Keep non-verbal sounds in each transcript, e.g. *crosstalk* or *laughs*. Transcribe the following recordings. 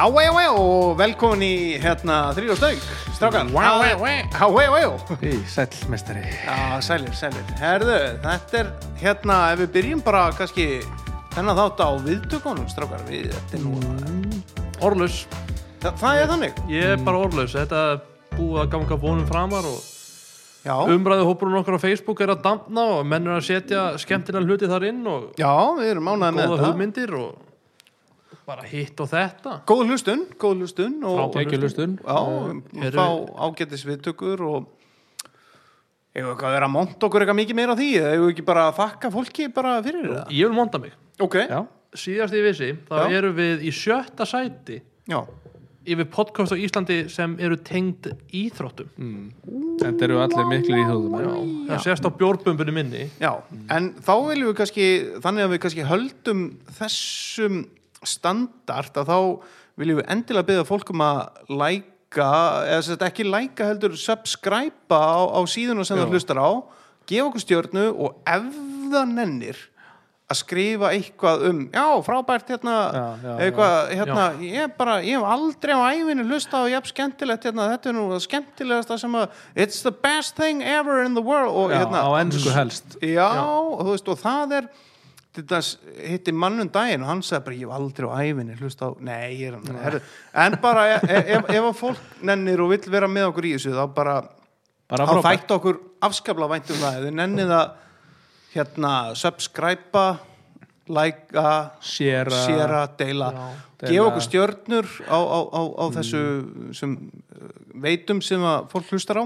Vei, vei, og velkomin í hérna þrýra stöng, strákar. Vá, vá, vá. Já, vei, vei. Í, sæll, mestari. Já, sælir, sælir. Herðu, þetta er hérna, ef við byrjum bara kannski þennan þátt á viðtökunum, strákar, við, þetta er nú, Orlaus, það, það er þannig. ég er bara orlaus Þetta er búið að ganga vonum framar og umræðu hópurinn okkar á Facebook er að damna og menn er að setja skemmtilega hluti þar inn og já, við erum ánægði með góða þetta. hugmyndir og bara hitt og þetta. Góð hlustun, góð hlustun og Frábær Kekjulustun. já, eru- fá ágætis viðtökur og Ef við eitthvað að vera að monta okkur eitthvað mikið meira á því? Eða ef við ekki bara að þakka fólki bara fyrir það? Ég vil monta mig. Ok, Já, Síðast ég vissi, þá Já. erum við í sjötta sæti já, yfir podcast á Íslandi sem eru tengd íþróttum. Þetta eru allir miklu. Já, það sést á bjórbumbunni minni. Já En þá viljum við kannski þannig að við kannski höldum þessum standard að þá viljum við endilega byggja fólk um að læka eða sem ekki læka heldur subscribe á, á síðuna sem Já. það hlustar á gefa okkur stjörnu og ef það nennir að skrifa eitthvað um já, frábært hérna Já, já, eitthvað, hérna, ég bara ég hef aldrei á æfinu hlusta á jafn skemmtilegt hérna, þetta er nú það skemmtilegasta sem að it's the best thing ever in the world og hérna, á ennsku helst. Já, og þú veist, og það er hitti mannum daginn og hann sagði bara, ég hef aldrei á æfinni hlust á, nei, ég er hann. En bara ef, ef, ef að fólk nennir og vill vera með okkur í þessu þá bara, Bara þá þætti okkur afskapla vænt um það, ef þið nennið að hérna, subscribe læka, Séra. séra deila, gefa okkur stjörnur á, á, á, á þessu sem uh, veitum sem að fólk hlustar á.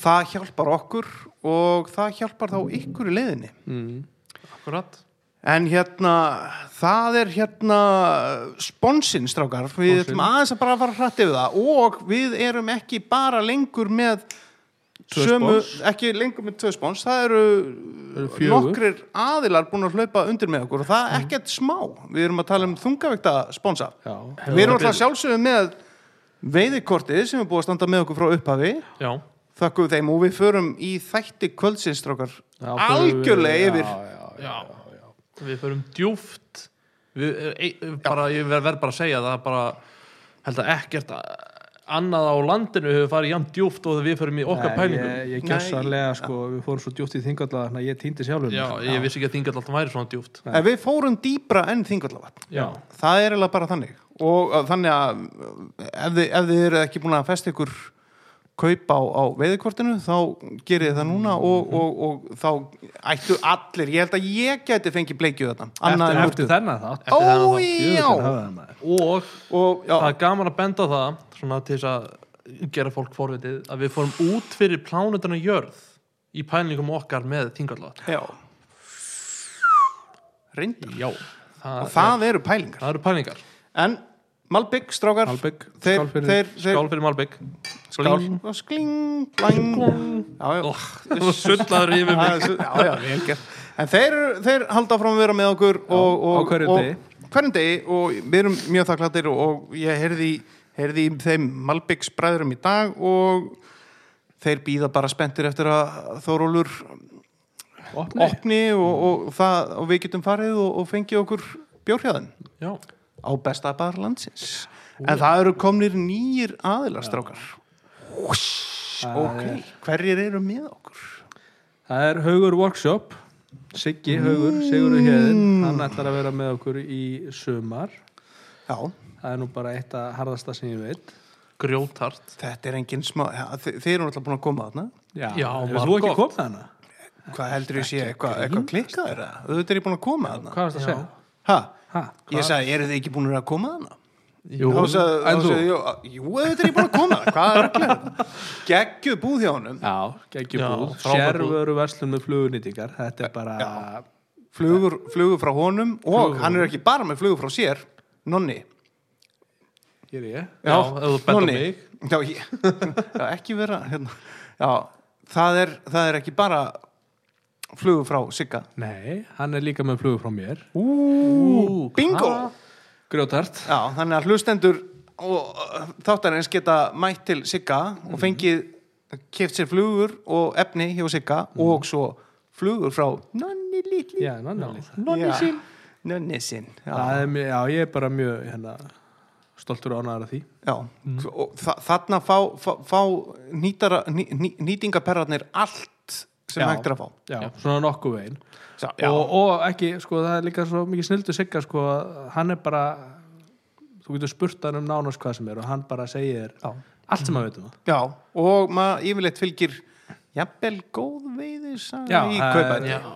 Það hjálpar okkur og það hjálpar þá ykkur í leiðinni. Mm. Akkurat. En hérna það er hérna sponsinn strákar, við ætlum aðeins að bara fara hrætt yfir það. Og við erum ekki bara lengur með sömu, ekki lengur með tvö spons. Það eru Eru nokkrir aðilar búin að hlaupa undir með okkur. Og það er ekkert smá, við erum að tala um þungavíkta sponsa. Já, við erum alltaf sjálfsögum með veiðikortið sem er búið að standa með okkur frá upphafi. Já, þakku þeim og við förum í þætti kvöldsinstrákar algjörlega yfir. Já, já, já, við förum djúft við, e, bara, ég verð bara að segja það bara held að ekkert annað á landinu hefur farið jafn djúft og við förum í okkar pælingum. Ég, ég Nei. gjössanlega, sko, við fórum svo djúpt í þingalla þannig að ég týndi sjálfum. Já, ég vissi ekki að þingat alltaf væri svona djúft en við fórum dýbra enn þingallavatn Já, það er eiginlega bara þannig. Og þannig að ef þið, ef þið eru ekki búin að festa ykkur kaup á, á veiðikortinu þá gerið þið það núna og, og, og þá ættu allir ég held að ég geti fengið bleikju þetta Eftir, eftir þennan þátt. Ó, er og og já, það er gaman að benda á það svona til þess að gera fólk forvitið að við fórum út fyrir plánutana jörð í pælingum okkar með þingallat já. Reyndar. Já, það, og það eru pælingar. það eru pælingar. En Malbygg, strákar. Malbik, þeir, skál fyrir. þeir, þeir, Skál fyrir Malbygg skál. Og skling, já, já, Sullaður yfir mig. Já, já, vel gert. En þeir, þeir halda frá að vera með okkur og, og, á hverjum degi. hverjum degi. Og við erum mjög þakklættir og, ég heyrði, heyrði þeim Malbyggs bræðurum í dag og þeir býða bara spenntir eftir að Þórólur Opni. opni og, og, það, og við getum farið og, og fengið okkur bjórhjáðin Já, á besta bar landsins en það eru komnir nýjir aðilastrákar ok, hverjir eru með okkur? Það er Haugur Workshop, Siggi Haugur, Sigurður Hjeðin, hann ætlar að vera með okkur í sumar. Já, Það er nú bara eitt að harðasta sem ég veit. grjótart þetta er engin smá ja, þi- þeir eru náttúrulega búin að koma þarna Já, Já, hefur margott. þú ekki komið þarna? hvað heldur ég sé, eitthvað, eitthvað klikkað er það? auðvitað er ég búin að koma þarna Hvað varst að Já. segja? ha? Ha? ég sagði, eru þið ekki búin að koma þarna? Jú, þá sagði, en þá þú? jú, auðvitað er ég búin að koma hvað er gera? geggjuð búð hjá honum Já, geggjum Já, búð. Sérvöru verslun með flugunýtingar. Þetta er bara... flugur, flugur frá honum og Flugur. hann er ekki bara með flugur frá sér nonni Hér er ég. Já, ef þú bent á Nonni. mig. já, ég, *laughs* já, ekki vera hérna. já, það er, það er ekki bara flugur frá Sigga? Nei, hann er líka með flugur frá mér. Ú, bingo? Grjótart. Já, þannig að hlustendur og uh, þáttarins geta mætt til Sigga og fengið keft sér flugur og efni hjá Sigga og svo flugur frá Nonni litli. Já. Nonni sinn. Nonni sinn Það er mjög, já, ég er bara mjög, hérna, stoltur og ánæður af því. Já, og þa þarna fá, fá, fá nýtara, ný, ný, nýtingaperrarnir allt sem hægt er að fá. Já, svona nokkuð veginn. Og, og ekki, sko, það er líka svo mikið snildu sigga, sko, að hann er bara þú getur spurt hann um nánast hvað sem er og hann bara segir Já. allt sem hann veit um það. Já, og maður yfirleitt fylgir jafnvel góð veiðis í það kaupæri er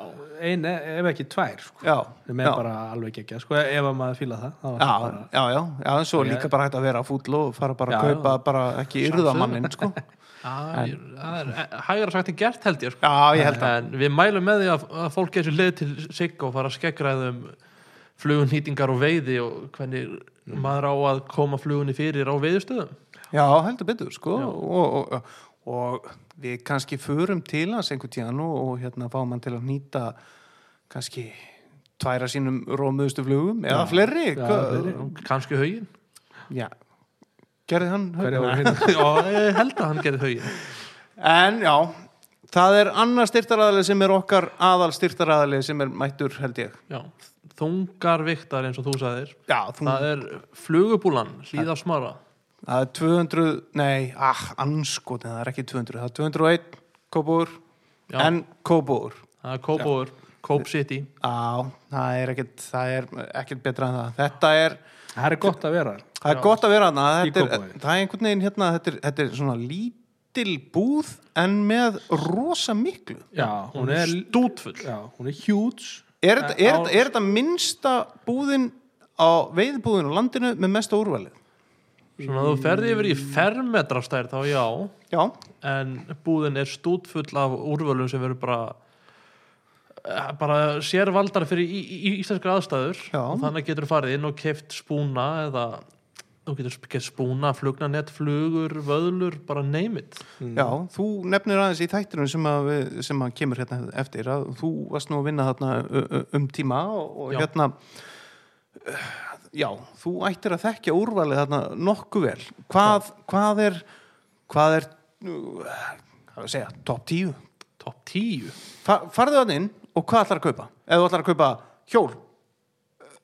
ein, ef ekki tvær, sko. Sem er já. bara alveg ekki, sko, ef að maður fíla það, Já, bara já, já, já, en svo líka bara hægt að vera fúll og fara bara að kaupa bara ekki yrðamannin, sko. *laughs* er, það er hægara sagt en gert held ég sko. Já, ég held að. en við mælum með því að, að fólk er sér leið til sig og fara að skeggræðum flugunýtingar og veiði og hvernig maður á að koma flugunni fyrir á veiðustöðum Já, heldur betur, sko, og, og, og, við kannski förum til hans einhvern tíðan og, og hérna fáum hann til að nýta kannski tværa sínum rómuðustu flugum eða fleiri. Hvað- fleiri. kannski haugin Já, gerði hann ég held að hann gerði haugin En já, það er annar styrtaraðali sem er okkar aðal styrtaraðali sem er mættur, held ég. já, þungar viktar eins og þú sagðir. Já, þú, það er flugubúlan hlýða smara. Það er 200, nei, ah, anskotin, það er ekki 200, það er 201 kópúr, en kópúr. það er Kópóður, Kóp City. Ekkert, það er ekkert betra en það. Þetta er, það er gott að vera það er gott að vera þarna, Í þetta er, það er einhvern veginn hérna, þetta er, þetta er svona lítil búð en með rosa miklu. já, hún er stútfull. Já, hún er huge. Er, þetta- er, Á- þetta- er þetta minnsta búðin á veiðbúðin á landinu með mesta úrvalið? svona þú ferði yfir í fermetrastær þá já. Já, en búðin er stútfull af úrvölum sem verður bara eh, bara sérvaldar fyrir í, í, í íslenskar aðstæður. Já. og þannig getur þú farið inn og keft spúna eða þú getur keft spúna, flugnanett, flugur, vöðlur bara name it. Já, þú nefnir aðeins í þættinum sem að, sem að kemur hérna eftir að þú varst nú að vinna þarna um tíma og, og Já. hérna uh, já, þú ættir að þekkja úrvalið þarna nokkuð vel. Hvað, hvað er hvað er uh, hvað er að segja, top 10 top 10 Fa, farðu þannig inn og hvað ætlar að kaupa? Ef þú ætlar að kaupa hjól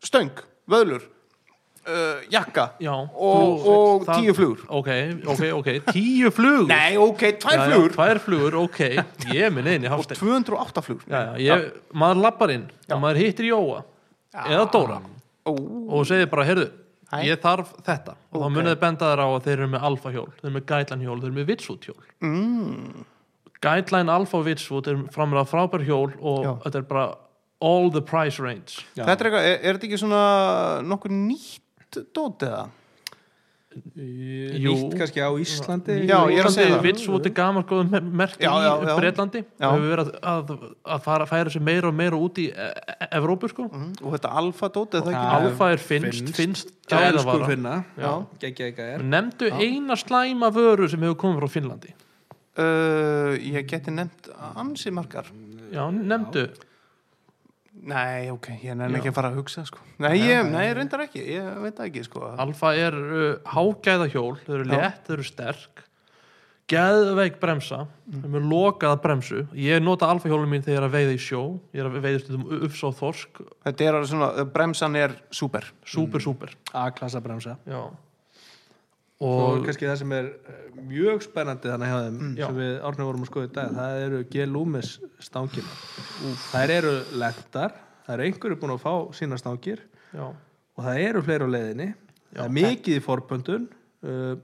stöng, vöðlur uh, jakka já, og, þú- og það- tíu flugur. Ok, ok, ok, 10 flugur? Nei, ok, tvær flugur. tvær flugur, ok, *laughs* ég minn einn í og hafstein 208 flugur. Já, já, ég, maður lappar inn og maður hittir Jóa eða Dóra Ó, og segir bara, heyrðu, Hæ. ég þarf þetta. Og þá Ok. munið þið benda þér á að þeir eru með alfa hjól þeir eru með gætlan hjól, þeir eru með vitsvút hjól mm, Guideline Alpha og Vitswood er framlega frábær hjól og Já. þetta er bara all the price range Já. þetta er eitthvað, er, er þetta ekki svona nokkur nýtt dót eða? Jú. nýtt kannski á Íslandi Já, ég er að segja það. Vitswood er gammal góðum merki Já, já, í já. Breitlandi Já. og hefur verið að, að, að fara, færa sig meira og meira út í e e Evrópu sko Mm, og þetta alfa dót er það ekki? Alfa er finnst, Finnst. gæðavara finna Já. geggja eitthvað er Nefndu eina slæma vöru sem hefur komið frá Finnlandi Uh, ég geti nefnt ansi margar. Já, nefndu. Nei, ok, ég Já. ekki að fara að hugsa sko. nei, ég, nei, reyndar ekki, ég veit ekki sko. Alfa er uh, hágæða hjól þau eru Já. létt, þau eru sterk. Geðveik bremsa þau eru með lokaða bremsu. Ég nota alfa hjólum mín þegar ég er að veiða í sjó. Ég er að veiða stundum ufs og þorsk. Þetta er alveg svona, bremsan er súper. Súper, súper. A-klassa bremsa. Já og kannski það sem er eh, mjög spennandi þannig þeim Já. sem við árnum vorum að skoða í dag það eru G-Loomis stangina þær eru lentar það eru einhverju búin að fá sína stangir já, og það eru fleiri á leiðinni. Það er mikið í forböndun uh,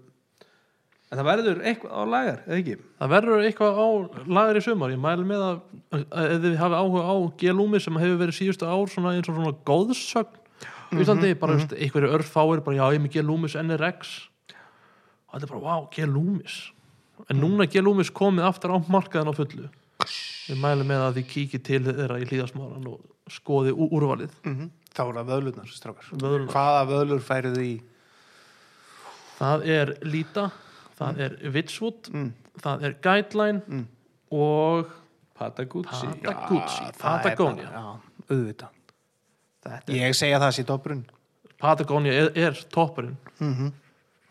en það verður eitthvað á lagar, eða ekki? það verður eitthvað á lagar í sumar. Ég mæli með að, að ef þið hafi áhuga á G-Lumi sem hefur verið síðustu ár svona eins og svona góðsögn í Íslandi, bara mm einhverju örfáir bara já, ég er með G-Lumis NRX og þetta er bara, wow, G-Lumis en núna er G-Lumis komið aftur á markaðan á fullu. Ég mæli með að þið kíkið til þeirra í hlýðasmáran og skoði úrvalið. Mm þá er það vöðlurnar, strákar. Vöðlurnar. hvaða vöðlur færið í? Það er Lita, það er Vitswood mm. það er Guideline Mm. og Patagucci Patagucci, Patagonia. auðvitað. Ég segja það sér toppurinn. Patagonia er, er toppurinn. Mm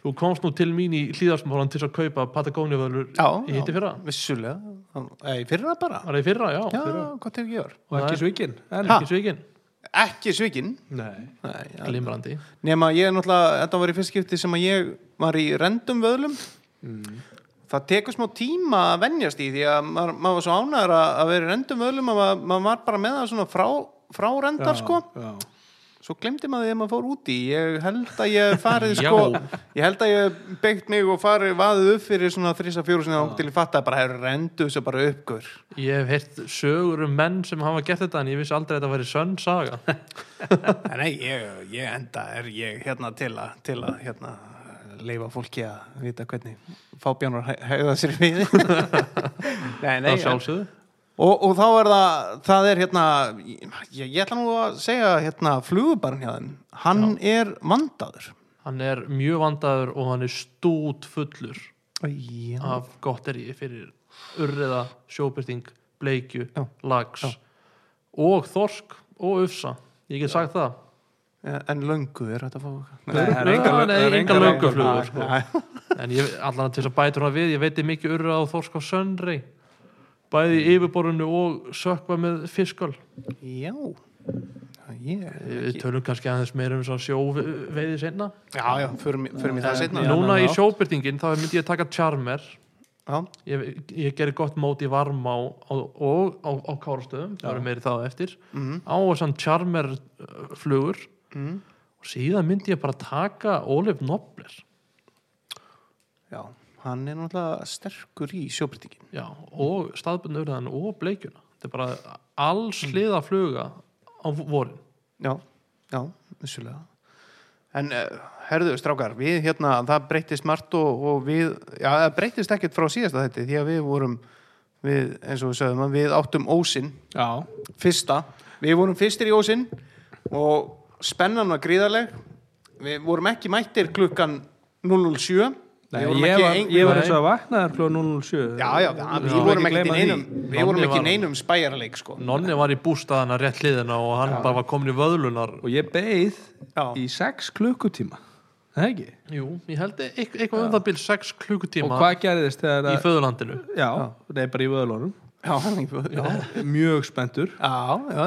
þú komst nú til mín í hlýðarsmálan til að kaupa Patagonia vöðlur já, í hitti fyrra. vissulega, eða í fyrra bara? Var það í fyrra, já, já, fyrra. gott ef ekki var og ekki svíkin ekki svikinn. Ekki svikinn? Nei. Nei, glimrandi. Nema ég er náttúrulega, þetta var í fyrst skipti sem að ég var í rendum vöðlum. Það tekur smá tíma að venjast í því að maður, maður var svo ánæður að, að vera í rendum vöðlum að maður, maður var bara með það svona frá, frá rendar sko. Já. Svo glemdi maður að maður fór úti. Ég held að ég farið *laughs* sko ég held að ég beitt mig og farið vaðið upp fyrir svona þrisa fjóru sinni til ég fattaði bara hefur rendu þessu bara uppgur ég hef heyrt sögur um menn sem hafa gert þetta en ég vissi aldrei að þetta væri sönn saga. *laughs* Nei, ég, ég enda er ég hérna til að, til að hérna, leifa fólki að vita hvernig fábjánar hegða sér við. *laughs* Nei, nei á sjálfsögðu og, og þá er það, það er hérna ég, ég ætla nú að segja hérna flugubarn hjá þeim, hann er vandaður. Hann er mjög vandaður og hann er stút fullur Já, af gotteri fyrir urriða, sjóbyrting, bleikju Já. lags og þorsk og ufsa. Ég get sagt það. En löngu er þetta að fá Nei, það er er engar lönguflugur, sko. Já, en ég, allan til þess að bætur það við ég veit mikið urriða og þorsk á söndrei bæði í yfirborðinu og sökva með fiskal já. Ég, við tölum kannski aðeins meira um sjóveiði senna já, já, förum, í það setna Já, núna í sjóbyrtingin þá myndi ég taka charmer. Já, ég, ég gerir gott mót í varma á, á, og á, á kárastöðum það eru meiri það eftir. Mhm. á þessan charmer uh, flugur. Mhm. og síðan myndi ég bara taka Olif Nobler. Já, hann er náttúrulega sterkur í sjóbrytingin já, og staðbundurðan og bleikjuna. Þetta er bara alls hliða fluga á vorin. Já, já, vissulega. En uh, herðu, strákar, við hérna, það breytist margt og, og við, já, það breytist ekkert frá síðasta þetta því að við vorum við, eins og við að við áttum ósinn. Já. fyrsta, við vorum fyrstir í ósinn og spennan var gríðarleg. Við vorum ekki mættir klukkan 007 Nei, ég, var, ég var eins og að vaknaðar kló 007 Já, já, já, við Já. vorum Ekki neinum við vorum ekki neinum spæjarleik sko. Nonni var í bústaðana rétt hliðina og hann bara var komin í vöðlunar. Og ég beið Já. í 6 klukkutíma. Það ekki? Jú, ég held eit- eitthvað um það byrj 6 og klukkutíma hvað gerðist þegar í að, föðurlandinu. Já, nei bara í vöðlunum. Já, já, mjög spenntur. Já, já.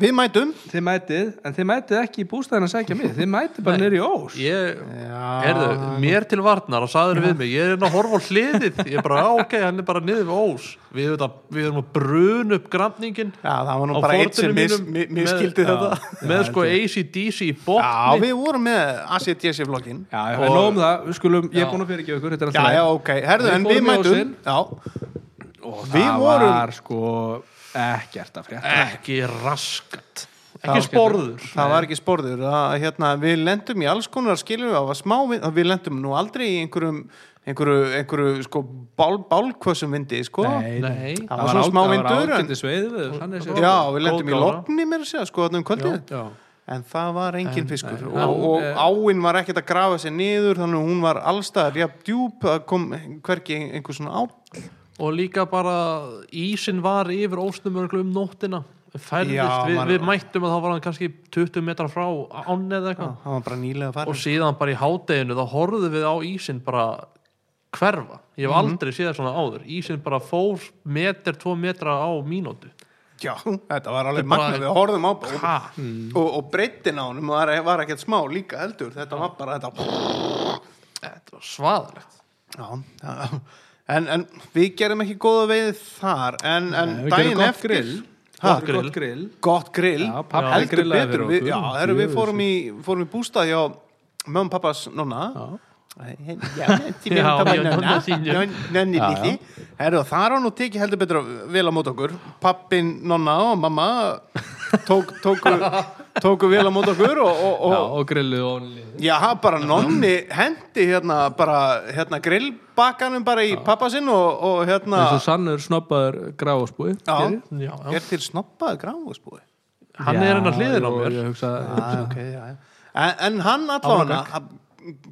Við mætum. þið mætið, en þið mætið ekki í bústæðin að sækja mig. Þið mætið bara nýri ós. Ég, Já. herðu, mér til varnar og sagður við mig, ég er inn að horfa á hliðið. Ég er bara, já, ok, hann er bara niður við ós. Við, veit að, við erum að bruna upp grafningin Já, það var nú bara eitt sem mis, mínum mis, miskildi þetta. Með sko ACDC í Já, botni við vorum með ACDC-flokkin já, já, Og- og, nóg um það, við skulum, ég Já. er búin að fyrirgefa ykkur þetta er Já, já, ok, herðu, en við mætum. Já, og við það vorum- var sko ekkert að frétta. Ekki raskat. Það ekki var sporður. það var ekki sporður. Að, hérna, Við lendum í alls konar skilur við, það var smá vind, við lendum nú aldrei í einhverjum einhverju, einhverju sko, bál, bálkvössum vindi, sko. Nei, Það var svona smá vindur, en- ágæti sveið við þannig séð. Já, við lendum í logni mér að segja, sko, þarna um kvöldið. já. En það var engin En- fiskur. nei, og, hann, og eh, áin var ekkert að grafa sér niður þannig að hún var allstaðar jafn djúp að kom hverki einhver svona á og líka bara ísin var yfir ósnumörglu um nóttina. Færðist, Já, við, man- við mættum að þá var hann kannski 20 metra frá ánni eða Já, eitthvað það var bara nýlega og farin síðan bara í hádeginu þá horfðum við á ísin bara hverfa. Ég hef aldrei séð það svona áður. Ísin bara fór meter, tvo metra á mínútu. Já, þetta var alveg Þetta er bara- magna, við horfðum á og, ha, og, og breyttin á honum var, var ekkert smá líka heldur, þetta var bara þetta þetta var svaðalegt. Já, já. En, en við gerum ekki góða veið þar en, en Nei, daginn gott eftir grill. Ha, Gott grill. grill. gott grill. Já, heldur betur við, já, heru, við fórum í, fórum í bústað hjá mömmu pappas nonna litli Heru, þar á nú tekið heldur betur vel á mót okkur. Pappin, nonna og mamma tók, tóku, tóku vel á mót okkur og, og, Já, og og grillið og onli Já, bara nonni hendi hérna bara hérna grillbakanum bara í pappa sinn og, og hérna eins og sannur snobbaður gráðspúi Já. já, já. er til snoppaði gráfusbúi hann er hennar hliðin á mér. ég hugsa, okay, já, já. En, en hann allavega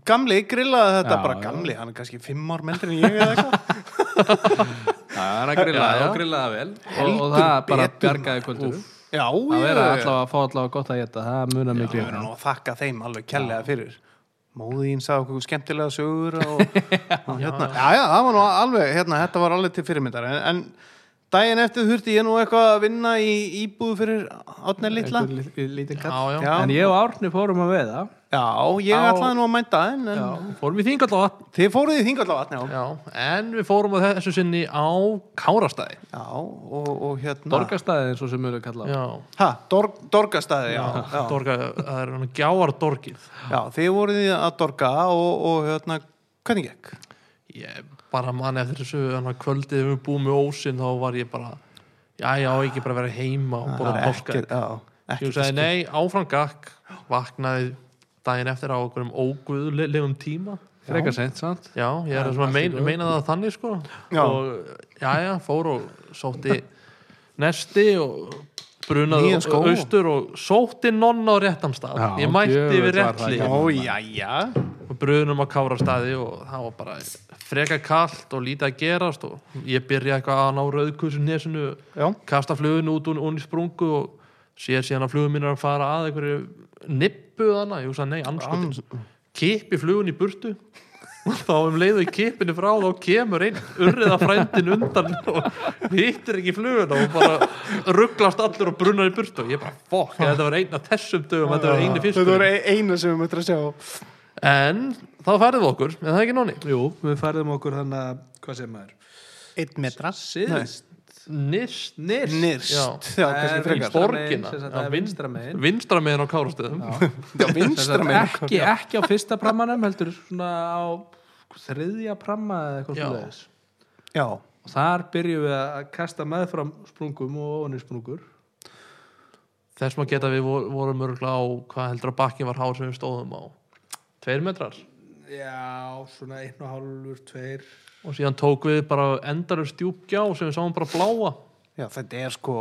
gamli grillaði þetta Já, bara já. gamli, hann er kannski fimm ár meldri en ég eða eitthvað. *laughs* Já, hann að grillaði Já, já. og grillaði vel. Og, og það bara bjargaði kvöldinu Já, að ég vera allavega að fá allavega gott að geta það munar miklu Ég verður nú að þakka þeim alveg kærlega fyrir. Móðín sagði okkur skemmtilega sögur og, *laughs* og hérna, já, já, það var nú alveg hérna, þetta var alveg til fyrirmyndar. En, en daginn eftir þurfti ég nú eitthvað að vinna í íbúðu fyrir átni litla. Einhver lí- lítinn kall. Já, já, Já. En ég og Árni fórum að veiða Já, ég Á- ætlaði nú að mænta en, en já, fórum í þingall á vatn þið fóruð í þingallavatn, já. já, en við fórum á þessu sinni á Kárastæði. Já, og, og hérna Dorgastæði eins og sem mjög kalla já, Ha, dorg, dorgastæði, já, já. Dorga, það er hann gjáardorgið. Já, þið voruð í að dorga og, og hérna, hvernig gekk? ég bara man eftir þessu hann að kvöldið við búum með ósinn þá var ég bara, já, já, ekki bara vera heima og bóða já, ég sagði nei, áfram gakk. Vaknaði daginn eftir á okkur um óguðlegum tíma Frekar seint, sant? já, ég er svona mein, góðu. meina það þannig sko Já. og já, já, fór og sótti nesti og brunaði austur og sótti nonna á réttan stað Já, ég mætti við réttli. Já, já, og brunum á kárastaði og það var bara freka kallt og lítið að gerast og ég byrja eitthvað að ná rauðkussu nesinu Já, kasta fluginu út og í sprungu og sér síðan að flugum mín er að fara að einhverju nippu þannig, ég hugsa nei, anskotin kipi flugun í burtu. Og þá um leiðu í kipinu frá þá kemur einn urriða frændin undan og hittir ekki fluguna og bara rugglast allir og brunnar í burtu. Og ég bara, fokk, þetta var einn af þessum dögum þetta var eini Þetta fiskur voru eina sem við möttum að sjá. En þá færið við okkur, en það er ekki nóni Jú, við færðum okkur þannig að, hvað sem maður? Einn metra. Síðst nýst Nýrst Nýrst, Já. já, kannski frekar. borgina. sem sagt, Já, það er vin- vinstra megin. vinstra megin á kárastöðum Já, *laughs* vinstra megin ekki, ekki á fyrsta prammanum heldur svona á þriðja pramma eða eitthvað. Já, og þar byrjum við að kasta meðfram sprungum og ofan í sprungur þess maður geta við vor- vorum örgulega á hvað heldur að bakkin var hár sem við stóðum á? Tveir metrar? Já, svona einn og hálfur, tveir og síðan tók við bara endarur stjúpgjá sem við sáum bara bláa já, þetta er sko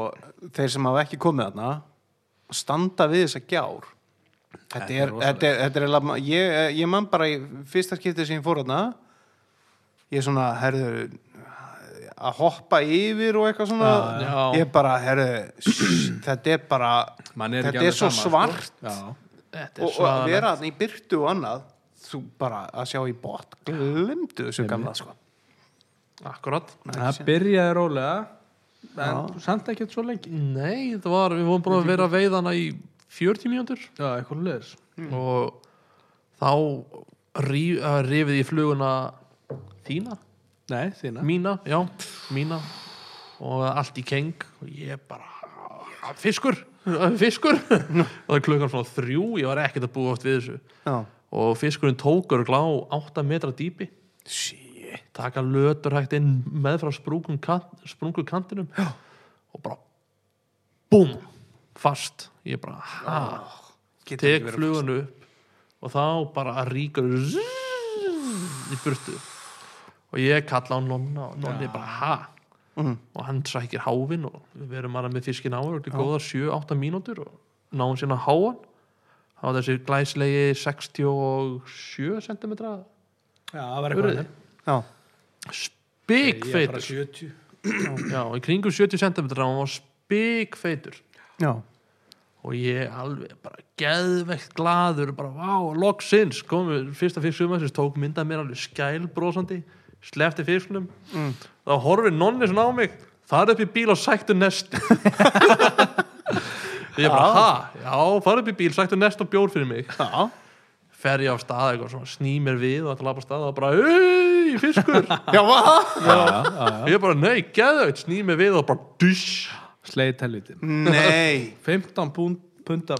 þeir sem hafa ekki komið þarna standa við þessa gjár Þetta Þetta er, er rosalegt. þetta er, þetta er ég, ég man bara í fyrsta skiptið sem ég fór þarna ég er svona, herðu að hoppa yfir og eitthvað svona Já, já. ég bara, herðu þetta er bara, Man er ekki þetta er svo sama, svart sko. Já. þetta og, er og að vera þarna í byrtu og annað þú bara að sjá í bot glimtu þessu gamla sko akkurat. Það byrjaði rólega en samt ekki svo lengi. Nei, það var, við vorum búin að vera að veiðana í 40 mínútur. Já, eitthvað leðis og þá ríf, uh, rifið í fluguna þína, nei, þína. Mína, já, mína. Og allt í keng. Og ég bara fiskur, fiskur. *laughs* Og það er klukkan svona þrjú ég var ekkert að búa oft við þessu. Já, og fiskurinn tókur glá 8 metra dýpi. Shit taka lötur hægt inn með frá kant, sprungu kantinum já. og bara búm, fast. Ég bara, ha? Tek flugunu upp og þá bara ríkur í burtu. Og ég kalla á nonna og nonni bara ha? Mhm. og hann sækir háfinn og við verum bara með fiskin áður og þetta er góða 7-8 mínútur og náum sína háan. Var þessi glæslegi 67 cm já, það var eitthvað spikfeitur. 70 já, í kringum 70 cm og hann var spikfeitur. Já, og ég alveg bara geðveikt glaður bara vá, loksins komum við fyrsta fisk sumarsins tók myndað mér alveg skælbrósandi slefti fisknum Mm. þá horfir nonni svona á mig þar upp í bíl og sæktu nest. *laughs* Ég bara, ha? Já, fara upp í bíl, sæktu nest og bjór fyrir mig. Já, fer ég á stað eitthvað svona, sný mér við og ætla að lafa af stað og bara, hei, fiskur! *laughs* Já, va? ég bara, nei, geðveikt, sný mér við og bara, dusch sleið telvitin nei. 15 pún- punta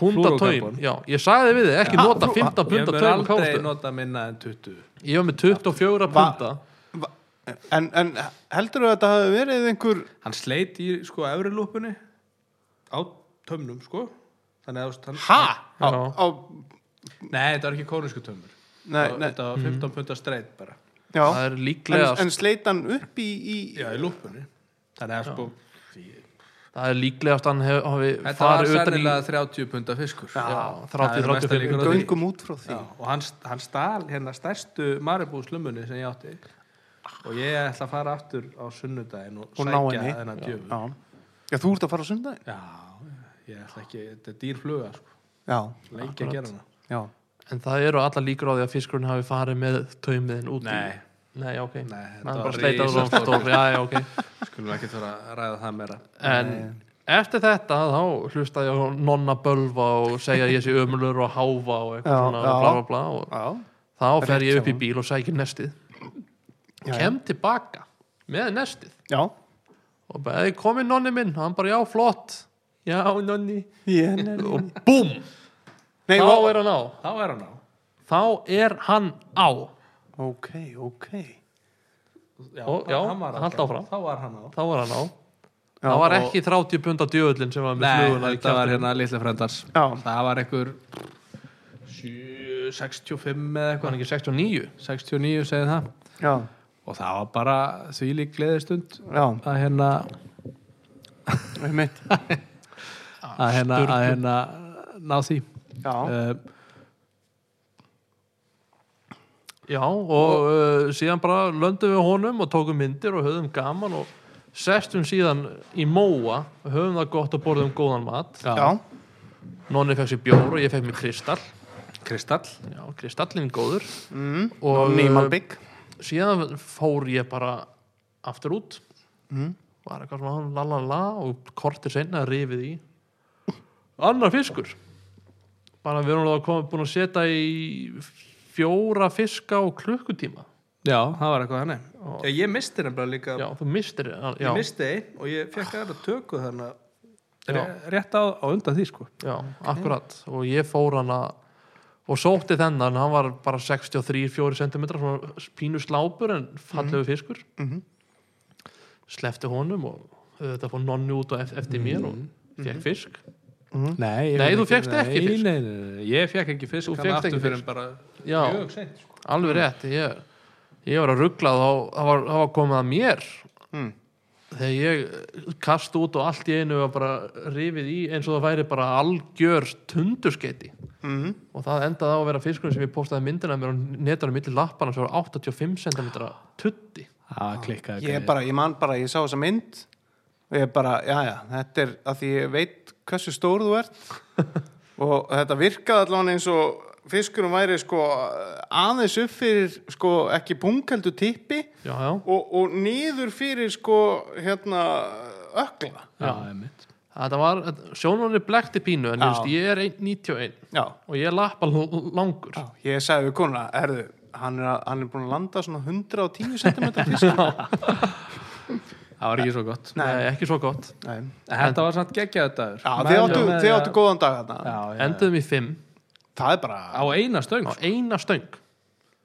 Flúorkarbon. taum, já, ég sagði við þið, ekki nota 15 ég punda mun taum á aldrei nota minna en 20 Ég var með 24 punda Va- en, en heldur þú að þetta hafi verið einhver hann sleit í sko efri lúpunni á tömnum sko. Þannig að þú veist, hann ha? Á, Já. á, nei, þetta var ekki kónisku tömur nei, nei, þetta var 15 punta streit bara. Já. Það er en, líklegast en sleit hann upp í, í já, í lúpunni. Þannig að sko Það er líklegast að hann hef, hafi þetta var farið utan í sennilega 30 punta fiskur. Já, Það er mesta 30-35 líkur á því. göngum út frá því. Já, og hann, hann stal hérna stærstu maribú slummunni sem ég átti. Og ég ætla að fara aftur á sunnudaginn og, Og ná sækja henni. þennan djöfum já. já, þú ert að fara á sundaginn já, ég ætla ekki, þetta er dýr fluga sko. já, lengi að gera hana já, En það eru alla líkur á því að fiskurinn hafi farið með taumiðin út nei, nei, ok. Nei, Nei, bara var sleita og risastórt. stór, já, já, ok. *laughs* Skulum ekki þurfa að ræða það meira. En eftir þetta þá hlusta ég á nonna bölva og segja að ég sé ömulur og háfa og eitthvað svona já. bla bla bla og Já, þá fer Rétt ég upp í bíl og sækir nestið. Já, kem tilbaka með nestið. Já. Og bara, komi nonni minn. Og hann bara, já, flott. Já, nonni. Og búm, Nei, þá og, er hann á. Þá er hann á. Þá er hann á. Ok, ok. Já, Og- já, hann var áfram. Þá var hann á. Þá var hann á. Já, það var ekki 30 pund á djöðlinn sem var með Nei, fluguna í þetta var hérna litli frendars Já, Það var einhver 7, 65 eða eitthvað. Hann ekki 69 69 segið það. Já, og það var bara því lík gleðistund já, að hérna *laughs* að hérna, að hérna ná því Já, uh, Já, og uh, síðan bara löndum við honum og tókum myndir og höfðum gaman og sestum síðan í móa og höfum það gott og borðum góðan mat. Já, já, Nonni fekk sér bjór og ég fekk mér kristall. Kristall? Já, kristallin góður. Mm, Og, og nýmalbygg síðan fór ég bara aftur út. Mm. var eitthvað svona la la la og kortir seinna rifið í. Annar fiskur bara við erum komið búin að setja í fjóra fiska á klukkutíma. Já, það var eitthvað hann Og- Já, ég misti nefnilega líka já, þú mistir já, Ég misti einn og ég fekk aðra tökku þannig að rétt á, á undan því sko. Já, akkurat. Og ég fór hana og sótti þennan, hann var bara 63-4 cm, svona pínu slápur en fallegu fiskur. Mhm. slefti honum og þetta fór nonni út og eft- eftir mér og fekk fisk Nei, ég Nei, fékk þú fékkst ekki fisk. Nei, nei, nei, ég fekk ekki fisk já, mjög seint sko. alveg rétt ég, ég var að ruggla þá það var, það var komið að mér Mm. þegar ég kast út og allt í einu var bara rifið í eins og það væri bara algjör tundurskeiti Mm. og það endaði á að vera fiskurinn sem ég postaði myndina af mér og netanum milli lappana sem var 85 cm tutti klikkaði Ég, bara, ég man bara, ég sá þessa mynd og ég bara, já, já, þetta er að því ég veit hversu stór þú ert. *laughs* Og þetta virkaði allavega eins og fiskurum væri sko aðeins upp fyrir sko ekki punkaldu tippi já, já, og, og niður fyrir sko hérna ökla þetta var sjónunni blekti pínu en veist, ég er 1,91 Já, og ég er lappa langur. Já, ég sagði við konuna, erðu hann er, hann er búin að landa svona 110 cm fisk Það var ekki svo gott. Nei, ekki svo gott. Nei. En Þetta var samt geggjaðu dagur. Já, þið áttu, með þið áttu góðan dag þarna. Já, já, enduðum í 5 Það er bara, Á eina stöng á eina stöng.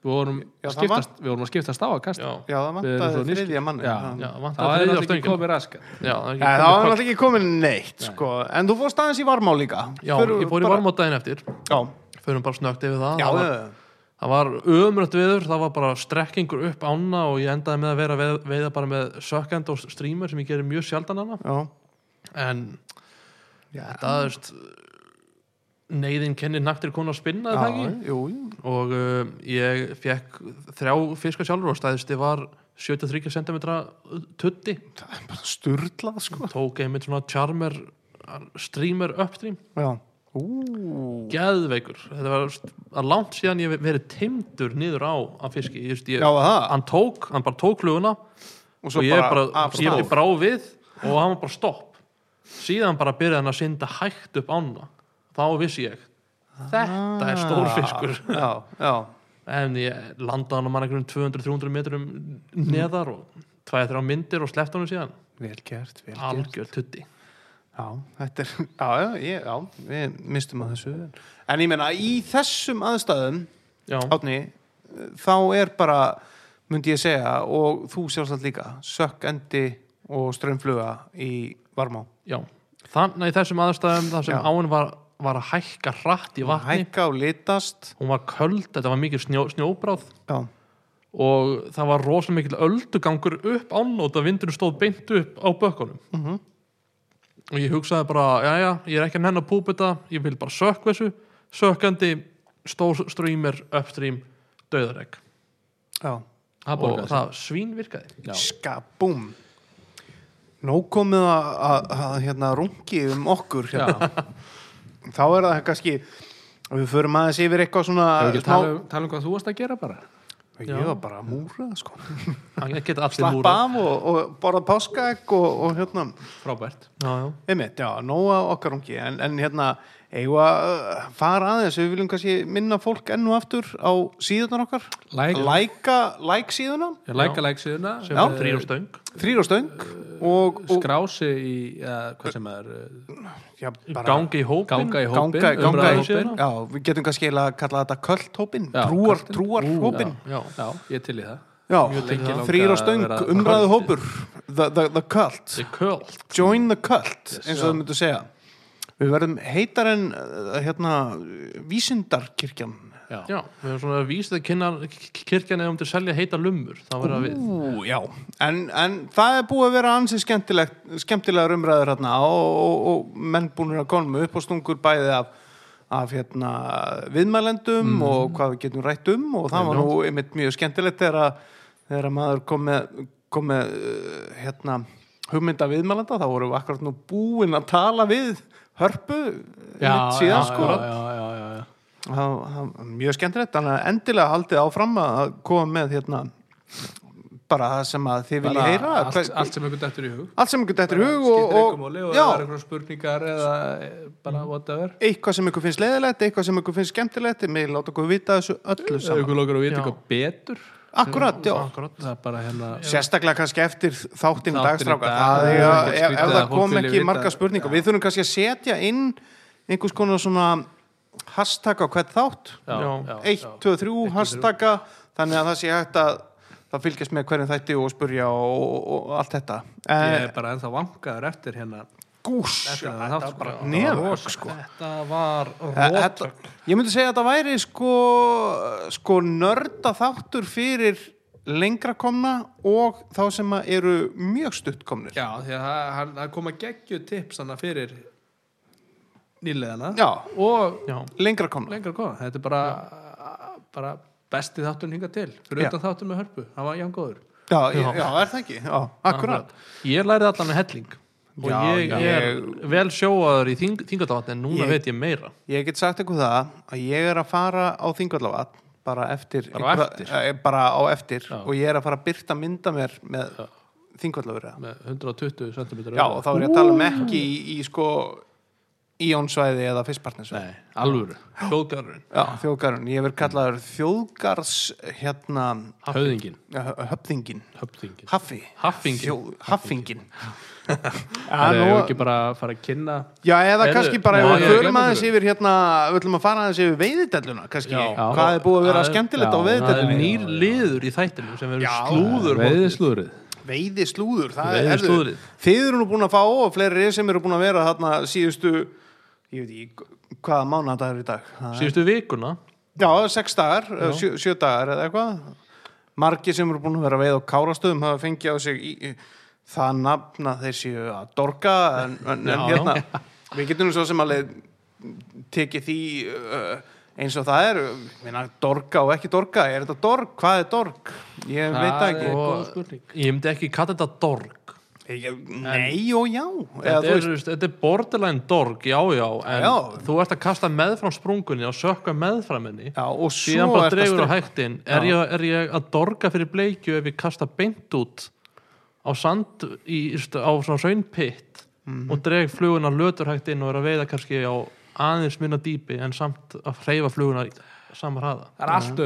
Við vorum, Já, skiptast, við vorum að skiptast á að kasta. Já, já, það vantaði þriðja manni Já. Það- já, Það vantar var þriðja náttúrulega ekki komið raskat. Já, það er Nei, ekki komið var náttúrulega ekki komin neitt sko. En þú fórst aðeins í varmá líka. Já, ég fór í varmátt daginn eftir. Já, förum bara snögt yfir það. Já, það var, já, ömrönt viður, það var bara strekkingur upp ána og ég endaði með að vera veið- veiða bara með sökkend og streamer sem ég gerir mjög sjaldan já, en já. það er neyðin kennir naktir konu að spinna ekki jú, jú. og uh, ég fekk þrjá fiska sjálfur og stæðisti var 73 cm tutti Það er bara sturlað sko. tók einmitt svona charmer streamer upstream Já Ú, geðveikur. Þetta var að langt síðan ég verið timdur niður á að fiski. Ég, ég, já, hann tók, hann bara tók fluguna Og svo og ég bara, af ég brá við og hann var bara stopp. Síðan bara byrjaði hann að synda hægt upp ána. Þá vissi ég þetta er stór fiskur. Já, já, en ég landaði hann á mann einhverjum 200-300 metrum neðar og tvæði þrjá myndir og sleppti hann síðan. Vel gert, vel gert. Algjör tutti Já, þetta er, *laughs* já, já, ég, já, við mistum að þessu. En ég meina, í þessum aðstæðum já, Átni, þá er bara myndi ég segja, og þú sjálfsagt líka sökkendi og strömmfluga í varmá. Já. þannig í þessum aðstæðum þar sem Já. áin var, var að hækka hratt í vatni. Hækka og litast. Hún var köld, þetta var mikið snjó, snjóbráð. Já, og það var rosalega mikil öldugangur upp ánót að vindurinn stóð beint upp á bökkunum. Mhm. Og ég hugsaði bara, já já, ég er ekki að nenn að púpa þetta ég vil bara sökku þessu. Sökkandi, stór streamer upstream, döðaregg já. Það og það svín virkaði. Skabúm Nóg komið að, að, að hérna rungi um okkur hérna. Þá er það kannski við förum aðeins yfir eitthvað svona tala, um- tala um hvað þú varst að gera bara ég Já. var bara *laughs* að múra sko. hann geta allir slappa af og, og borða páskaegg og, og hérna frábært já, já. einmitt, já, nóga okkar ungi en, en hérna, eigum að uh, fara aðeins, við viljum kannski minna fólk enn og aftur á síðunar okkar. Like. læka, like síðuna. Læka læk síðuna. Er þrýr og stöng. Þrýr og stöng og, og skrási í ja, hvað sem er uh, já, bara, gangi í hópin ganga í hópin ganga, ganga í hópin já, við getum kannski að kalla þetta köldhópin Já, trúar, trúar hópin já, já, ég til í það. Já, þrýr og stöng, umræðu hópur the, the, the cult. The cult. Join the cult, eins og Já. þau myndu segja við verðum heitar en uh, hérna, vísindarkirkjan. Já. já, við erum svona vísið að kynna kirkjan eða um til að selja heita lummur þá verða við. Ú, já, en, en það er búið að vera ansið skemmtilegt, skemmtilegar umræður hérna og, og, og menn búin að koma upp og stungur bæði af, af hérna, viðmælendum og hvað við getum rætt um og það var nú einmitt mjög skemmtilegt þegar, að, þegar að maður kom með, kom með uh, hérna, hugmynda viðmælenda þá vorum við akkurat nú búin að tala við hörpu síðan sko. mjög skemmtilegt. Endilega haldið áfram að koma með hérna bara það sem að þið viljið Bara heyra. allt, hver, allt sem einhvern dettur í hug. Allt sem ykkur dettur í hug og, og, og er einhverjum spurningar eða eh, bara whatever. Eitthvað sem ykkur finnst leiðilegt eitthvað sem ykkur finnst skemmtilegt. Með láta okkur vita þessu öllu saman ykkur lókar að vita eitthvað betur akkurat, já. Akkurat. hérna sérstaklega kannski eftir í dagstráka. dag, það er að ef, ef að það kom ekki marga spurningar. Við þurfum kannski að setja inn einhvers konar svona hashtag á hvert þátt. Já, Já. já, 1, já. 2, 3 hashtaga þannig að það sé hægt að það fylgjast með hverjum þætti og spurja og, og, og allt þetta. Ég eh, er bara ennþá vangaður eftir hérna Eftir þetta þátt, bara nefn sko. þetta var Eh, þetta, ég myndi segja að þetta væri sko, sko nörda þáttur fyrir lengra komna og þá sem að eru mjög stutt komnir. Já, því að það- hann- það koma geggju tips þannig fyrir nýleðana Já, og já, lengra komna. Lengra koma þetta er bara, bara besti þátturinn hinga til fyrir utan þáttur með hörpu, hann var ján góður. Já, já, já, er það ekki? Já, akkurat. Ég lærið allan með helling og Já, ég já. er vel sjóaður í þing, þingatátt en núna Ég- veit ég meira. Ég get sagt ykkur það að ég er að fara á Þingvallavat bara eftir, Bara á eftir? eh, bara á eftir. Já. og ég er að fara að byrta mynda mér með Þingvallavura með 120 cm Já, og þá er ég að tala um ekki í, í sko íónsvæði eða fyrstpartnersvæði nei, alvöru, hljóðgarurinn Já, þjóðgarun, ég verð kallaður þjóðgars hérna höfðingin höfðingin, höfðingin haffi. Haffingin. Það er ekki bara að fara að kynna já, eða Heyrðu, kannski bara við glemma aðeins yfir hérna, við ætlum að fara aðeins yfir veiðidelluna kannski, Já. hvað er búið að vera er- skemmtilegt á já, það er nýr liður í þættinu sem verður Já. slúður veiðislúrið veiði slúður það Veiði er, slúðrið. þið eru nú búin að fá og fleiri sem eru búin að vera þarna síðustu ég veit ekki hvaða í dag? Það er- síðustu vikuna. Já, sex dagar. Sjö, dagar eða eitthvað. Margir sem eru búin að vera að veið á kárastöðum hafa fengið á sig í, í, það nafn að þeir séu að dorga en, en, Já, hérna við getum svo sem alveg tekið því uh, eins og það er. Minna, dorga og ekki dorga, er þetta dorg? Hvað er dorg? Ég Það veit ekki. ég myndi ekki kalla þetta dorg. Ég, nei og já. Þetta er, veist, þetta er borderline dorg, já já en Já. þú ert að kasta meðfram sprungunni og sökka meðfram henni. Já, og síðan bara dregur á hægtin. Er, ég- er ég að dorga fyrir bleikju ef ég kasta beint út á sand í, á svona saunpitt Mhm. og dreg fluguna lötur hægt inn og er að veiða kannski á aðeins minna dýpi en samt að hreyfa fluguna í sama hraða. Það er allt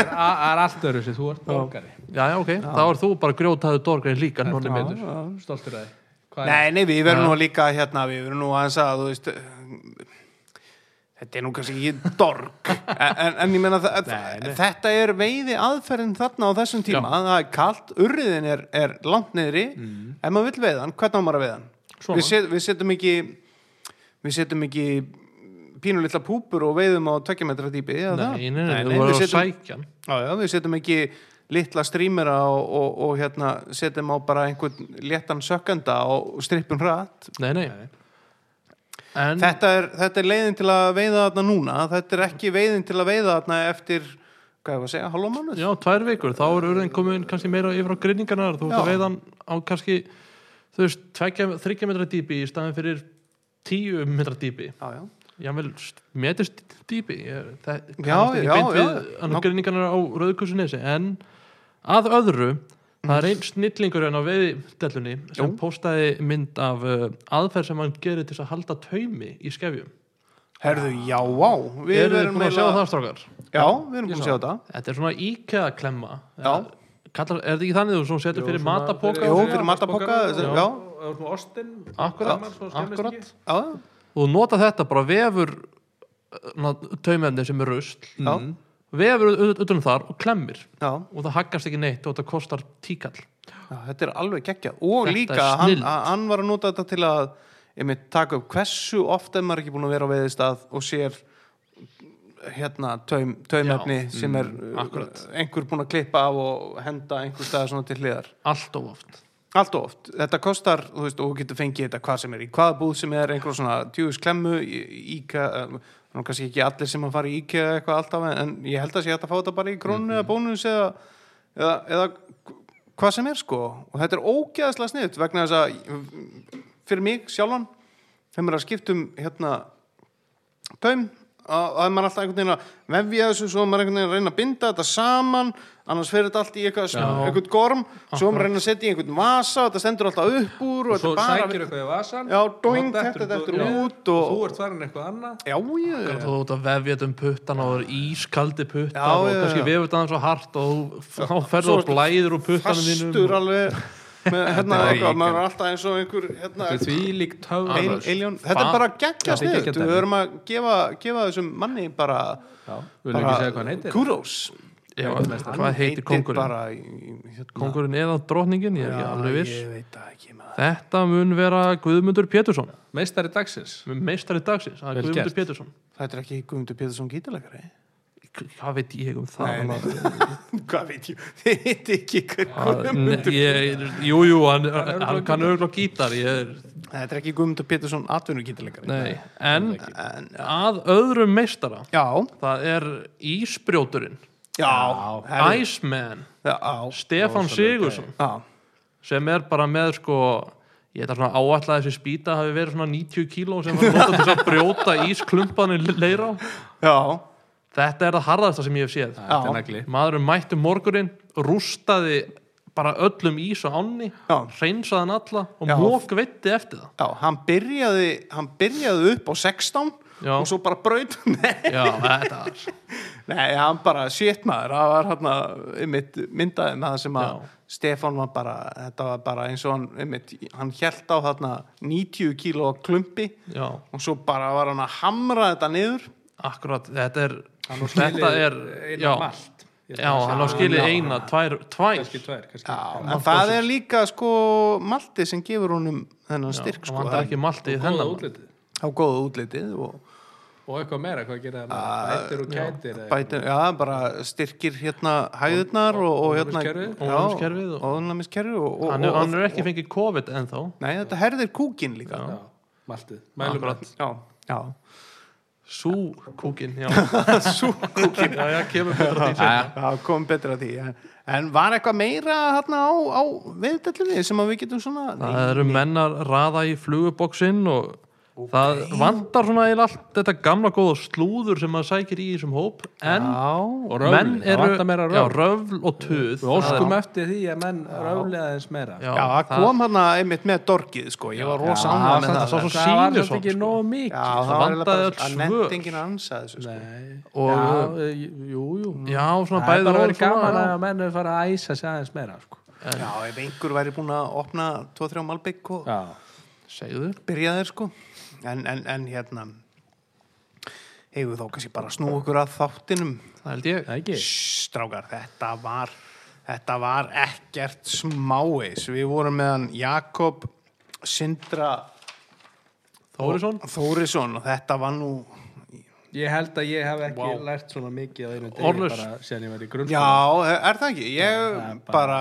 er, a- það er allt öðruvísi, þú ert borgari. Já, já, ok, þá er þú bara grjótaður dorgarinn líka nonni meður stoltur að þið Nei, nei, við verðum Já. nú líka hérna, við verðum nú aðeins að, þú veist þetta er nú kannski ekki dorg *laughs* en, en, en ég Nei, nei. þetta er veiði aðferðin þarna á þessum tíma, það er kalt urriðin er, er langt niðri. Ef maður vill veiða hann, hvernig á maður að veiða hann Svona. við, set, við setjum ekki við setjum ekki pínu litla púpur og veiðum á tvekja metra dýpi eða það? nei, nei, nei, nei, við setjum, já, já, við setjum ekki litla strímera og, og, og hérna setjum á bara einhvern léttan sökkenda og strippum hratt. Nei, nei en þetta er, þetta er leiðin til að veiða þarna núna. Þetta er ekki veiðin til að veiða þarna eftir, hvað er að segja, halva mánuð? Já, tvær vikur, þá er urðin komin kannski meira yfir á grinningarnar, þú ert að veiðan á kannski, þú veist, tveggja, þryggja metra dýpi í staðin fyrir tíu metra dýpi. Já, já. jável metist dýpi. Það já, beint við greiningarnar á Rauðkursunesi en að öðru það er einn snillingur en á veiðdellunni sem Jú. postaði mynd af uh, aðferð sem hann gerir til að halda taumi í skefjum Herðu, já, vá Við Eru þið erum búin að sjá eiginlega- það strákar? Já, við erum búin að sjá þetta Þetta er svona IKEA klemma Já. Kallar, Er þetta ekki þannig þú setur fyrir svona matapoka Jú, fyrir- fyrir matapoka, Já. já. Og svona ostinn Akkurat, akkurat. Já, og þú nota þetta bara vefur taumefni sem er rusl já, vefur utan um þar og klemmir. Já, og það haggast ekki neitt og þetta kostar tíkall. Já Þetta er alveg geggjað. Og Þetta líka, hann, hann var að nota þetta til að einmitt, taka upp hversu oft er maður ekki búin að vera á veiðistað og sér hérna taum, taumefni sem er uh, akkurat. einhver búin að klippa af og henda einhver stað svona til hliðar. Allt of oft. Allt og oft, þetta kostar þú veist, og þú getur fengið þetta hvað sem er í hvaða búð sem er einhver svona djúðis klemmu íka, þannig kannski ekki allir sem að fara í íka eða eitthvað alltaf en ég held að sé hægt að fá þetta bara í krónu eða bónus eða, eða, eða hvað sem er sko. Og þetta er ógeðslega sniðt vegna þess að fyrir mig sjálfan maður er að skipta um hérna taum. Að að maður alltaf einhvern veginn að vefja þessu svo maður einhvern veginn að reyna að binda þetta saman annars fer þetta allt í eitthvað, eitthvað gorm svo er maður að reyna að setja í einhvern vasa og þetta stendur alltaf upp úr og Og svo er sækir eitthvað í vasan Já, doing, þetta dettur já. út og- Þú ert farin eitthvað annað. Já, ég, þú ert að vefja þetta um puttan og það er ískaldi puttan og kannski vefur þetta aðeins svo hart og þá ferðu Svo og blæður úr puttanum þínum. fastur alveg hérna, er eitthvað, maður er alltaf eins og einhver hérna, Þetta er því líkt eiljón, þetta er bara geggja er geggjað við höfum að gefa, gefa þessum manni bara, Já, Já, Hann hvað heitir kongurinn? bara, í- hérna, kongurinn eða drottningin, ég er ekki alveg viss. það ekki þetta mun vera Guðmundur Pétursson. Meistari dagsins. Meistari dagsins, það er Guðmundur. Pétursson. Þetta er ekki Guðmundur Pétursson gítalegari hvað veit ég um það? Nei, nei. *laughs* Hvað veit ég? Þið veit ekki Guðmundur ég, jú, jú, hann, hann kann auðvitað gítar ég er, Þetta er ekki Guðmundur Pétursson atvinnur gítalegari nei, en En, að öðrum meistara Já, það er Ísbrjóturinn Iceman, já, Stefán Sigursson sem er bara með sko ég ætla svona að áætla að þessi spýta hafi verið svona 90 kíló sem var notað til að brjóta ísklumpanir leira já, þetta er það harðasta sem ég hef séð. Þetta Já. nagli maðurinn mætti morgurinn rústaði bara öllum ís og ánni hann alla og mók veitti eftir það. Já, hann byrjaði hann byrjaði upp á 16 Já. og svo bara braut Nei, já, þetta var *laughs* nei, hann bara shit maður, það var hann einmitt myndaði með það sem að Já. Stefán var bara, þetta var bara eins og hann einmitt, hann held á þarna 90 kíló klumpi já, og svo bara var hann að hamra þetta niður. Akkurat, þetta er Hann þetta er já, malt. Já, hann á skilið eina, tvær, tvær. Kannski tvær kannski. Já, en það er líka sko maltið sem gefur honum þennan styrk hann sko, vantar ekki malti í þennan. útlitið á góða útlitið og Og eitthvað meira, hvað gerir það Bætir og kætir eða- bætir, já, bara styrkir hérna hæðurnar og, og hérna og- ónæmiskerfið og, og, hann, er, og, hann er ekki fengið COVID ennþá. Nei, þetta herðir kúkin líka. Já, maltið. Mælum Akkurat. já, já. Sú kúkin, já. *laughs* Sú kúkin, já, já, kemur betra því það kom betra því en, var eitthvað meira hérna á, á viðdællinni sem að við getum svona Það eru menn að raða í fluguboksinn og það vantar svona eiginlega allt þetta gamla góða slúður sem maður sækir í þessum hóp en já, röfl, menn það eru meira já, röfl. röfl og tuð. Við óskum eftir því að menn röfli aðeins meira. Já, já, það kom hérna einmitt með dorgið sko, ég var rosa Já, ánægð með það. það var svo Það ekki sko. nóg mikið Já, það það eiginlega öll bara að svör. nefnt enginn að ansa þessu sko. Já, e, jú, jú. Já, svona Það er bæði bara og verið gaman að menn er fara að æsa sig aðeins meira sko. Já, ef einhver væri búin að opna 2-3 malbygg og Já, segðu. byrja þeir sko en, en, en hérna hefur þá kannski bara snú okkur að þáttinum það held ég. Það ekki? Strákar, þetta var þetta var ekkert smáis við vorum meðan Jakob Sindra Þórisson. Þórisson og þetta var nú Ég held að ég hef ekki Vá. lært svona mikið á einu degi bara síðan ég var í já, grunnskóla er það ekki? Ég er bara,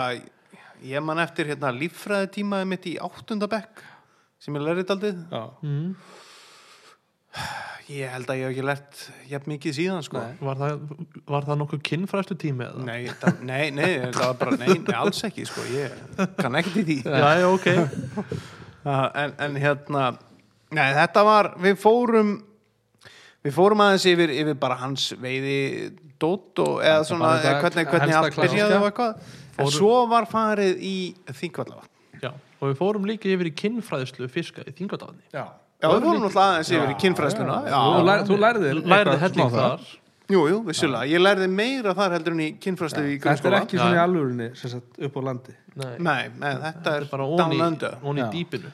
ég man eftir hérna líffræði tímaði mitt í áttundabekk sem ég lærið aldrei Já, mm. ég held að ég hef ekki lært jafn mikið síðan sko. Var, það, var það nokkuð kinnfræstu tími eða? Nei, það, nei, nei, það var bara, nei, nei, alls ekki, sko, ég kann ekkert í því. já, já, ok. Uh, *laughs* en, en hérna, nei, þetta var, við fórum, við fórum aðeins yfir, yfir bara hans veiði dót og eða svona þetta hvernig, hvernig allt byrjaði og eitthvað. En svo var farið í þingvallavatn og við fórum líka yfir í kinnfræðslu fiska í þingadafni Já. Já, við fórum náttúrulega aðeins yfir í kynfræðsluna. Þú, Já, lær, þú lærði helling þar. jú, jú, vissulega. Ég lærði meira þar heldur en í kynfræðslu í Þetta er grunnskóla. ekki svona í alvörinni sem sagt, upp á landi. Nei, Nei, nei, þetta er bara Já. í dýpinu.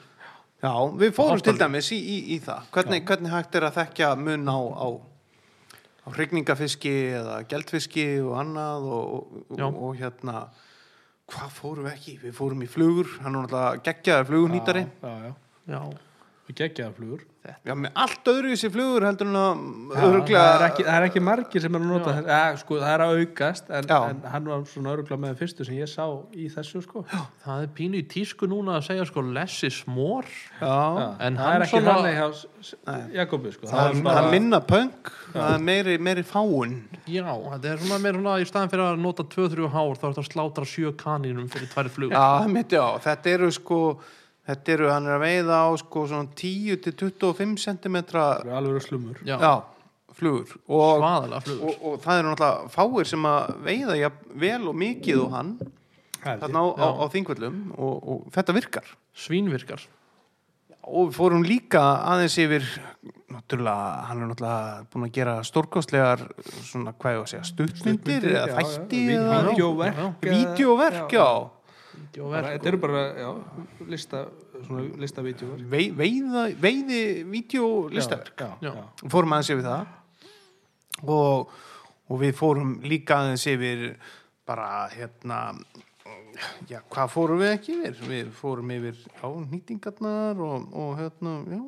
Já, við fórum til dæmis í, í, í það. Hvernig, hvernig hægt er að þekkja mun á, á, á hrygningafiski eða geldfiski og annað og, Já. og, og hérna hvað fórum við ekki? Við fórum í flugur. Hann er náttúrulega geggjaður flugunýtari Já, já, Já, við geggjaða flugur Já, með allt öðru í sér flugur heldur en að það, öruglega er ekki, það er ekki margir sem er að nota þess, ja, sko, það er að aukast en, Já. en hann var svona öruglega með fyrstu sem ég sá í þessu sko. Já, það er pínu í tísku núna að segja sko less is more Já, En það hann er ekki svona- S- S- Jakobi sko. það, það er minna punk það er meiri, meiri fáun Já, þetta er svona meira svona í staðan fyrir að nota 2-3 hár þá er þetta að slátra sjö kanínum fyrir tvær flug Já, það mitt, já, þetta eru sko þetta eru, hann er að veiða á sko svona 10 til 25 cm Það eru alveg slumur. Já, já, flugur. Og, flugur og, og það eru náttúrulega fáir sem að veiða ja, vel og mikið og hann þarna á, á, á þingvöllum og, og þetta virkar. Svínvirkar. Og við fórum líka aðeins yfir náttúrulega, hann er náttúrulega búin að gera stórkostlegar svona hvað ég að segja, stuttmyndir eða þætti já, eða vídeóverk, já. já þetta eru bara já, lista, svona lista Vei, veiða, veiði já. fórum aðeins yfir það. Og, og við fórum líka aðeins yfir bara hérna já, hvað fórum við ekki yfir? Við fórum yfir á nýtingarnar og, og hérna já,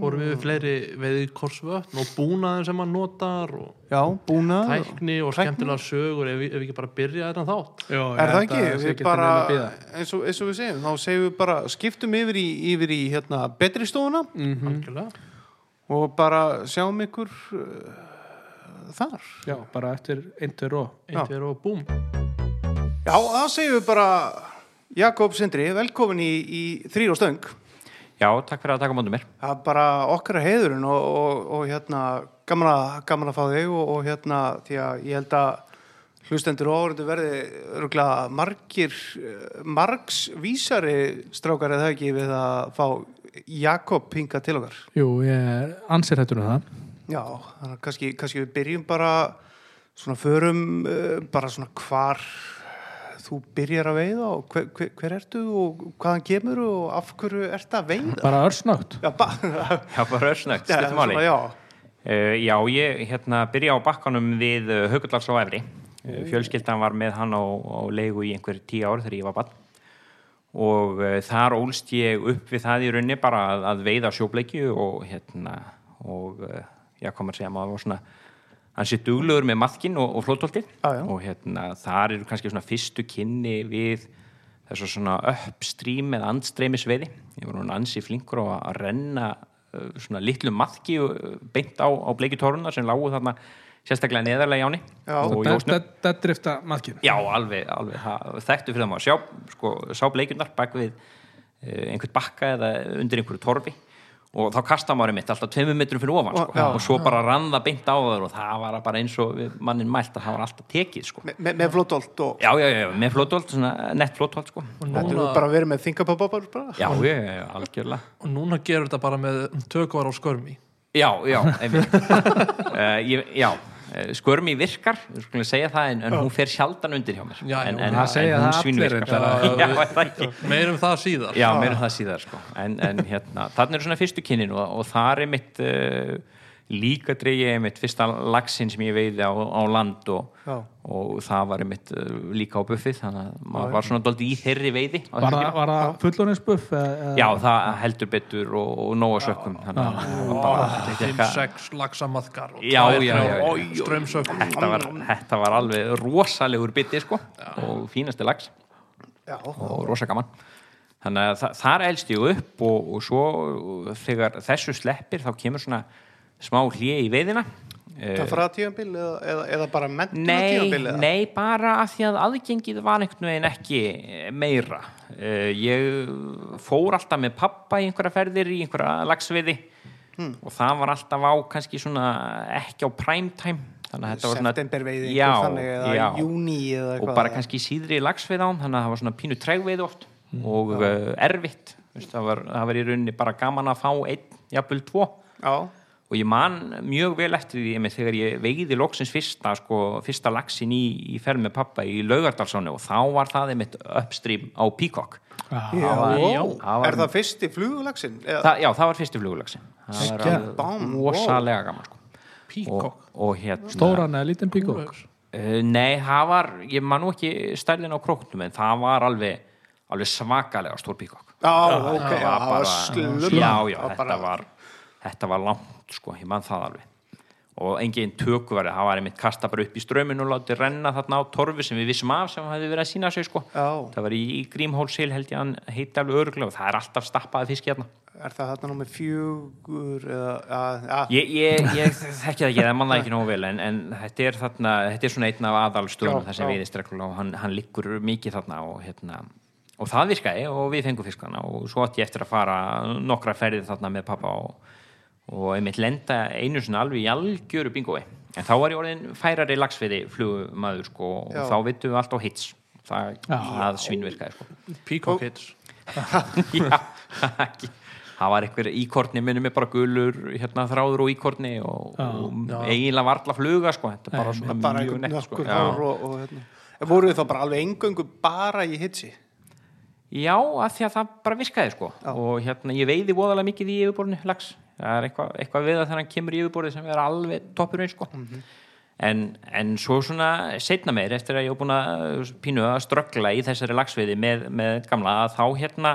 Fórum við fleiri veiðkorsvötn og búnaðin sem hann notar og já búnað tækni og Tækni. skemmtilega sögur ef, ef við ekki bara byrja þetta þátt. Já, er það ekki, við bara eins og, eins og við segjum, þá segjum við bara skiptum yfir í, yfir í hérna betri stofuna. Mhm. algjörlega. Og bara sjáum ykkur uh, þar. Já, bara eftir eintur og eitt er og búm Já, þá segjum við bara Jakob Sindri, velkomin í, í þrýr og stöng. Já, takk fyrir að taka móndum mér. Það er bara okkar að heiðurinn og, og, og hérna, gaman að, gaman að fá þig og, og hérna, því að ég held að hlustendur og áhverju verði örgulega margir, eh, margs vísari strákar eða ekki við að fá Jakob hinga til okkar. Jú, ég er ansir hættur um það Já, þannig að kannski, kannski við byrjum bara svona förum uh, bara svona hvar þú byrjar að veiða og hver, hver, hver ertu og hvaðan kemur og af hverju ertu að veiða? Bara örsnátt Já, ba Já, bara örsnögt, máli. svona, já. Uh, já, ég hérna, byrja á bakkanum við uh, Haugullands á Efri. Uh, fjölskyldan var með hann á, á leigu í einhver tíu ár þegar ég var bann. Og uh, þar ólst ég upp við það í raunni bara að, að veiða sjóbleikju og hérna, og uh, já, komur að segja, maður var svona, hann sé duglegur með maðkinn og, og flótoltið. Já. Og hérna, þar eru kannski svona fyrstu kynni við þessu svona upstream eða andstreymisveiði. Ég var núna ansi flinkur á að renna uh, svona litlu maðki uh, beint á, á bleikitóruna sem lágu þarna sérstaklega neðarlega í áni Já. og jósnum. Deadrifta maðkin Já, alveg, alveg, það, þekktu fyrir það maður sjá, sko, sá bleikjurnar bak við uh, einhvern bakka eða undir einhverju torfi og þá kasta maður mitt alltaf tveimur metrum fyrir ofan sko, Já. og svo bara rann það beint á þar og það var bara eins og við mannin mælt að það var alltaf tekið sko. Me, me, með flótolt og Já, já, já, með flótolt, svona nett flótolt sko. og þetta er núna, bara verið með þingapapapar bara. Já, já, já, já, algjörlega og núna gerur þetta bara með tökvar á skörmi Já, já, einmitt uh, *laughs* ég, Já, skörmi virkar við skulum segja það, en, en hún fer sjaldan undir hjá mér. Já, en, en, það en hún það *laughs* það ekki? meirum það síðar. Já, meira það síðar sko. en, en hérna, þarna eru svona fyrstu kynnin og, og þar er mitt uh, líka dreigi mitt fyrsta lagsin sem ég veiði á, á land og, Já. og það var mitt uh, líka á buffið þannig að maður var svona dóldi í þeirri veiði Var það, það fulloninsbuff? Já, það heldur betur og, og nóga sökkum það 5-6 lagsamaðkar og Já, já, já, já. strömsökkum þetta var, þetta var alveg rosalegur biti sko, og fínasti lags Já. og rosa gaman þannig að þa þar elst ég upp og, og svo þegar þessu sleppir þá kemur svona smá hlje í veiðina. Eh, Það fara tíðanbíl eða, eða, eða bara tíðanbíl eða? nei, bara af því að aðgengið var einhvern veginn ekki eh, meira. Uh, ég fór alltaf með pappa í einhverja ferðir í einhverja lagsveiði og það var alltaf á kannski svona ekki á prime time. Þannig að þetta var svona septemberveiði þannig eða júni eða og bara kannski síðri lagsveið án þannig að það var svona pínu tregveið oft og uh, erfitt. Það, var, það var í rauninni bara gaman að fá einn, jafnvel tvo. Já, og ég man mjög vel eftir því einmitt, þegar ég veiði loksins fyrsta sko, fyrsta lagsin í, í ferð með pappa í Laugardalsáni og þá var það einmitt uppstrím á Peacock. Já, var- já. það var- er það fyrsti flugulagsin? Eða- Það, já, það var fyrsti flugulagsin það alveg rosalega gaman sko. og, Píkokk og hérna Stóran eða lítinn píkók Uh, nei, það var, ég man nú ekki stærlinn á króknum en það var alveg, alveg svakalega stór píkokk já, ok, það var slum já, já, þetta var þetta var langt, sko, ég man það alveg og engin tökuverði, það var einmitt kasta bara upp í ströminu og látið renna þarna á torfi sem við vissum af sem hefði verið að sína sig sko. Já. það var í, Grímhólsil held ég hann heiti alveg öruglega og það er alltaf stappaði fisk hérna er það þarna nú með fjögur eða, já, Ég, ég, ég þekki það ekki, það mann það ekki nógu vel en, en þetta er þarna, þetta er svona einn af aðalstöðunum þar sem veiðist reglulega og hann, hann liggur mikið þarna og hérna og það virkaði og við fengum fiskana og svo átti ég eftir að fara nokkra ferðið þarna með pappa og, og einmitt lenda einu svona alveg í algjöru bingói. En þá var ég orðin færari lagsfiði flugumadur sko og Já. þá vittum við allt á hits. Það, Já. það svínvirkaði sko. Píkokk hits. *laughs* Já, ekki. Það var einhver íkorni minnum mig bara gulur hérna þráður og íkorni og, og eiginlega varla fluga sko, þetta er bara svona bara mjög nett sko. já. og, og hérna. En voru þið þá bara alveg engöngu bara í hitsi? Já, af því að það bara virkaði sko. Og hérna ég veiði voðalega mikið í yfirborðinu lags, það er eitthvað, eitthvað við að þegar hann kemur í yfirborðið sem er alveg toppurinn sko. En, en svo svona setna meir eftir að ég hef búin að pínu að ströggla í þessari lagsveiði með, með gamla að þá hérna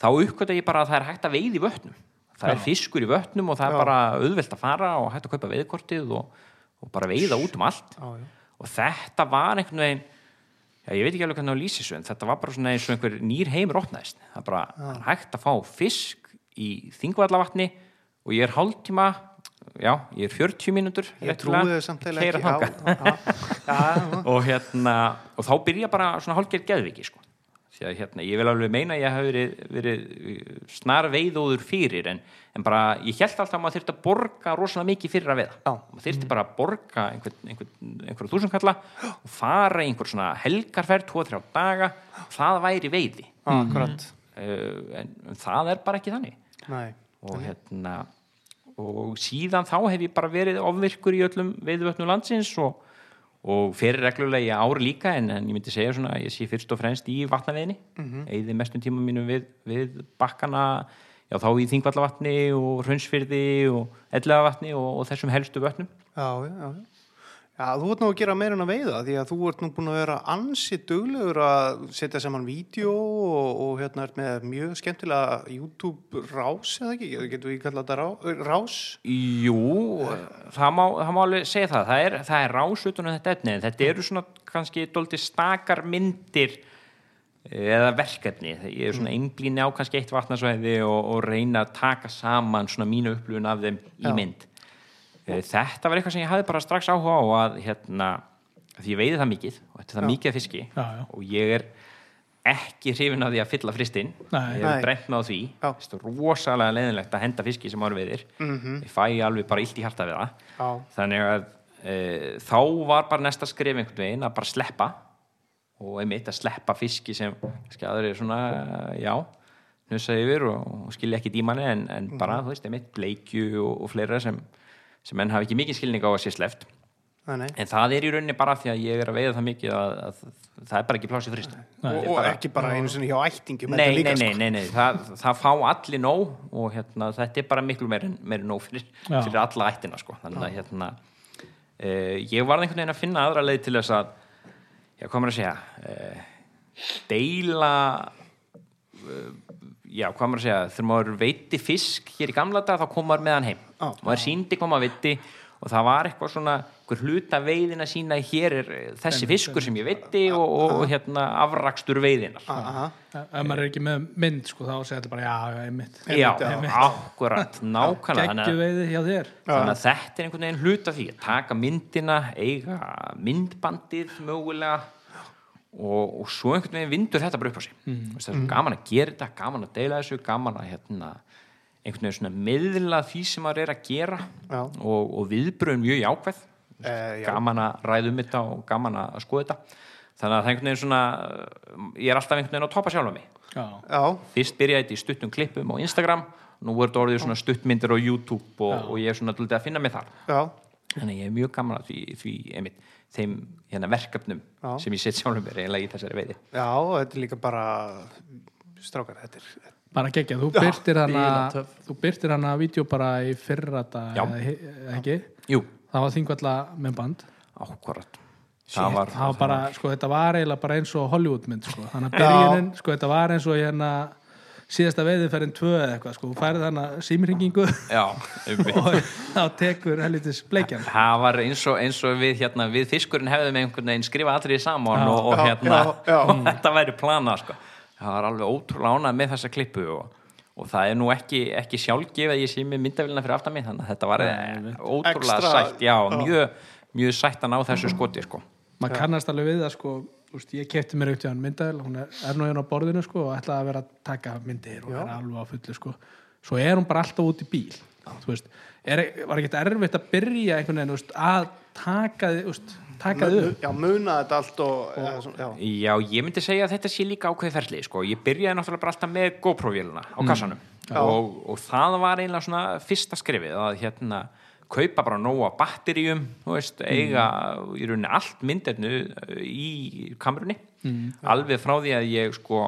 þá uppkvæmta ég bara að það er hægt að veiði í vötnum. Það er fiskur í vötnum og það er Já. bara auðvelt að fara og hægt að kaupa veiðkortið og, og bara veiða út um allt. Já, já. og þetta var einhvern veginn já, ég veit ekki alveg hvernig á lýsi svo en þetta var bara svona eins og einhver nýr heimur opnaðist. Það er bara það er hægt að fá fisk í þingvallavatni og ég er hálftíma já, ég er 40 mínútur Ég trúi þau samt eða keyra ekki já, já, já, *laughs* og hérna og þá byrja bara svona hálfgerð geðviki sko. því að hérna, ég vil alveg meina ég hef verið, verið snar veiðóður fyrir en, en bara, ég held alltaf að maður þyrfti að borga rosalega mikið fyrir að veiða. Já. maður þyrfti bara að borga einhver, einhver, einhver þúsundkalla og fara einhver svona helgarferð, 2-3 daga. Það væri veiði. Akkurat. Uh, en, en það er bara ekki þannig. Og hérna og síðan þá hef ég bara verið ofvirkur í öllum veiðvötnum landsins og, og fyrir reglulega í ár líka en, en ég myndi segja svona að ég sé fyrst og fremst í vatnaveðinni mm -hmm. eigði mestum tíma mínum við, við bakkana já þá í Þingvallavatni og Hraunsfyrði og Ellegavatni og, og þessum helstu vötnum Já, já, já. Já, þú ert nú að gera meira en að veiða því að þú ert nú búin að vera ansi duglegur að setja saman vídeo og, og hérna er með mjög skemmtilega YouTube rás eða ekki, getur við kallað þetta rá, rás? Jú, það má, það má alveg segja það. Það er, það er rás utan um þetta efni þetta eru svona kannski dólti stakar myndir eh, eða verkefni, ég er svona einblíni á kannski eitt vatnarsvæði og, og reyna að taka saman svona mínu upplifun af þeim í Já. mynd. Eh, þetta var eitthvað sem ég hafði bara strax áhuga á að hérna, því ég veiði það mikið og þetta er það Já. mikið af fiski Já, já. og ég er ekki hrifin af því að fylla fristinn Nei. ég hef brent með á því er rosalega leiðinlegt að henda fiski sem ári veiðir Mhm. ég fæ alveg bara illt í hjarta við það Já. þannig að e, þá var bara næsta skrif einhvern veginn að bara sleppa og einmitt að sleppa fiski sem aðrir er svona já, hnussa yfir og, og skilja ekki dímani en, en bara, þú veist, einmitt bleikju og, og fleira sem, sem enn hafi ekki mikið skilning á að sé sleppt Nei, nei. en það er í rauninni bara því að ég er að veiða það mikið að, að það er bara ekki plásið frist Og, og ekki bara einu sinni hjá ættingum nei, þetta nei, líka, nei, sko. nei, nei. Það, það fá allir nóg og hérna, þetta er bara miklu meir en, meir en nóg fyrir, fyrir alla ættina sko. þannig að hérna, uh, ég var einhvern veginn að finna aðra leið til þess að hvað maður að segja uh, deila uh, já, hvað maður að segja? Þegar maður veiti fisk hér í gamla dag þá kom maður með hann heim. Já. maður síndi hvað maður veiti og það var eitthvað svona einhver hluta veiðin að sína hér er eh, þessi fiskur sem ég veiti og, og, og hérna afrakstur veiðinar Aha. ef maður er ekki með mynd sko, þá segir þetta bara já, já, einmitt. Já, akkurat, nákvæmlega. Þannig að þetta er einhvern veginn hluta því að taka myndina, eiga myndbandið mögulega og, og svo einhvern veginn vindur þetta bara upp á sig. Mm. það er svo gaman að gera þetta gaman að deila þessu, gaman að hérna, einhvern veginn svona miðla því sem maður er að gera. Já. og, og viðbröðum mjög jákvæð. Eh, já. gaman að ræða um þetta og gaman að skoða þetta. Þannig að það er einhvern veginn svona ég er alltaf einhvern veginn að topa sjálfa mig. Já, Já, fyrst byrjaði þetta í stuttum klippum á Instagram nú er þetta orðið svona stuttmyndir á YouTube og, og ég er svona að finna mig þar. Já, þannig að ég er mjög gaman að því, því einmitt, þeim hérna, verkefnum Já. sem ég set sjálfum mér eiginlega í þessari veiði. Já, þetta er líka bara strákar, þetta er bara geggja, þú byrtir hana þú byrtir hana vídeo bara í fyrra dag, ekki? Jú, það var þingvalla með band. Ákvarðat það var, það var bara, sko, þetta var eiginlega bara eins og Hollywoodmynd, sko, þannig að byrjunin sko, þetta var eins og hérna síðasta veiðiferðin tvö eða eitthvað, sko, þú færið hana símringingu já, *laughs* og þá tekur hellitis bleikjan. Það var eins og, eins og við, hérna, við fiskurinn hefðum einhvern veginn skrifa allir í saman og, og, Já, hérna, já, já. *laughs* og þetta væri plana sko. það var alveg ótrúlega ánað með þessa klippu og, og það er nú ekki, ekki sjálfgef að ég sé með myndavélina fyrir aftan mig þannig að þetta var Nei, ótrúlega Extra- sætt. Já, mjög, mjög sætt að ná þessu skoti sko. maður kannast alveg við það, sko úst, ég kefti mér aukt í hann myndavel hún er, er nú hérna á borðinu, sko, og ætlaði að vera að taka myndir og vera alveg á fullu, sko. Svo er hún bara alltaf út í bíl þú veist, er, var ekki erfitt að byrja einhvern veginn, þú veist, að taka þið, taka þið upp? Já, muna þetta allt og, eða svona, já. Já, ég myndi segja að þetta sé líka ákveði ferli sko. ég byrjaði náttúrulega bara alltaf með GoPro-vélina á kassanum. Og, og það var eiginlega svona fyrsta skrifið að hérna kaupa bara nóga batteríum þú veist, eiga í rauninni allt myndefnu í kamerunni alveg frá því að ég sko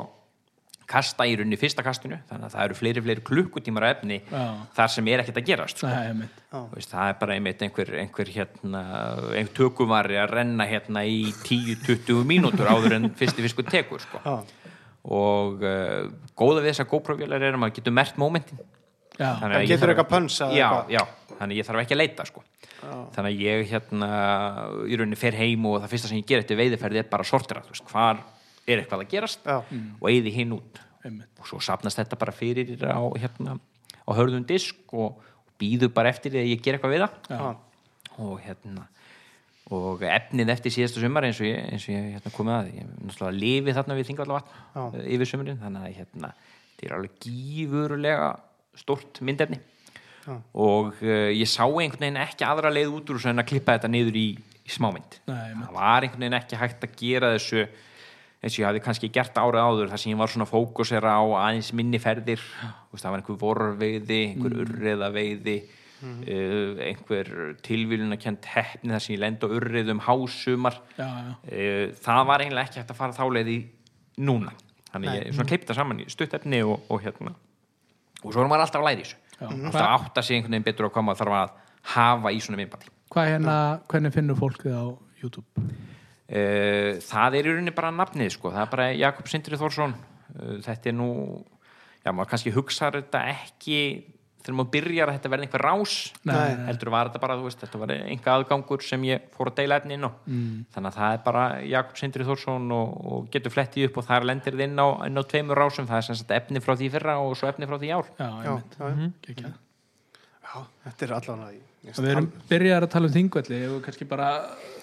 kasta í rauninni fyrsta kastinu þannig að það eru fleiri, fleiri klukkutímar af efni Já. þar sem er ekkert að gerast sko. Nei. Þú veist, það er bara einmitt einhver, einhver hérna, einhver tökuvari að renna hérna í 10-20 mínútur áður en fyrsti fiskur tekur sko. Já. og uh, góða við þessar GoPro-vélar er að maður getur mert momentin Já, Þannig að getur þarf- eitthvað pönns eða já, já, þannig að ég þarf ekki að leita sko. þannig að ég hérna í rauninni fer heim og það fyrsta sem ég ger eftir veiðiferði er bara að sortira þú veist, hvar er eitthvað að gerast Já. og eyði hinn út. Einmitt. og svo sapnast þetta bara fyrir á, hérna, á hörðum disk og, og býður bara eftir því að ég ger eitthvað við það. Og hérna og efnið eftir síðasta sumar eins og ég, eins og ég hérna, komið að ég náttúrulega lifi þarna við þingvallavatn yfir sumurinn þannig að hérna, þetta er alveg gífurlega stórt myndefni. Og uh, ég sá einhvern veginn ekki aðra leið út úr en að klippa þetta niður í, í smámynd. Nei, það var einhvern veginn ekki hægt að gera þessu eins og ég hafði kannski gert árið áður þar sem ég var svona fókusera á aðeins minni ferðir. Veist, það var einhver vorveiði einhver Mm. urriðaveiði uh, einhver tilvílunarkjönd heppni þar sem ég lenda á urriðum hásumar. Já, já. uh, það var eiginlega ekki hægt að fara þá leið í núna. Þannig ég svona kleipta saman í stuttefni og, og hérna og svo er maður alltaf að læra í þessu alltaf að átta sig einhvern veginn betur að koma þarf að hafa í svona viðbandi Hvað hérna, hvernig finnur fólk þið á YouTube? Uh, það er í rauninni bara nafnið sko. það er bara Jakob Sindri Þórsson uh, þetta er nú já, maður kannski hugsaður þetta ekki þegar maður byrjar að þetta verði einhver rás Nei, nei. heldur var þetta bara, þú veist, þetta var einhver aðgangur sem ég fór að deila efni inn á mm. þannig að það er bara Jakob Sindri Þórsson og, og getur flettið upp og þar lendir þið inn á, inn á tveimur rásum, það er sem sagt efni frá því fyrra og svo efni frá því ár Já, Já, já, já. Gekja. já, þetta er allan að Við erum byrjar að tala um þingvelli og kannski bara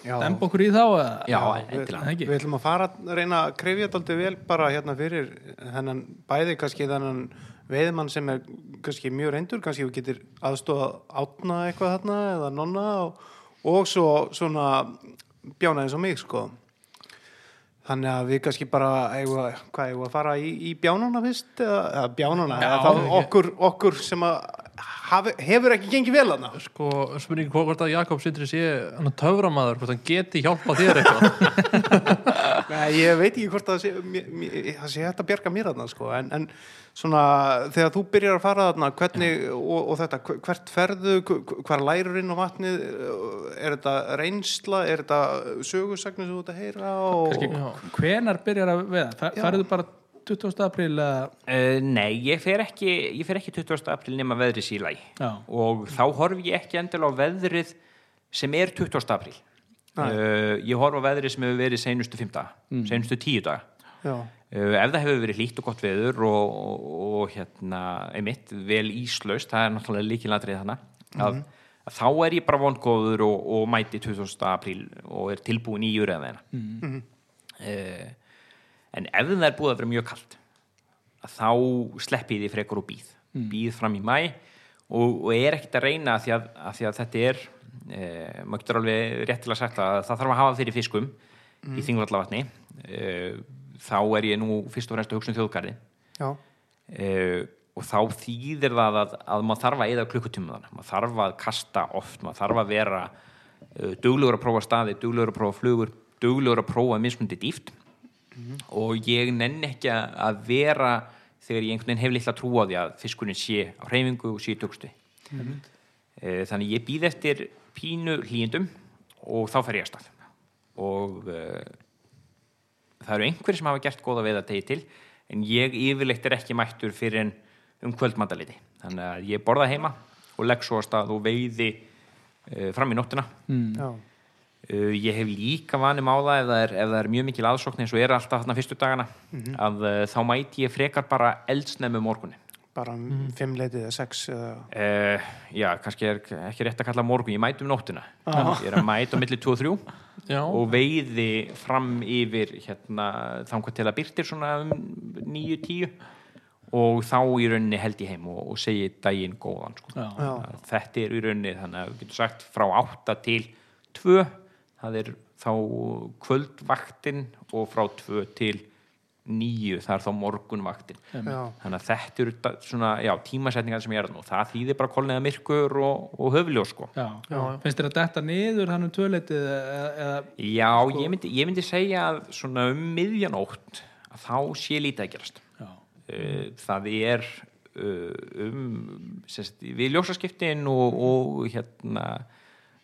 demba okkur í þá eða? já, við, endilega ekki. við ætlum að fara að reyna að krefja þetta vel bara hérna fyrir þennan bæði kannski þennan veiðmann sem er kannski mjög reyndur, kannski við getur aðstofa átna eitthvað þarna eða nonna og, og svo svona bjána eins og mig sko. Þannig að við kannski bara eigum að, hvað eigum að fara í, í bjánana fyrst eða, eða bjánana, Já, eða þá okkur, okkur sem að hefur ekki gengið vel þarna? Sko, spurningi hvort að Jakob Sindri sé hann er töframaður, hvort hann geti hjálpa þér eitthvað. *laughs* Nei, ég veit ekki hvort það sé, það sé hægt að bjarga mér þarna sko, en, en svona þegar þú byrjar að fara þarna, hvernig og, og þetta, hver- hvert ferðu, hv- hvar lærur inn á vatnið, er þetta reynsla, er þetta sögusagnir sem þú ert að heyra og, Kannski, hvenar byrjar að veða? Fer, Já. Færðu bara 20. apríl? Uh, nei, ég fer ekki, ég fer ekki 20. april nema veðrið sílæg og þá horfi ég ekki endilega á veðrið sem er 20. april uh, ég horfi á veðrið sem hefur verið seinustu 5 daga, seinustu 10 daga Já, uh, ef það hefur verið hlýtt og gott veður og, og, og hérna, einmitt vel íslaust, það er náttúrulega líkilatrið þannig að, að þá er ég bara vongóður og, og mæti 20. apríl og er tilbúin í júriðaðina mm. En ef það er búið að vera mjög kalt að þá sleppi því frekar og býð býð fram í mæ og, og er ekkert að reyna að því að, að, því að þetta er e, maður getur alveg réttilega sagt að það þarf að hafa fyrir fiskum í þingvallavatni. E, þá er ég nú fyrst og fremst að hugsa um þjóðgarði já, uh, og þá þýðir það að, að maður þarf að eða klukkutíma þannig maður þarf að kasta oft, maður þarf að vera duglegur að prófa staði duglegur að prófa flugur, duglegur að prófa mismundi dýft og ég nenn ekki að- vera þegar ég einhvern veginn hef litla trú á því að fiskurinn sé á hreyfingu og sé í tökstu uh, þannig ég býð eftir pínu hlýjendum og þá fer ég að stað. Og uh, það eru einhverjir sem hafa gert góða veið að degi til en ég yfirleitt er ekki mættur fyrir en um kvöldmandaliti þannig að ég borða heima og legg svo að stað og veiði uh, fram í nóttina. Já, uh, ég hef líka vanum á það ef það er, ef það er mjög mikil aðsókn eins og er alltaf þarna fyrstu dagana að uh, þá mæti ég frekar bara eldsnefn um morgunin bara um fimm leitið eða sex eða, uh, já, kannski er ekki rétt að kalla morgun ég mæti um nóttina. Ég er að mæta á milli 2 og 3 Já, og veiði fram yfir hérna, þangar til að byrtir svona um 9-10 og þá í rauninni held ég heim og, og segi daginn góðan sko. Já. Já. Að þetta er í rauninni þannig að við getum sagt frá 8 til 2 það er þá kvöldvaktin og frá 2 til 9 það er þá morgunvaktin. Já, þannig að þetta eru svona, já, tímasetningar sem ég er og það þýðir bara kolniða myrkur og, og höfljós sko. Já. Já, já. finnst þér að detta niður hann um tvöleitið eða, eða Já, ég, myndi, ég myndi segja að svona um miðjanótt að þá sé lítið að gerast. Já, uh, það er uh, um sérst, við ljósaskiptin og, og hérna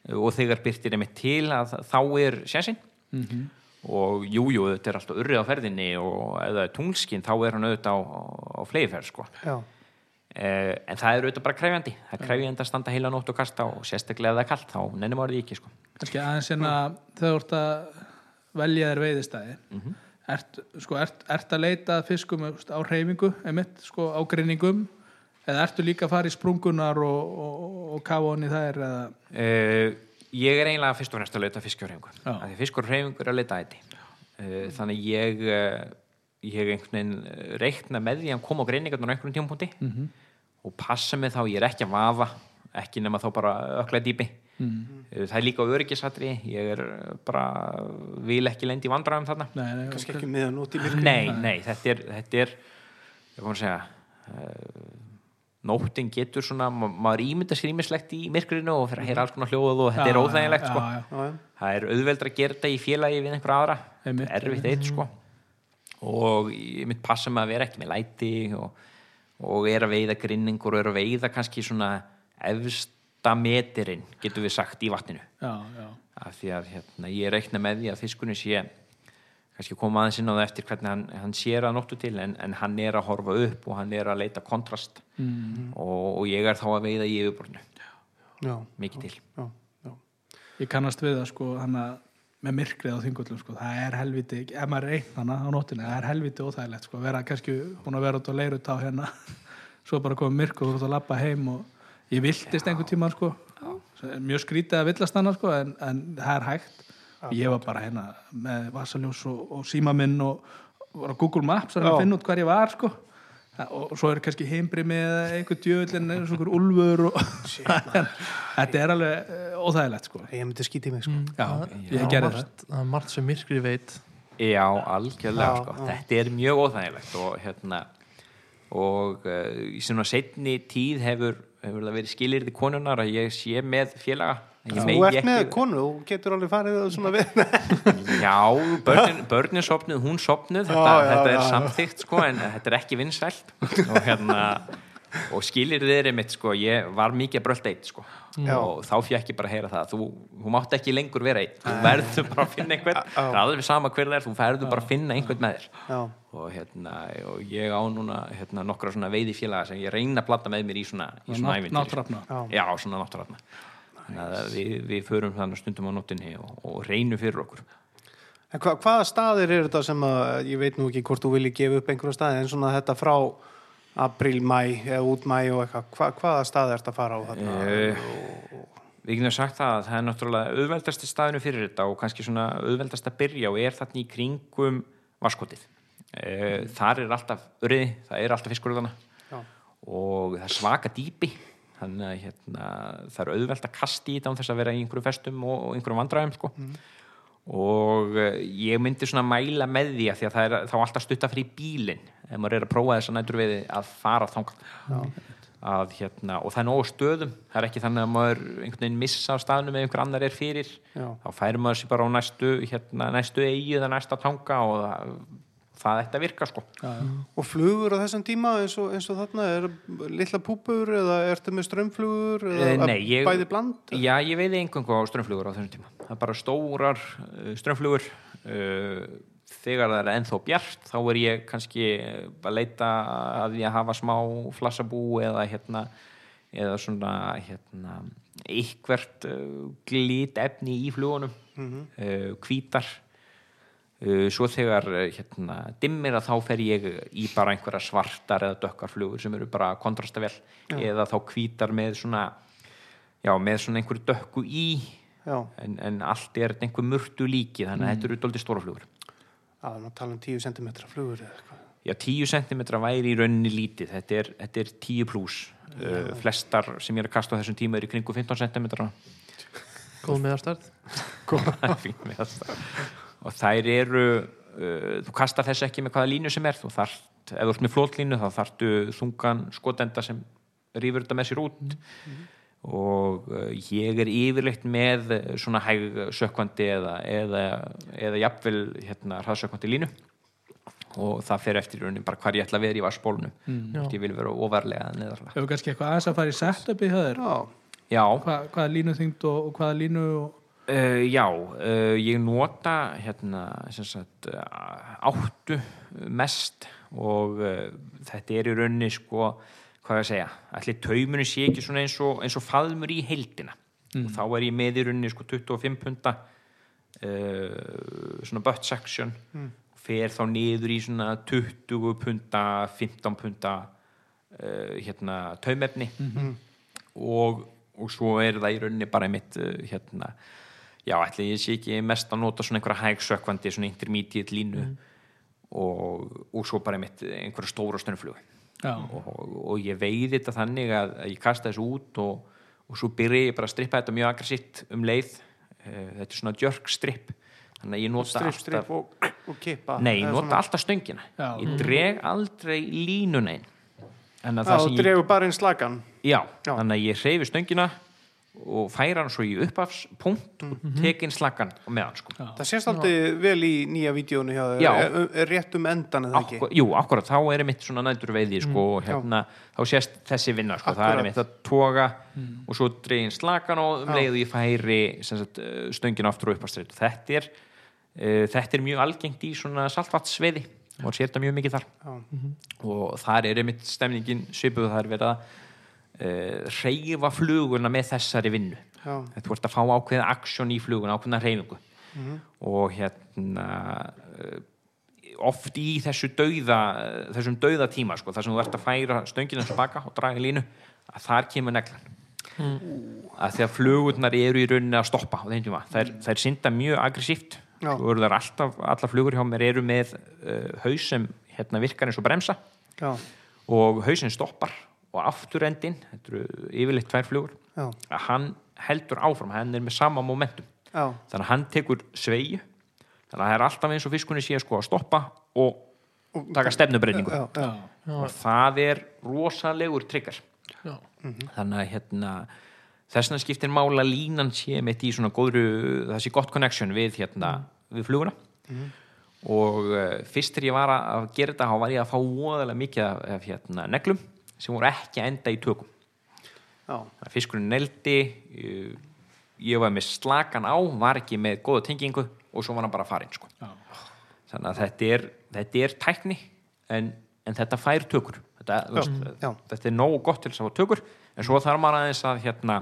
og þegar byrtir er mitt til að þá er sjansinn og jújú, jú, þetta er alltaf urrið á ferðinni og ef það er tunglskinn þá er hann auðvitað á, á, flegiferð sko. uh, en það er auðvitað bara krefjandi. Það er krefjandi að standa heila nótt og kasta og sérstaklega ef það er kallt, þá nennum því ekki sko. aðeins hérna þegar þú ert að velja þér veiðistæði. Ert, sko, ert, ert að leita að fiskum á hreyfingu, einmitt, sko, á grinningum eða ertu líka að fara í sprungunar og, og, og kafa honni þær eða, Uh, ég er eiginlega fyrst og fremst að leita fiskjárhefingu Já. af því fiskjárhefingu er að leita æti. Uh, þannig ég uh, ég einhvern veginn reikna með því að koma á greiningarnar á einhverjum tímapunkti Mhm. og passa mig þá, ég er ekki að vafa ekki nema þá bara ökla dýpi. Mhm. uh, það er líka öryggisatri ég er bara vil ekki lendi í vandræðum þarna. Nei, nei, kannski ekki miðan út í myrkri nei, nei, þetta er þetta er, ég kom að segja uh, nóttin getur svona, ma maður ímynda sér ímislegt í myrkrinu og fyrir að heyra alls konar hljóð og þetta er Já, óþægilegt já, sko. já, já. já, já, það er auðveldra að gera þetta í félagi við einhver aðra Einmitt. erfitt eitt sko og ég mynd passa mig að vera ekki með læti og, og er að veiða grinningur og er að veiða kannski svona efsta metirinn getur við sagt í vatninu já, já, af því að hérna, ég reikna með því að fiskunni sé kannski koma aðeins inn á það eftir hvernig hann, hann sér að nóttu til en, en hann er að horfa upp og hann er að leita kontrast. Mm. og, og ég er þá að veiða í yfirborðinu. Já, mikið til. Já, já. ég kannast við það sko hann að með myrkrið á þingullum sko, það er helviti, ef maður er einn hana á nóttinni, það er helviti óþægilegt sko, vera kannski búin að vera út á leirut á hérna. *laughs* Svo bara koma myrk og þú ert að labba heim og ég viltist einhvern tíma sko, mjög skrítið að villast hana sko, en, en það er hægt ég var bara hérna með vasaljós og, og síma minn og var á Google Maps að Já. finna út hvar ég var sko og svo er kannski heimbri með einhver djöðlinn eins og einhver úlfur og *laughs* þetta er alveg eh, óþægilegt sko ég myndi skítið mig sko. Já, það gerði er margt, það er margt sem myrkri veit Já, algjörlega Já, sko. já. þetta er mjög óþægilegt og hérna og uh, í svona setni tíð hefur, hefur það verið skilirði konunar að ég sé með félaga þú ert með ekki- konu og getur alveg farið svona við *laughs* Já, börnin, börnin sopnuð, hún sopnuð þetta, Já, já, þetta er samþygt sko, en þetta er ekki vinsælt. Og hérna og skilir þeirri mitt sko, ég var mikið að brölda eitt sko. Já. og þá fekk ég bara að heyra það þú, þú mátt ekki lengur vera eitt þú verður bara að finna einhvern. *laughs* Það er alveg sama hver það er, þú verður bara að finna einhvern með þér. Og hérna, og ég á núna hérna, nokkra svona veiði félaga sem ég reyna að blanda með mér í svona, í svona já, svona að við, við förum þannig stundum á nóttinni og, og reynum fyrir okkur En hva, hvaða staðir er þetta sem að, ég veit nú ekki hvort þú vilji gefa upp einhverja staði, en svona þetta frá april, mæ eða út mæ og eitthvað, hva, hvaða staði er þetta að fara á þarna? Eh, Við getum sagt það að það er náttúrulega auðveldasti staðinu fyrir þetta og kannski svona auðveldast að byrja og er þarna í kringum vaskotið. Eh, Þar er alltaf urriði, það er alltaf fiskur þarna Já. og það er svaka dýpi þannig að hérna, það er auðvelt að kasta í þetta án þess að vera í einhverju festum og, og einhverjum vandræðum sko. og uh, ég myndi svona mæla með því að því að það er þá alltaf stutta frí bílinn ef maður er að prófa þess að nætur við að fara að, hérna, og það er nógu stöðum. Það er ekki þannig að maður einhvern veginn missa á staðnum ef einhver annar er fyrir. Já. þá færir maður sér bara á næstu hérna, næstu eigi eða næsta tanga og það, það ætti að virka sko. Og flugur á þessum tíma eins og, eins og þarna er litla púpur eða ertu með strömmflugur eða Eh, nei, ég- bæði bland? Já, ég veiði einhverjum á strömmflugur á þessum tíma. Það er bara stórar uh, strömmflugur uh, þegar það er ennþá bjart þá er ég kannski að leita að að hafa smá flassabú eða hérna eða svona hérna eitthvert uh, glít efni í flugunum. Uh, hvítar. Uh, svo þegar uh, hérna, dimmir að þá fer ég í bara einhverja svartar eða dökkar flugur sem eru bara kontrastavel eða þá hvítar með svona já, með svona einhverju dökku í en, en allt er einhver murtu líki þannig að þetta eru doldið stóra flugur. Að ná tala um 10 cm flugur eða eitthvað. Já, 10 cm væri í rauninni lítið. Þetta er, þetta er 10 pluss uh, flestar sem ég er að kasta á þessum tíma eru í kringu 15 cm góð meðarstærð Fínt *laughs* með það. Og þær eru uh, þú kastar þess ekki með hvaða línu sem er. Þú þarft, ef þú ert með flótlínu þá þarftu þungan skotenda sem rýfur þetta með sér út. Og uh, ég er yfirleitt með svona hæg sökkvandi eða, eða, eða jafnvel hérna hraðsökkvandi línu. Og það fer eftir í raunin bara hvar ég ætla að vera í vassbólunum mm. ég vil vera ofarlega eða neðarlega. Hefur kannski eitthvað aðeins að fara í setupi hjá þér? Já, já, Hva, hvaða línu þyngd og, og hvaða línu og... Uh, já, uh, ég nota hérna, sem sagt, uh, áttu mest og uh, þetta er í rauninni sko, hvað ég að segja, allir taumunni sé ekki svona eins og, eins og faðmur í heildina. Og þá er ég með í rauninni sko 25 punta svona butt section fer þá niður í svona 20 punta 15 punta hérna taumefni. Og, og svo er það í rauninni bara mitt hérna já, ætli ég sé ekki mest að nota svona einhverja hægsökkvandi, svona intermediate línu og, og svo bara mitt einhverja stóra stönnflugu Já. og, og ég veiði þetta þannig að, að ég kasta þessu út og, og svo byrja ég bara að strippa þetta mjög aggressitt um leið. Eh, þetta er svona jerk strip þannig að ég nota strip, alltaf strip og, og kippa. Nei, ég nota svona- alltaf stöngina. Já. ég dreg aldrei línuna inn. En að Já, það og sem ég dregur bara inn slagan Já, Já. þannig að ég hreyfi stöngina og færa hann svo í upphafspunkt og tek inn slaggan á meðan sko. Það sést aldrei vel í nýja vídjónu hjá þér. Já. rétt um endan eða ekki? Akkur, Jú, akkurat, þá er mitt svona nætur veiði sko, og hérna, þá sést þessi vinna sko, það er mitt að toga og svo dregin slagan og um leið og ég færi eh, stöngina aftur og uppastreitt þetta er, uh, þetta er mjög algengt í svona saltvatsveiði og sér þetta mjög mikið þar. Já. og þar er mitt stemningin svipuð að uh, reyfa fluguna með þessari vinnu. Já. þú ert að fá ákveðið aksjón í fluguna ákveðna reyfingu og hérna uh, oft í þessu dauða þessum dauða tíma sko, þar sem þú ert að færa stöngina tilbaka og draga í línu að þar kemur neglan. Að því að flugurnar eru í rauninni að stoppa tíma, þær, þær synda mjög aggressíft. Allar flugur hjá mér eru með uh, haus sem hérna virkar eins og bremsa. Já, og hausinn stoppar og afturendin, þetta eru yfirleitt tvær flugur já, að hann heldur áfram, hann er með sama momentum. Já, þannig að hann tekur sveigju þannig að það er alltaf eins og fiskunni sé sko að stoppa og Og- taka stefnubreiningu og það er rosalegur trigger. Já. þannig að hérna þess vegna skiptir mála línan sé mitt í svona góðru, það sé gott connection við hérna, við fluguna. Og uh, fyrst þegar ég var að gera þetta, þá var ég að fá óðalega mikið af hérna, neglum sem voru ekki að enda í tökum já. Þannig fiskurinn neldi ég, var með slakan á var ekki með góða tengingu og svo var hann bara farinn sko. Já. þannig að þetta er, þetta er tækni en, en þetta fær tökur þetta, þú veist, já. þetta er nógu gott til þess að fá tökur en svo þarf maður aðeins að, hérna,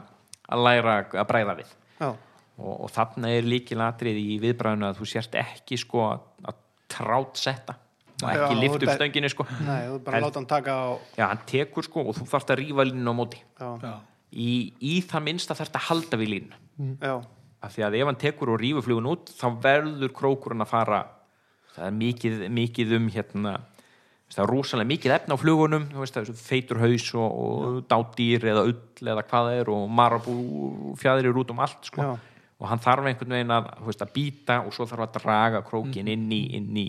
að læra að bræða við já. og, og þarna er líkilatrið í viðbræðinu að þú sért ekki sko að, að trátsetta og Já, ekki lift upp stönginu sko. Nei, þú bara láta hann taka á já, hann tekur sko og þú þarft að rífa línu á móti. Já, Já. í, í það minnsta þarft að halda við línu já, af því að ef hann tekur og rífur flugun út þá verður krókurinn að fara það er mikið, mikið um hérna það er rosalega mikið efna á flugunum þú veist, er feitur haus og, og dádýr eða ull eða hvað það er og marabú fjæðrir út um allt sko. Já. og hann þarf einhvern veginn að, þú veist, að býta og svo þarf að draga krókin inn í, inn í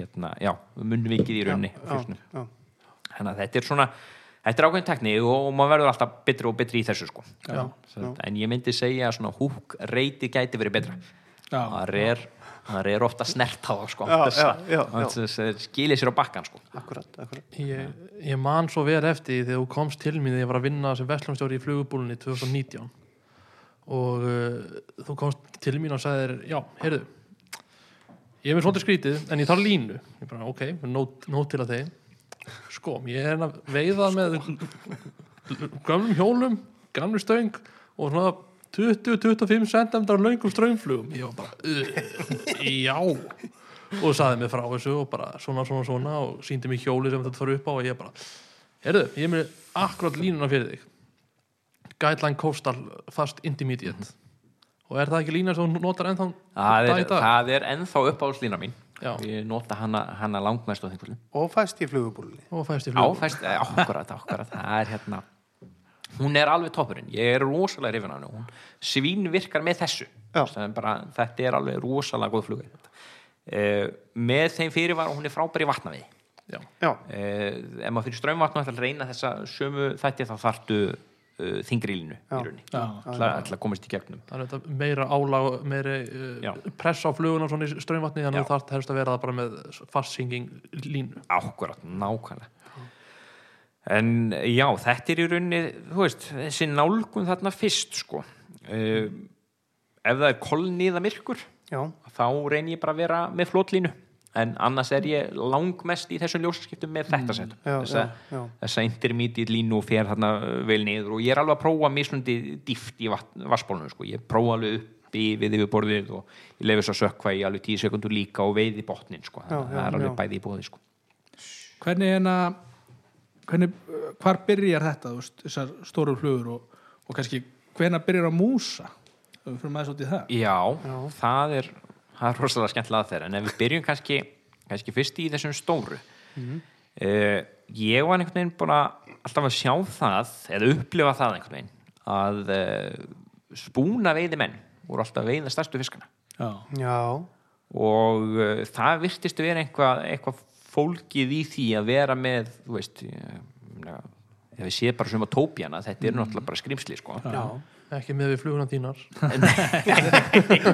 hérna, já, munnvikið í raunni já, já. þannig að þetta er svona þetta er ákveðin tekni og maður verður alltaf betri og betri í þessu sko. Já, Svo, en ég myndi segja að svona húk reyti gæti verið betra. Já. það er, það er ofta snert á það sko. Já, Þess að- já, já, já. þess að skilir sér á bakkan sko. Akkurat, akkurat. Ég, ég man svo vel eftir því þegar þú komst til mín þegar ég var að vinna sem vestlumstjóri í flugubúlunni 2019 og uh, þú komst til mín og sagðir já, heyrðu ég er með svolítið skrítið en ég þarf línu. Ég bara, ok, nót, nót til að þeim. Sko, ég er að veiða með gömlum hjólum gamlu stöng og svona 20-25 cm löngum ströngflugum ég var bara, já. Og saði mig frá þessu og bara svona, svona, svona og síndi mig hjóli sem þetta fór upp á og ég bara, heyrðu, ég er með akkurat línuna fyrir þig. Guideline Coastal Fast Intermediate og er það ekki lína sem þú notar ennþá það er, það er ennþá uppáhaldslína mín. Já. ég nota hana, hana langmest og fæst í flugubúlinni og fæst í flug áfæst, eh, akkurat, akkurat. Það er hérna hún er alveg toppurinn, ég er rosalega rifin á henni. Hún svín virkar með þessu. Er bara, þetta er alveg rosalega góð flugur uh, með þeim fyrirvar og hún er frábær í vatnaði Já. já, uh, ef maður fyrir strömmvatn og ætla að reyna þessa sömu þætti þá þartu uh, þingri línu í rauninni. Að komast í gegnum. Er þetta meira álag meiri Já. uh, press á fluguna svona í ströymvatni þannig að það helst að vera það bara með fastsinging línu. Akkurat, nákvæmlega. En já, þetta er í rauninni þú veist, þessi nálgun þarna fyrst sko. Uh, ef það er kolniða myrkur já, þá reynir ég bara að vera með flotlínu en annars er ég langmest í þessum ljósaskiptum með þetta set þessa, já, já. þessa intermediate línu fer þarna vel niður og ég er alveg að prófa mislundi dýft í vassbólunum sko. ég prófa alveg upp í við yfirborðið og ég lefi svo sökva í alveg tíu sekundur líka og veiði botnin sko. Já, það já, er alveg já. bæði í bóði sko. hvernig en að hvernig, hvar byrjar þetta veist, þessar stóru flugur og, og kannski hvenær byrjar að músa fyrir maður út í það Já, Já. það er það er rosalega skemmtilega þeirra en ef við byrjum kannski, kannski fyrst í þessum stóru. Mhm. uh, ég var einhvern veginn búin að alltaf að sjá það eða upplifa það einhvern veginn að uh, spúna veiði menn voru alltaf að veiða stærstu fiskana. Já, já, og uh, það virtist vera eitthvað eitthva fólkið í því að vera með þú veist ég, meina, ef við séð bara sem að tópjana þetta er náttúrulega bara skrimsli sko. já. ekki með við fluguna þínar *laughs*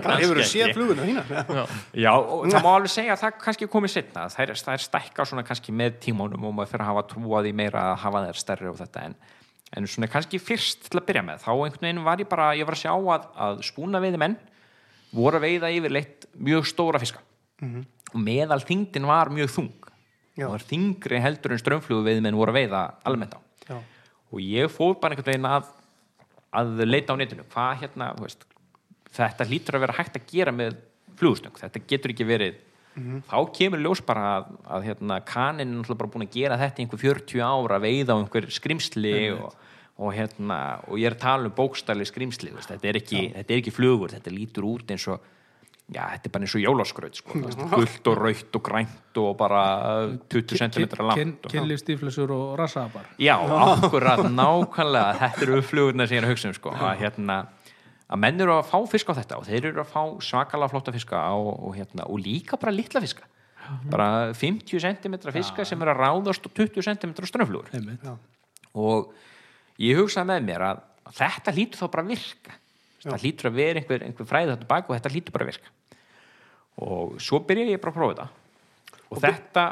Hvað hefur ekki. séð fluguna þína? Já. Já, og það má alveg segja að það kannski komið setna það er, er stækka svona kannski með tímánum og maður fyrir að hafa trúað í meira að hafa þær stærri og þetta en, en svona kannski fyrst til að byrja með þá einhvern veginn var ég bara, ég var að sjá að, að spúna veiði menn voru að veiða yfirleitt mjög stóra fiska og meðal þingdin var mjög þung Já. og þingri heldur en strömflugu veiði menn voru að veiða almennt á og ég fór bara einhvern veginn að að leita á netinu. Hvað hérna, veist þetta hlýtur að vera hægt að gera með flugstöng þetta getur ekki verið. Þá kemur ljós bara að, að hérna, kanin er náttúrulega bara búin að gera þetta í einhver 40 ára veiða á einhver skrimsli og, og, hérna, og ég er að tala um bókstæli skrimsli veist, þetta, er ekki, þetta er ekki flugur, þetta lítur út eins og já, þetta er bara eins og jólaskraut sko, gult og raut og grænt og bara 20 cm langt og- kynlífstíflesur og rassaðabar Já, akkurat, nákvæmlega. Þetta eru flugurna sem ég er að hugsa um sko, að, hérna, að menn eru að fá fisk á þetta og þeir eru að fá svakalega flotta fiska og, og, hérna, og líka bara litla fiska. Bara 50 cm fiska sem eru að ráðast og 20 cm ströflugur og ég hugsaði með mér að, þetta lítur þá bara að virka. Þetta lítur að vera einhver, einhver fræði þetta bak og þetta lítur bara að virka og svo byrja ég bara að prófa þetta. Og, þetta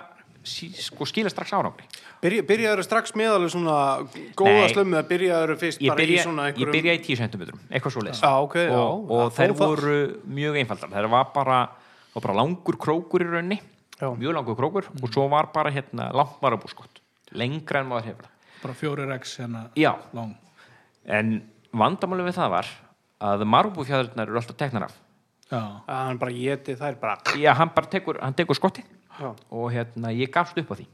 sí, sko, skila strax árangri. Byrja, byrjaður strax með alveg svona góða slömmu eða byrjaður fyrst ég bara byrja, í svona ég einhverum byrja í 10 cm eitthvað svo leys Já, ok, já. og, og það- voru mjög einfaldar. Þær var bara, var bara langur krókur í raunni Já. mjög langur krókur. Og svo var bara hérna langt marabúskott lengra en maður hefur. Bara fjóri rex hérna já, lang. En vandamáli við það var að marabúfjæðurnar eru alltaf teknar af að hann bara geti þær bara. Já, hann bara tekur, hann tekur skotti Já. og hérna, ég gafst upp á því.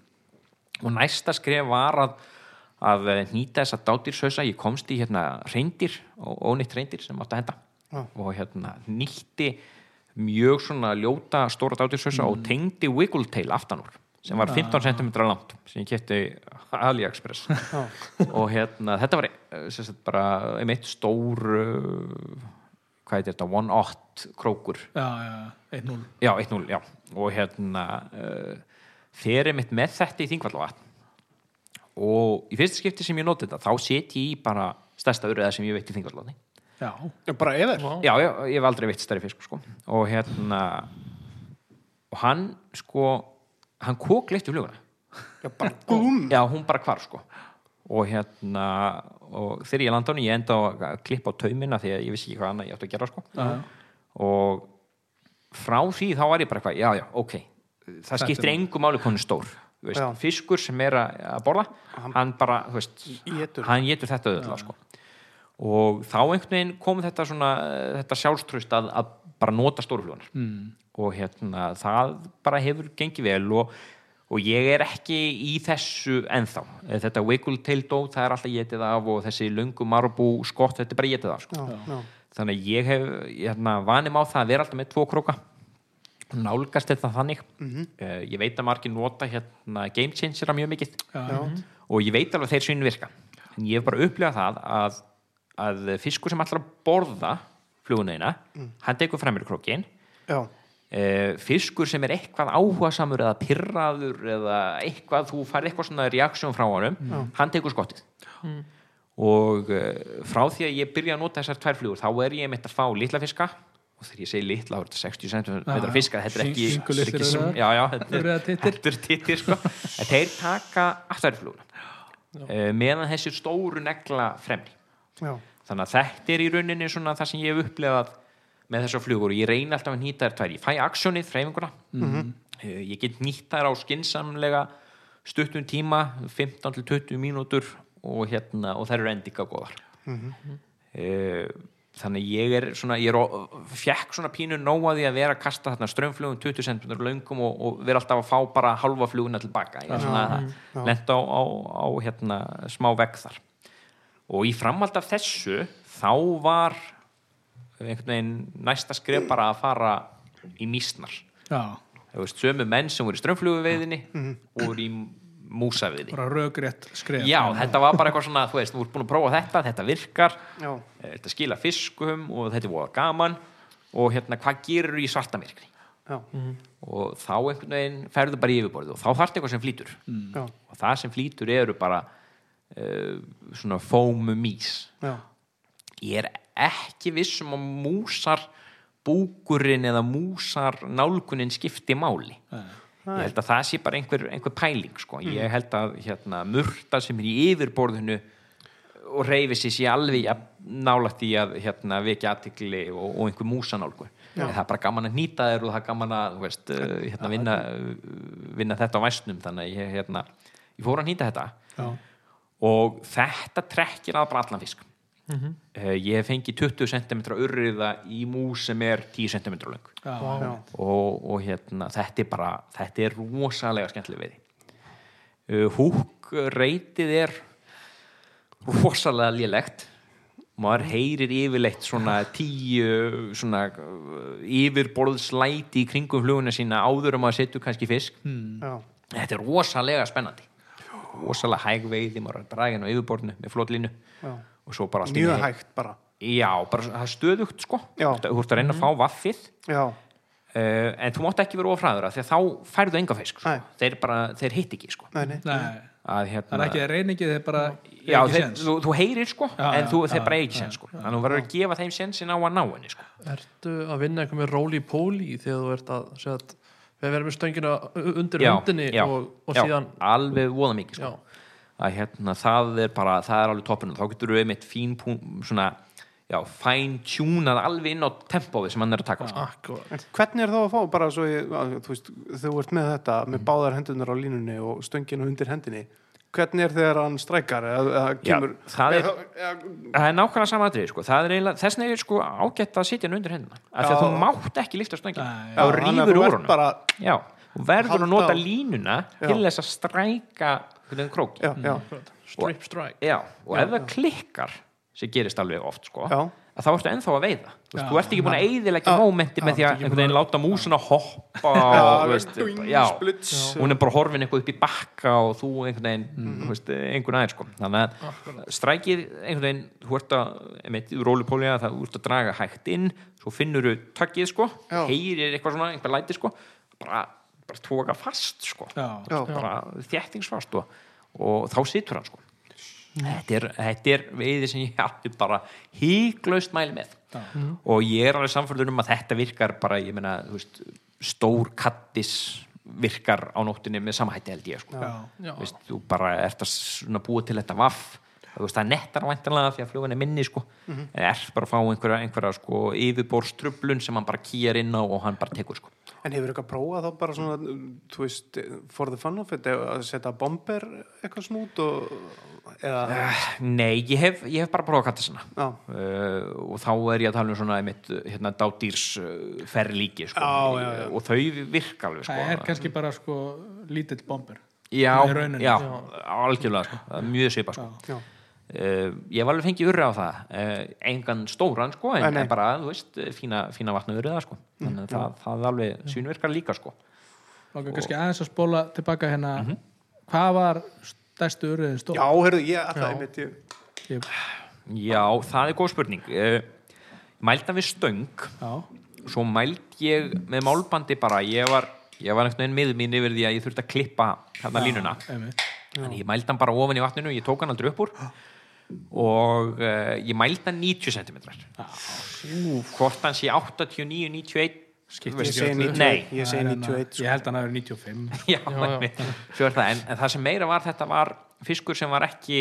Og næsta skref var að að nýta þessa dátýrshausa ég komst í hérna reyndir og ónýtt reyndir sem átti að henda. Já. og hérna nýtti mjög svona ljóta stóra dátýrshausa og tengdi wiggle tail aftan úr sem var 15 cm langt sem ég kefti AliExpress. Og hérna, þetta var eh, sem sagt bara einmitt stór uh, hvað heitir þetta, one-odd krókur. Já, já, 1-0 já, 1-0, já. Og hérna uh, fer einmitt með þetta í þingvallavatn. Og í fyrsta skipti sem ég noti þetta þá set ég í bara stærsta urriða sem ég veit í þingvallavatni já, bara Vá. já, já, ég hef aldrei veitt stærri fisk sko. og hérna og hann sko hann kók leitt í fluguna. Já, bara gúm já, hún bara hvar sko og hérna og þegar ég landa á hann, ég enda að klippa á taumina því að ég vissi ekki hvað annað ég átti að gera sko já, og frá því þá var ég bara eitthvað, já, já, ok það skiptir er- engu máli konu stór veist, fiskur sem er að borða hann bara, þú veist Étur. hann getur þetta auðvitað sko. og þá einhvern veginn kom þetta svona þetta sjálfströst að, að bara nota stóruflugunar mm. og hérna það bara hefur gengið vel og, og ég er ekki í þessu ennþá. Þetta wiggle tail dót, það er alltaf getið af og þessi löngu marbú skott, þetta er bara getið af sko. Já, já, þannig að ég hef hérna, vanim á það að vera alltaf með tvo króka. Nálgast þetta þannig. Mhm. uh, ég veit að margir nota hérna, game changer mjög mikið. Já, já, og ég veit alveg þeir svinni virka. En ég hef bara upplegað það að, að fiskur sem ætlar að borða flugunina, Mm. hann tekur fremur krókin já, fiskur sem er eitthvað áhugasamur eða pirraður eða eitthvað, þú fær eitthvað svona reaksjón frá honum, hann tekur skottið. Og uh, frá því að ég byrja að nota þessar tvær flugur þá er ég mitt að fá litla fiska. Og þegar ég segi litla, þá er þetta 60 cm fiska, þetta er ekki, þetta er tittir? sko. en þeir taka aftur fluguna. Uh, meðan þessi stóru negla fremri. Já, þannig að þetta er í rauninni svona það sem ég hef upplefað með þessar flugur og ég reyni alltaf að nýta þær tvær. Ég fæ aksjónið, þreifinguna mm ég get nýtt þær á skinsamlega stuttum tíma 15-20 mínútur og hérna og þær eru endika góðar. Mm þannig ég er svona ég er, fekk svona pínu nóa því að vera að kasta þarna strömmflugum 20 cm löngum og, og vera alltaf að fá bara halva fluguna tilbaka. Ég er svona lent á, á, á hérna, smá vegg þar. Og í framhald af þessu þá var einhvern veginn næsta skref bara að fara í mísnar. Já, þú veist, sömu menn sem voru í strömmfluguveiðinni og voru í músaveiði. Bara röggrétt skref. Já, þetta var bara eitthvað svona þú veist, þú ert búin að prófa þetta, þetta virkar já, eh, þetta skila fiskum og þetta er voða gaman og hérna, hvað gerur í svartamirkni já, og þá einhvern veginn ferðu bara í yfirborðið og þá þarf eitthvað sem flýtur. Já, og það sem flýtur eru bara uh, svona fómu mís já, ég er ekki viss um að músar búkurinn eða músar nálgunin skipti máli. Ég held að það sé bara einhver, einhver pæling sko. ég held að hérna, murta sem er í yfirborðinu og reyfi sér sér alveg jafn nálægt í að hérna, vekja aðtikli og, og einhver músanálgu það er bara gaman að nýta þér og það er gaman að veist, uh, hérna, vinna, vinna þetta á væsnum. Þannig að ég, hérna, ég fór að nýta þetta. Já, og þetta trekkir að bara allan fisk uh, ég hef fengið 20 cm urriða í mús sem er 10 cm já, já, og, og hérna, þetta er bara þetta er rosalega skemmtileg veiði. Uh, húk reytið er rosalega lélegt. Maður heyrir yfirleitt svona tíu svona uh, yfirborðslæti í kringum fluguna sína áður um að setja kannski fisk. Já, þetta er rosalega spennandi. Rosalega hæg veiði, maður er að draga inn á yfirborðinu með flotlínu já. Og svo bara allt í einu mjög hægt bara. Já, bara það er stöðugt sko. Þú ert að reyna að fá vaffið. Já, Uh, en þú mátt ekki vera ofræður því að þá færðu enga fisk sko. Þeir, bara, þeir hitt ekki sko. nei, nei, Nei, að, hérna, það er ekki reyningið, þeir bara já, þeir, þú, þú heyrir sko Já, en já, þú, já, þeir bara já, ekki séns sko. þannig að þú verður að gefa þeim sensin á að ná henni sko. Ertu að vinna eitthvað með róli póli þegar þú ert að segja að við verðum með stöngina undir já, og, og já, síðan alveg voða mikið sko. Að hérna, það er bara, það er alveg toppinu þá getur við einmitt fín svona, já, fæn-tjúnað alveg inn á tempóið sem hann er að taka sko. hvernig er þá að fá bara svo ég, að, þú veist, þú ert með þetta með báðar hendunar á línunni og stönginu undir hendinni hvernig er þegar hann strækar eða, eða Já, kemur það er- eða, eða, það er nákvæmlega sama aðrið sko. er þess vegna er sko ágætt að sitja hann undir hendina af því að þú mátt ekki lifta stöngin Nei, þá rýfur úr já, þú verður að nota línuna til þess að stræka já, já, akkurat. strip strike. Já, og ef það klikkar sem gerist alveg oft sko, Já. að þá ertu ennþá að veiða. Þú, veist, Já, þú ert ekki búin að eyðileggja mómenti með því að einhvern veginn láta músuna hoppa Já, og, hún er bara horfin eitthvað upp í bakka og þú einhvern veginn þú veist, einhvern aðeins sko. þannig að strækið einhvern veginn þú ert að, einmitt, rólupólja það þú ert að draga hægt inn svo finnur þú takkið sko, heyrir eitthvað svona, einhver læti sko bara, bara tóka fast sko Já, Já. bara þjættingsfast og, og þá situr hann sko þetta er, þetta er veiði sem ég átti bara híklaust mæli með og ég er alveg samfélgur um að þetta virkar bara, ég meina, þú veist stór kattis virkar á nóttinni með samahætti held ég sko. já, Já. Þú veist, þú bara ert að búa til þetta vaff það er nettar væntanlega því að flugan er minni sko, Mhm. en er bara að fá einhverja, einhverja sko, yfirborstrublun sem hann bara kýjar inn á og hann bara tekur sko. En hefur eitthvað prófað þá bara svona, þú veist, for the fun of it, að setja bomber eitthvað smút og, eða, Nei, ég hef, ég hef bara prófað að kalla svona já, uh, og þá er ég að tala um svona einmitt, hérna, dátýrs uh, ferlíki sko. Já, já, já. og þau virka alveg sko. það er kannski bara sko lítill bomber já, já, algjörlega sko. Er mjög svipa sko. já, uh, ég hef alveg fengið urra á það. Uh, engan stóran sko en, en bara, þú veist, fína, fína vatna urriða sko. þannig að það, það er alveg svínvirkar líka sko. og kannski aðeins að spóla tilbaka hérna. Mhm. hvað var stærstu urriðin stór? já, heyrðu, ég, alltaf, ég, Ég, já, það er góð spurning. Uh, mælda við stöng. Já, svo mæld ég með málbandi bara, ég var ég var einhvern veginn miður mín yfir því að ég þurfti að klippa hérna línuna, einmitt. þannig ég mældi hann bara ofan í vatninu, ég tók hann aldrei upp úr *gasps* og uh, ég mældi hann 90 cm hvort hann sé 89, 91 Skiptir ég segi öllu. 91, Nei. ég segi Það er hérna- 91, ég held að hann hafi 95 *laughs* já, já. er það, en, en það sem meira var þetta var fiskur sem var ekki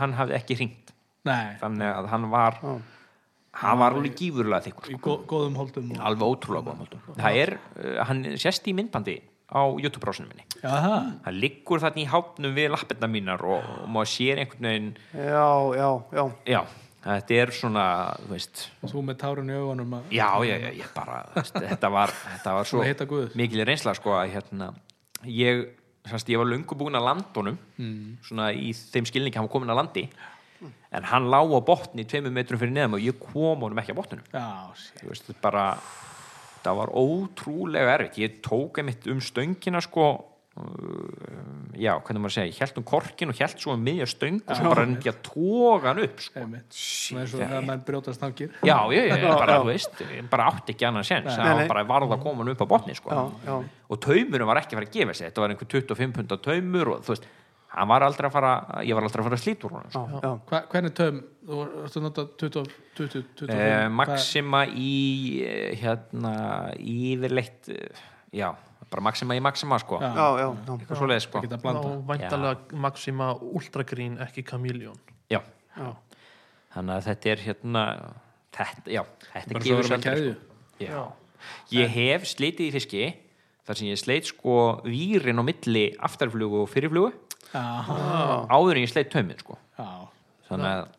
hann hafði ekki hringt nei, Ah. þannig að hann var hann var alveg gífurlega þykkur í sko. gó- góðum holdum og... alveg ótrúlega góðum holdum. það er, uh, hann sést í myndbandi á YouTube-brásinu minni. Já, það, hann liggur þarna í hápnum við lappirna mínar og, og maður sér einhvern veginn já, já, já, já, þetta er svona þú veist, þú með tárun í augunum að já, já, já, ég bara þú veist, þetta var, þetta var svo mikil reynsla sko að hérna ég, sannst, ég var löngu búin að landunum Mm. svona í þeim skilningi hann var komin að landi en hann lá á botni tveimur metrum fyrir neðum og ég kom honum ekki já, shit. þú veist, bara það var ótrúlega erfitt. Ég tók einmitt um stöngina sko uh, já, hvernig maður að segja ég held um korkin og held svo um miðja stöng og svo bara reyndi að tóga hann upp sko. einmitt. Svona eins og þegar menn brjótast nákir já, ég, ég, bara, þú veist ég bara átti ekki annan sens Nei, það var bara varð að koma hann upp á botni sko. já, já, og taumurum var ekki að fara að gefa sig. Þetta var einhver 25 punda taumur og þú veist, hann var aldrei að fara ég var aldrei að fara að slíta úr honum sko. já, já. Hva, hvernig töm, þú varst að nota 20, 20, 25 Eh, Maxima í eh, hérna yfirleitt eh, já, bara Maxima í Maxima sko Já. já, já, eitthvað svoleið sko blanda væntalega Maxima Ultragreen ekki Chameleon já. Já. þannig að þetta er hérna þetta, já, þetta gefur keðju sko. já. ég hef slitið í fiski þar sem ég sleit sko vírin á milli aftarflugu og fyrirflugu áður en ég sleit tauminn sko. Já, þannig að,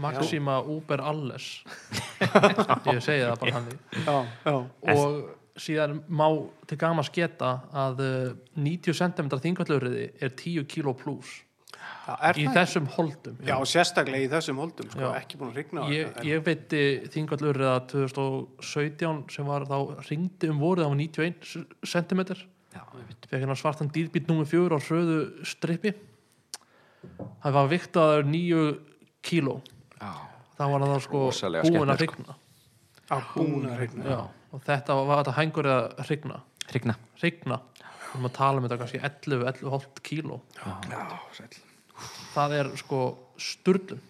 Maxima Uber Alles. *laughs* Ég segi það bara hann já, já. og síðan má til gaman sketa að uh, 90 cm þingvallurriði er 10 kilo pluss Já, í þessum holdum Já, sérstaklega í þessum holdum, sko, Já. ekki búin að rigna á ég, ég veitti þingvallurriða 2017 sem var þá ringdi um vorið á 91 cm já, einmitt. fekk hérna svartan dýrbít nummer fjögur á hröðu strippi. Það var viktaður 9 kíló. Já, þá var það sko búin að skemmtilegt, hrygna. Á, búin að rigna. Já, og þetta var þetta hængur að hrygna. Hrigna hrygna, við erum að tala um þetta kannski 11, 11,5 kíló. Já, sæll. Það er sko sturlun.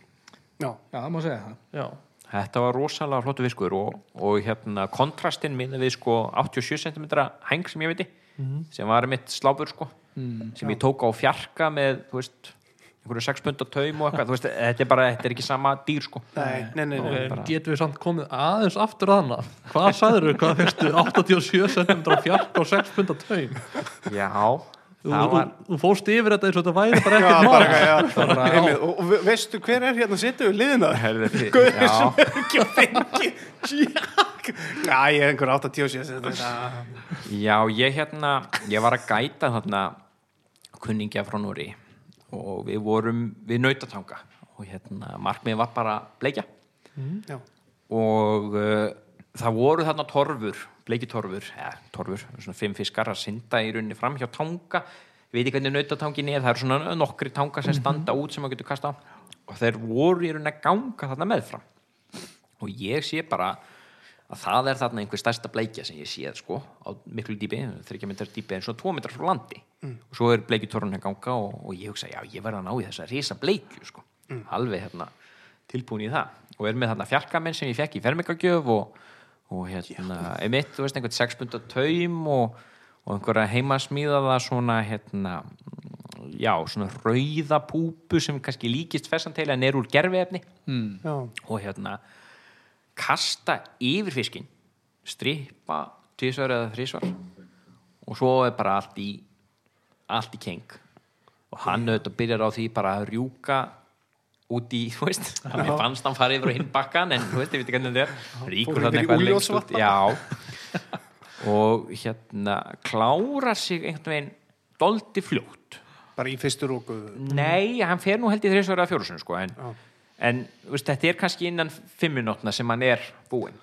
Já, já, það má segja það. Já, Þetta var rosalega flottu fiskur og, og hérna kontrastinn minna við sko 87 cm heng sem ég veiti sem var mitt sláfur sko. Sem ég tók á fjarka með þú veist, einhverju 6 punda taum og eitthvað, þú veist, þetta er bara, þetta er ekki sama dýr sko. Nei, nei, nei, nei. ok, getum við samt komið aðeins aftur að hana? Hvað sagður þú, hvað fyrstu 87 cm fjark og 6 punda taum? Já, þú, það var þú, þú fórst yfir þetta eins og þetta væri bara *laughs* Já, ekkert bara, mál. já, einmitt. og, og ve- veistu hver er hérna sittu við liðina? Guður já. sem *laughs* er ekki að fengi Já, ég er einhver 87 þetta. Já, ég hérna, ég var að gæta þarna kunningja frá Núri og við vorum við nautatanga og hérna markmið var bara bleikja. Já, og uh, það voru þarna torfur bleiki torfur, eða torfur svona fimm fiskar að synda í rauninni fram hjá tanga. Ég veit ekki hvernig nautatangin er það eru svona nokkri tanga sem standa út sem maður getur kasta og þeir voru í rauninni að ganga þarna meðfram. Og ég sé bara að það er þarna einhver stærsta bleikja sem ég séð sko á miklu dýpi, þryggja metrar dýpi en svo tvo metrar frá landi. Og svo er bleiki torfun að ganga og, og ég hugsa já ég verð að ná í þessa risa bleikju sko. Alveg hérna tilbúin í það. Og er með þarna fjarkamenn sem ég fekk í fermingagjöf og, og hérna emitt, þú veist, einhvern sexbunda taum og, og einhverja heimasmíðaða svona hérna já, svona rauða púpu sem kannski líkist fessanteili en er úr gerfiefni Já, og hérna kasta yfir fiskin strippa tvisvar eða þrísvar og svo er bara allt í allt í keng. Og hann auðvitað byrjar á því bara að rjúka út í, þú veist mér fannst hann fara yfir á hinn bakkan en þú veist, ég veit ekki hvernig þetta er. Ríkur þarna eitthvað lengst út og hérna klára sig einhvern veginn doldi fljótt. Bara í fyrstu róku Nei, hann fer nú held í þreysvara fjórusun sko, en, en veist, þetta er kannski innan fimm minútna sem hann er búinn.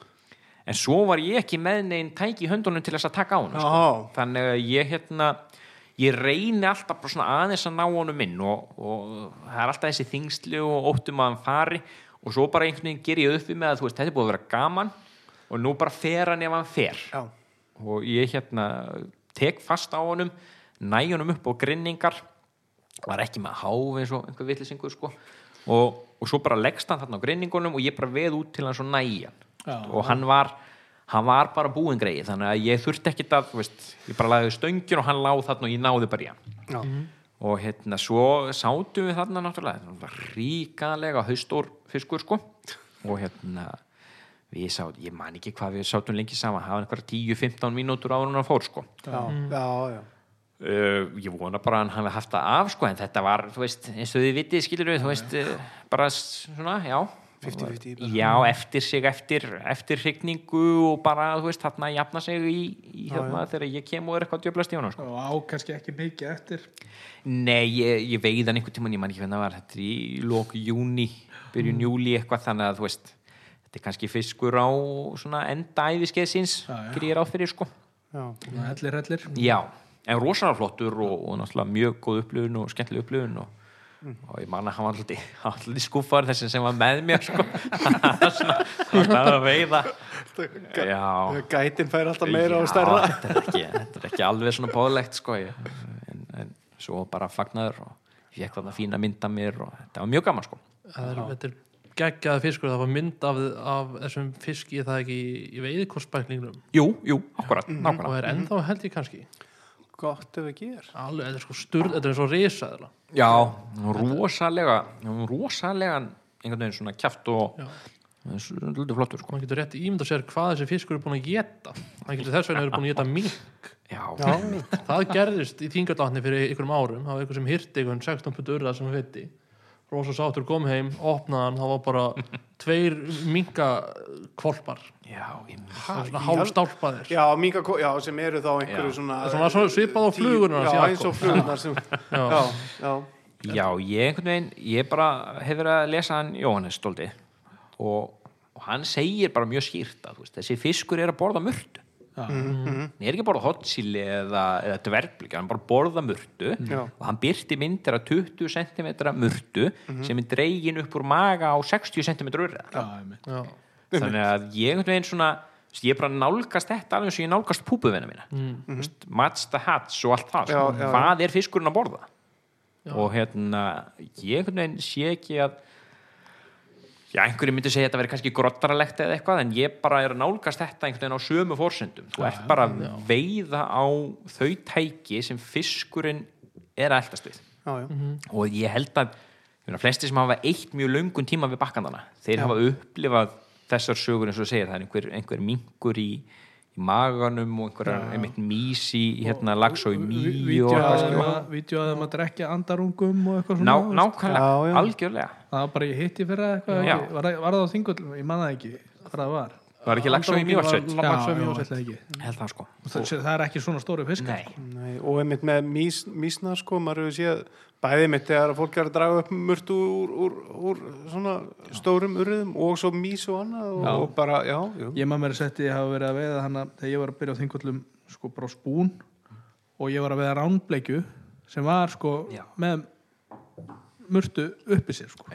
En svo var ég ekki með neinn tæki í höndunum til þess að taka á hann sko. Þannig að ég hérna ég reyni alltaf bara svona aðeins að ná honum inn og, og það er alltaf þessi þingslu og óttum að hann fari og svo bara einhvern veginn ger ég upp við með að þú veist, þetta er búið að vera gaman og nú bara fer hann ef hann fer. Já, og ég hérna tek fast á honum næ honum upp á grinningar var ekki með háf eins og einhver vitlisingur sko. Og, og svo bara leggst hann þarna á grinningunum og ég bara veð út til hann svo næjan og hann var hann var bara búin greið þannig að ég þurfti ekkit að þú veist, ég bara lagði stöngin og hann láð þarna og ég náði bara í hann. Já, og hérna svo sátum við þarna náttúrulega þetta var ríkalega haustór fiskur sko. Og hérna við sátum, ég man ekki hvað við sátum lengi saman, hafa einhverja 10-15 mínútur en hann fór sko. Já, já, já. uh, ég vona bara að hann hafi haft það af sko en þetta var, þú veist, eins og þið vitið skilur við, þú veist, uh, bara svona, já 50-50 bara. já, eftir sig, eftir, eftir hrygningu og bara, þú veist, þarna jafna sig í, í hérna þegar ég kem og er eitthvað djöblast í honum sko og á kannski ekki mikið eftir Nei, ég, ég veið hann einhvern tímann, ég man ekki hvernig það var, þetta er í lók júni, byrjun júli eitthvað, þannig að þú veist, þetta er kannski fiskur á svona enda æfiskeiðsins, Já, já. gerir ég ráð fyrir sko. já. hellir, hellir Já, en rosalega flottur og, og náttúrulega mjög góð upplifun og skemmtileg upplifun og, og ég man að hann var alltaf, skúfar þessi sem var með mér sko. *laughs* svona, svona að veiða. Já. Gætin fær alltaf meira og Já, stærra þetta er, ekki, þetta er ekki alveg svona bóðlegt sko, ég, en, en svo bara fagnaður og ég fekk þarna fína mynd af mér og þetta var mjög gaman sko. Er, þetta er geggjaði fiskur það var mynd af, af þessum fiski það ekki í, veiðkorsbæklingnum Jú, jú, akkurat, og nákvæmlega er ennþá held ég kannski Gott ef ekki er alveg, þetta er sko sturð, þetta er svo risaðla Já, rosalega rosalega einhvern veginn svona kjaft og Já. svolítið flottur sko. maður getur rétt ímynda sér hvað þessi fiskur er búin að geta hann getur þess vegna er búin að geta mink. Já, Já, það gerðist í þingarlatni fyrir einhverjum árum. Það var einhver sem hirti einhvern 16 putt urða sem við viti rosa sátur kom heim, opnaðan það var bara *laughs* tveir minka kvolpar já, ég svona hálfstálpaðir já, minga, já, sem eru þá einhverju Já. svona svona, svona svipað á flugurnar Já, hans eins og Jakob. flugurnar sem *laughs* Já. Já, já, Já, ég einhvern veginn, ég bara hef verið að lesa hann Jóhannes stóldi og, og hann segir bara mjög skýrt að þú veist, þessi fiskur er að borða murtu hann er ekki að borða hotsíli eða, eða dverflík, hann er bara að borða murtu Já. og hann byrti myndir af 20 cm murtu sem er dregin upp úr maga á 60 cm urða já, einmitt. Já. þannig að ég einhvern veginn svona ég bara nálgast þetta alveg og ég nálgast púpuvina mína mm. match the hats og allt það Já, sko. já, já. hvað er fiskurinn að borða Já. og hérna ég einhvern veginn sé ekki að já, einhverju myndi segja að þetta veri kannski grottaralegt eða eitthvað en ég bara er að nálgast þetta einhvern veginn á sömu fórsendum þú ert bara að veiða á þau tæki sem fiskurinn er að eldast við. Já, já. og ég held að meina, flesti sem hafa eitt mjög löngun tíma við bakkandana þeir hafa upplifað þessar sögur eins og segir það er einhver, einhver mingur í, í maganum og einhver einmitt mís í í hérna lags og í mý og eitthvað skilur. Vídeó að maður drekja andarungum og eitthvað Ná, svona nákvæmlega, Já, já. algjörlega það var bara ég hitti fyrir eitthvað Já. ekki. var, það- var það á þingull, ég man það ekki hvað það var Var ekki Laxá í Mývatnssveit? Var Laxá í já, Mývatnssveit ætli ekki. held það sko það, það er ekki svona stóru fiskar Nei, sko. Nei, og einmitt með mís, mísna sko, maður hefur séð bæði einmitt þegar fólk er að draga upp mörtu úr, úr, úr svona stórum urðum og svo mís og annað og, Já. og bara, já, já. ég maður meira setti ég hafa verið að veiða hana þegar ég var að byrja á þingvöllum sko bara á spún og ég var að veiða ránbleikju sem var sko Já. með mörtu uppi sér sko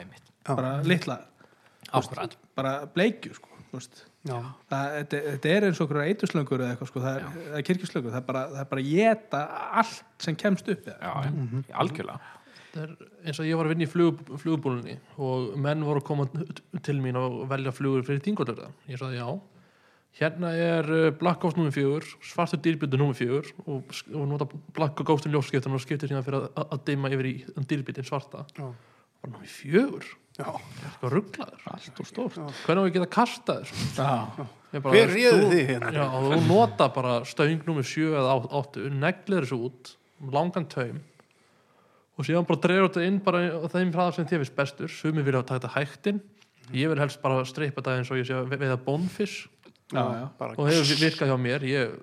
bara litla Ákvært bara bleikju sko þú veist. já. það, þetta, þetta er eins og okkur eitthuslöngur eða eitthvað sko, það er, það er kirkjuslöngur það er bara, það er bara að geta allt sem kemst upp. Já, já, algjörlega Það er eins og ég var að vinna í flug, flugbúlunni og menn voru að koma til mín og velja flugur fyrir þingollega ég sagði já hérna er uh, Black Ghost nr. 4 svartur dýrbjöndur nr. 4 og, og nota Black Ghost um ljósskiptan og skiptir hérna fyrir að, að dimma yfir í dýrbjöndin svarta Já. og nr. 4 Já. eitthvað rugglaður allt og stórt hvernig á ég að geta kastað þessu já, Ég bara, Hver réði þú- þig hérna? Já, og nota bara stöng nummer 7 eða 8, neglir þessu út langan taum og síðan bara dreifur þetta inn bara á þeim hraða sem þér finnst bestur, sumi vilja taka þetta hægtinn ég vil helst bara streipa þetta eins og ég sé að ve- veiða bónfisk já, já. bara, og hefur virkað hjá mér. Ég,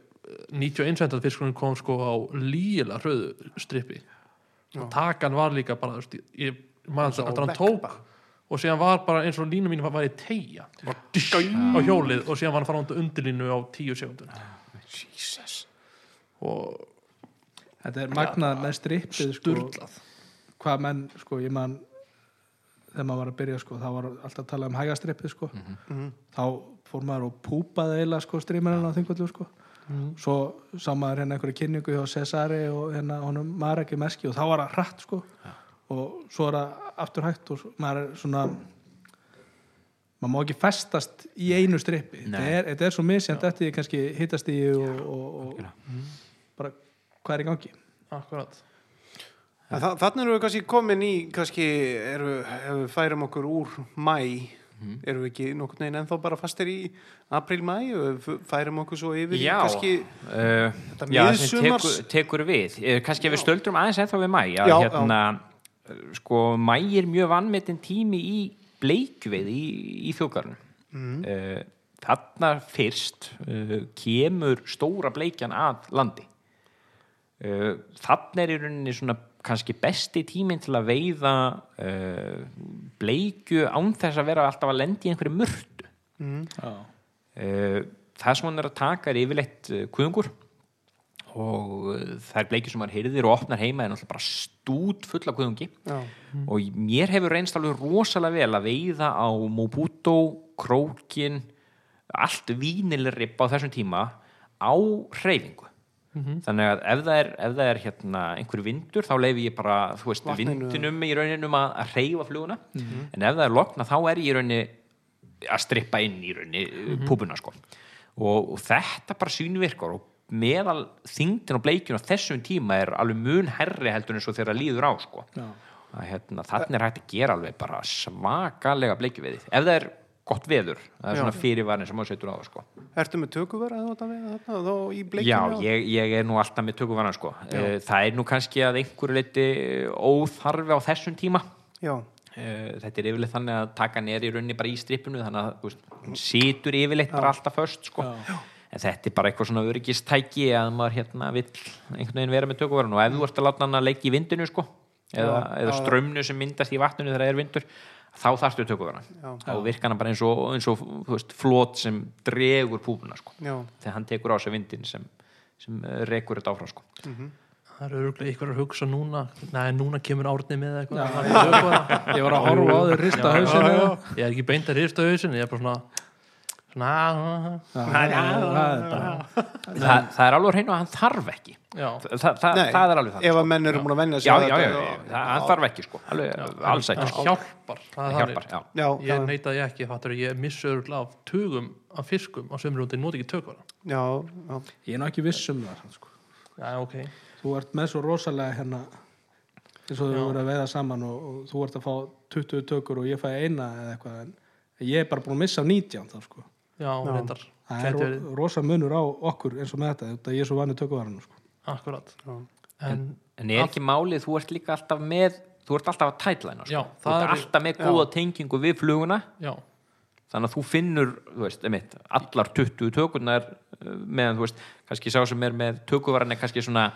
91 centar fiskurinn kom sko á líla hröðu strippi. Og takan var líka bara ég maður Eins og að hann tók. bara. og síðan var bara eins og línu mín var, var í tegja á hjólið. Og síðan var hann fara undir undirlínu á 10 sekundum Jesus. Og þetta er magnað með strippið sko, sturlað hvað menn, sko, ég man þegar maður var að byrja, sko, þá var alltaf að tala um hægastrippið, sko. Mhm. þá fór maður og púpaði eiginlega, sko, strímarinn á þingvöldu, sko. Svo sá maður hérna einhverju kynningu hjá Cesari og hérna honum Marek í Meski og þá var það hratt, sko. Og svo er það aftur hægt og maður er svona maður má ekki festast í einu strippi. Þetta er, þetta er svo misjant eftir því kannski hittast í og, og, og bara hvað er í gangi. Akkurat þa þannig erum við kannski komin í kannski eru, ef við færum okkur úr mæ erum við ekki nokkurn veginn ennþá bara fastir í apríl-mæ og við færum okkur svo yfir Já, kannski uh, Þetta já miðsumars- tekur, tekur við. Eh, kannski ef við stöldrum aðeins ennþá við mæ Já, hérna, eh, sko, mæ er mjög vannmetinn tími í bleikveið í, í þjókarun mm. þarna fyrst uh, kemur stóra bleikjan að landi. Uh, þarna er í rauninni svona kannski besti tíminn til að veiða uh, bleikju án þess að vera alltaf að lendi í einhverju murtu. Já. Uh, það sem hann er að taka er yfirleitt uh, kuðungur og það er bleikið sem hann heyrðir og opnar heima er náttúrulega bara stút full af kuðungi. Já. og mér hefur reynst alveg rosalega vel að veiða á Mobuto, Krókin allt vínilripp á þessum tíma á hreyfingu þannig að ef það er, ef það er hérna, einhver vindur þá leifi ég bara veist, vindinum í rauninum að, að hreyfa fluguna. En ef það er lokna þá er ég í rauninni að strippa inn í rauninni mm púbuna sko. Og, og þetta bara sýnvirkar og meðal þingdin og bleikjun á þessum tíma er alveg mun herri heldur eins og þegar það líður á sko. Já. að hérna, þannig er hægt að gera alveg bara svakalega bleikjuveðið. Ef það er gott veður, það er Já. svona fyrirvarni sem maður setur á það sko. Ertu með tökuvara eða þetta við þarna þá í Já, bleikinu? ég, ég er nú alltaf með tökuvarna sko. Eh, það er nú kannski að einhverju leiti óþarfi á þessum tíma. Já, Eh, þetta er yfirleitt þannig að taka er í rauninni bara í strippinu þannig að veist, hún situr yfirleitt bara alltaf föst sko. en þetta er bara eitthvað svona öryggistæki að maður hérna vill einhvern veginn vera með tökuvarun og ef þú ert að láta hann að leggja í vindinu sko, eða, Já, eða já. strömnu sem myndast í vatninu þegar það er vindur þá þarfstu tökuvarna þá virkar hann bara eins og, eins og þú veist, flót sem dregur púpuna sko. já, þegar hann tekur á sig vindin sem, sem eh, rekur þetta áfram sko. það eru örgulega ykkur að hugsa núna. Nei, núna kemur árni með eitthvað. Ég var að horfa á þau rista hausinu ég er ekki beint að rista hausin ég er bara svona svona það er bara Þa, það er alveg reyna að hann þarf ekki. Já, Þa, það, það, Nei, það er alveg það ef að menn eru múin að já, það, hann þarf ekki sko. Alveg, alls ekki sko. hjálpar það hjálpar, já. Já, ég já, neitaði ekki fattur, ég missi örgulega af tugum af fiskum á sömur út, ég noti ekki tökvara já, já, ég er nú ekki viss um það sko. já, ok, þú ert með svo rosalega hérna eins og þú voru að veiða saman og, og þú ert að fá 20 tökur og ég fæ eina eða eitthvað en ég er bara búin að missa af 19 þá sko já, reyndar. Það er ro rosa munur á okkur eins og með þetta þetta ég er svo vanið tökuvaranu sko. akkurat. Já. en, en er ekki málið, þú ert líka alltaf með þú ert alltaf að tætlæna sko. Þú ert er- alltaf með góða tengingu við fluguna. Já, þannig að þú finnur, þú veist, einmitt allar 20 tökurnar uh, meðan, þú veist, kannski sá sem er með tökuvaran er kannski svona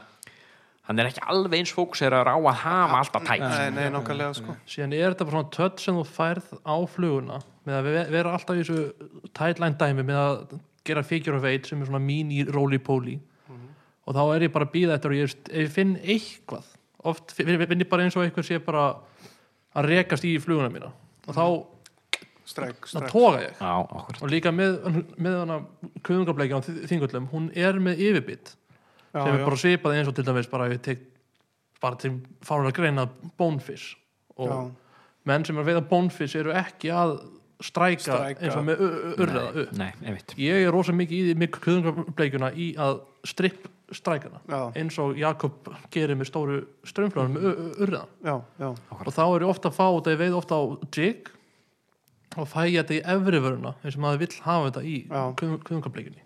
hann er ekki alveg eins fókuserar á að hafa alltaf tæk Nei, nei, nákvæmlega sko. Síðan er þetta bara svona tött sem þú færð á fluguna með að ve- vera alltaf í þessu tætlæn dæmi með að gera figure of eight sem er svona mín í roly-poly. Og þá er ég bara að býða eftir og ég, ég finn eitthvað oft finn ég bara eins og eitthvað sé bara að rekast í fluguna mína. Og þá, Stræk, þá stræk toga ég. Já, okkur og líka með, með hana kuðungableikja á þingullum, hún er með yfirbytt Já, sem er já. bara svipað eins og til dæmis bara ef ég tek bara til fárulega greina bonefish og Já. menn sem er að veiða bonefish eru ekki að stræka, Stræka. eins og með u- u- urriða upp Nei, einmitt ég er rosa mikið í því mikið kuðungableikjuna í að stripp strækana eins og Jakob gerir með stóru strömmflöðan með u- u- urriðan Já, já, og þá er ég ofta að fá þetta ég veið ofta á jig og fæ ég þetta í efri vöruna eins og maður vill hafa þetta í Já. kuðungableikjunni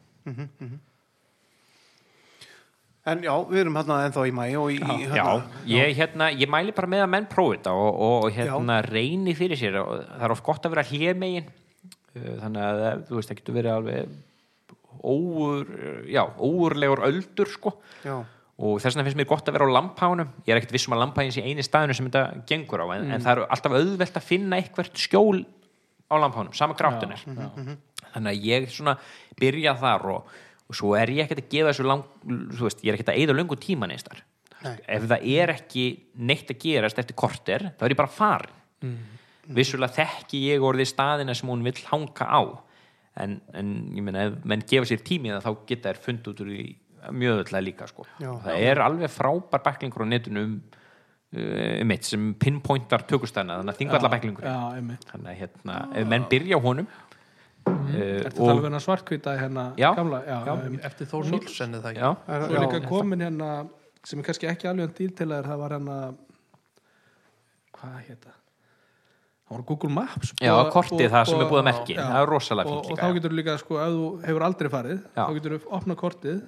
en já, við erum hérna ennþá í mæ og í, Já, hérna, ég, hérna, ég mæli bara með að menn prófi þetta og, og hérna reyni fyrir sér. Og það er oft gott að vera hlémegin. Þannig að eh, þú veist, það getur verið alveg óur, já, óurlegur öldur sko. Já, og þess vegna finnst mér gott að vera á lampánum ég er ekkert vissum að lampæðin sé eini staðinu sem þetta gengur á, en, en það er alltaf auðvelt að finna eitthvert skjól á lampánum sama grátun er þannig að ég svona byrja þar og, og svo er ég ekkert að gefa þessu lang, þú veist, ég er ekkert að eyða löngu tíma neins þar Nei. ef það er ekki neitt að gerast eftir korter, þá er ég bara farin. Vissulega þekki ég orðið staðina sem hún vill hanga á. En, en ég meina ef menn gefa sér tími þá geta þær fund út úr í mjög öll líka sko. Já. það er alveg frábær bæklingur á netinu um, um mitt sem pinpointar tökustæðina þannig að þingvalla já, einmitt. Þannig að hérna, ef menn byrja á honum Þetta tala um hérna svartkvita hérna Já. gamla, já, Já. einmitt. eftir Þór Nílsen eða ekki. Já, er, Svo er líka komin hérna sem er kannski ekki alveg dýr til að það var hérna hvað hétta það? Var Google Maps já, kortið það sem er búið- að merki það er rosalega og, fínt og líka. þá getur líka sko ef þú hefur aldrei farið Já. þá getur þú opnað kortið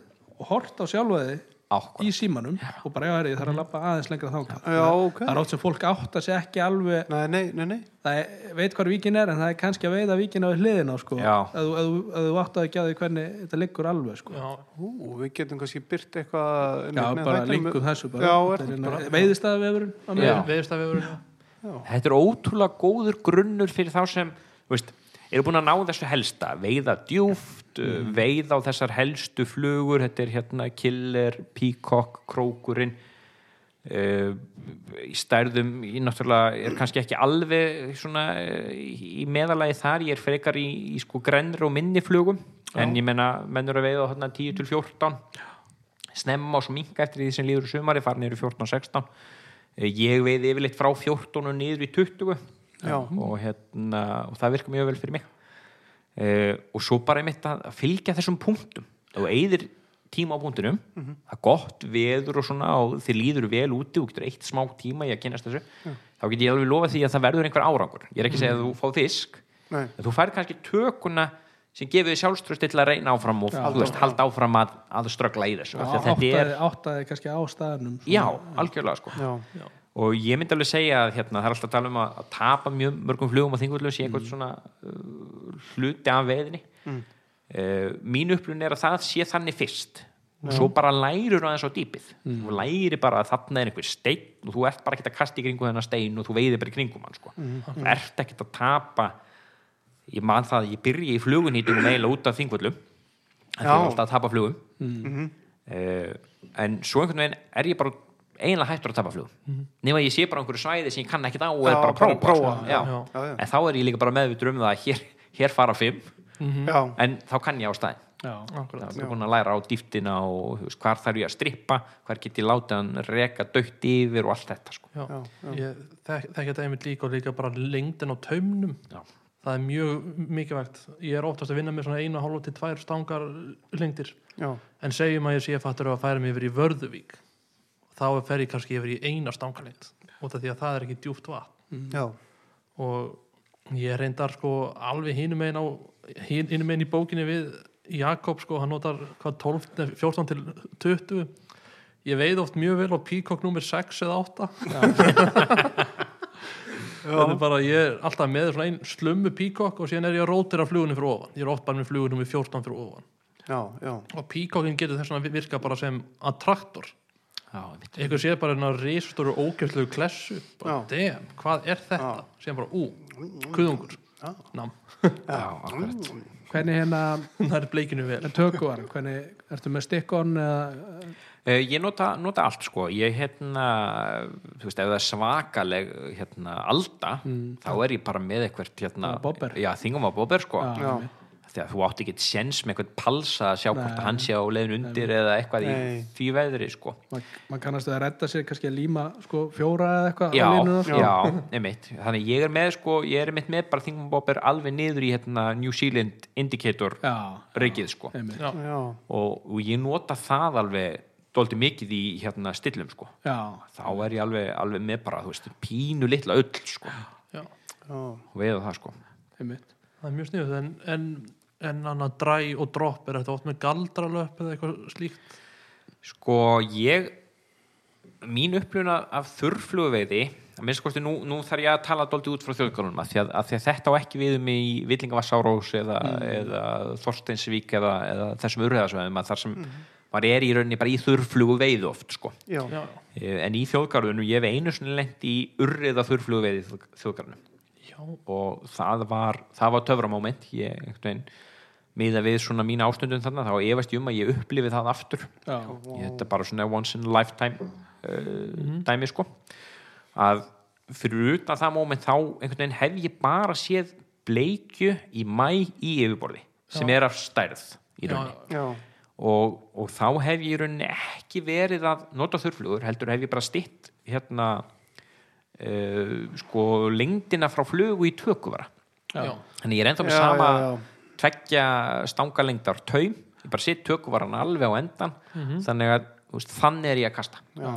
og hort á sjálfaði Akkúrat. í símanum og bara já, herri, það er að lappa aðeins lengra þangað Já, ok. það er átt sem fólk átt að segja ekki alveg nei, nei, nei, nei það er, veit hvað víkin er en það er kannski að veiða víkin á hliðina sko, Já. ef þú- ef þú- ef þú átt að ekki að því hvernig þetta liggur alveg sko. Já, Ú, við getum kannski byrt eitthvað Já, bara þættinum. linkum þessu. Já, Þetta er hérna- Já. veðurstafið þetta er ótrúlega góður grunnur fyrir þá sem þú veist, eru búin að ná þessu helsta veiða djúft, mm. veiða á þessar helstu flugur þetta er hérna killer, peacock, krókurinn uh, í stærðum ég náttúrulega er kannski ekki alveg svona uh, í, meðalagi þar ég er frekar í, í sko grennri og minni flugum en ég menna mennur að veiða hérna 10 til 14 snemma og svo minka eftir því sem líður sumari farin eru 14-16 Eh, ég veiði yfirleitt frá 14 og niður í 20 Já. Og, hérna, og það virkar mjög vel fyrir mig. Uh, og svo bara einmitt að fylgja þessum punktum. Og eigðir tíma á punktunum það er gott veður og svona og þið líður vel úti og getur eitt smá tíma í að kynast þessu þá get ég alveg lofa því að það verður einhver árangur. Ég er ekki að segja að þú fá fisk Nei. en þú færð kannski tökuna sem gefur þið sjálfströsti til að reyna áfram og þú veist, halda áfram að, að ströggla í þessu af því að þetta er áttaði, áttaði kannski á staðnum. Já, algjörlega sko. Já. Og ég myndi alveg segja að hérna, það er alltaf að tala um að, að tapa mjög mörgum flugum á þingvöldu sé eitthvað svona uh, hluti af veðinni. Mm. mín upplun er að það sé þannig fyrst. Og svo bara lærir aðeins á dýpið. Þú lærir bara að þarna er einhver steinn og þú ert bara ekkert að kasta í kringu þennan stein og þú veiðir bara í kringum hann sko. þú ert ekkert að tapa. Ég man það að ég byrja í flugunýtum eiginlega út af þingvöllum en því Já. er alltaf að tapa flugum. Mm. en svo einhvern veginn er ég bara eiginlega hættur að tapa flugum nema að ég sé bara einhverju svæði sem ég kann ekkert á og er bara að prófa, prófa. sko. Já. Já. Já, en þá er ég líka bara meðvitur um það að hér, hér fara fimm. Já. en þá kann ég á akkurat. það er búin að læra á dýftina og veist, hvar þarf ég að strippa hvar get ég látið hann reka dögt yfir og allt þetta sko. Ég þek- þekki þetta einmitt líka og líka bara lengdin á taumnum. Já. það er mjög mikilvægt. Ég er oftast að vinna með svona einu og hálfa til tvær stangar lengdir. En segjum að ég sé að fattur að færa mig yfir í Vörðuvík þá fer ég kannski yfir í eina stangarlengt út af því að það er ekki djúpt vatn. Já. og ég reyndar sko alveg hinum megin á hin- hinum megin í bókinni við Jakob sko, hann notar hvað 12, nei, 14 til 20 ég veið oft mjög vel á Peacock nummer 6 eða 8 þetta er bara, ég er alltaf með svona ein slummu píkokk og síðan er ég að rótira flugunni fyrir ofan. Ég er oft bara með flugunum við 14 fyrir ofan. Já, já, og píkokkin getur þess að virka bara sem attraktor. Einhver sé bara hérna risastóru ógæstlegu klessu. Bara, damn, hvað er þetta? Síðan bara, ú, kuðungur. Nám, hvernig hérna það er bleikinu vel. Tökuvar, hvernig ertu með stikkon eða Uh, ég nota, nota allt sko. Ég hérna, þú veist, ef það er svakaleg hérna, alda, þá er ég bara með eitthvað hérna, þingum á bobber. Sko. Já. Því að þú átt ekki sens með eitthvað palsa að sjá hvort að hann sé á leiðin undir eða eitthvað í Nei. því veðri sko. Maður kannast að redda sér kannski að líma sko fjóra eða eitthvað já, á línuna, sko. já, einmitt. Þannig ég er með sko, ég er einmitt með bara þingum bobber alveg niður í hérna New Zealand Indicator já, reikið sko. einmitt. já, já, og, og ég nota það alveg dóldi mikið í hérna stillum sko. Já, þá er ég alveg, alveg með bara, veist, pínu litla öll, sko, já, já, og veiða það, sko. einmitt. Það er mjög sniðuð en, en, en annað dræ og dropp er þetta oft með galdralöp eða eitthvað slíkt? Sko, ég, mín upplifuna af þurrflugveiði, að minnst kosti, nú, nú þarf ég að tala dóldi út frá þjóðgarunum, að því að, að því að þetta á ekki við um í Villingavassárós eða, eða Þorsteinsvík eða, eða þessum urðaðsvæðum, að þar sem maður er í rauninni bara í þurrflugveiði oft, sko. já, já, En í þjóðgarunum, ég hef einu svona lent í urriða þurrflugveiði í þjóðgarunum. já, og það var, það var töframóment ég miða við svona mína ástundum þarna þá efast ég um að ég upplifi það aftur. Já, ég, þetta er bara svona once in a lifetime uh, dæmi sko. Að fyrir utan það móment þá einhvern veginn hef ég bara séð bleikju í mæ í yfirborði sem Já. er af stærð í rauninni. Og, og þá hef ég í rauninni ekki verið að nota þurflugur heldur hef ég bara stitt hérna uh, sko lengdina frá flugu í tökuvara. Þannig ég er ennþá með Já, sama já, já. Tveggja stangalengdar taum. Ég bara sitt tökuvaran alveg á endan. Þannig að veist, þannig er ég að kasta. Já,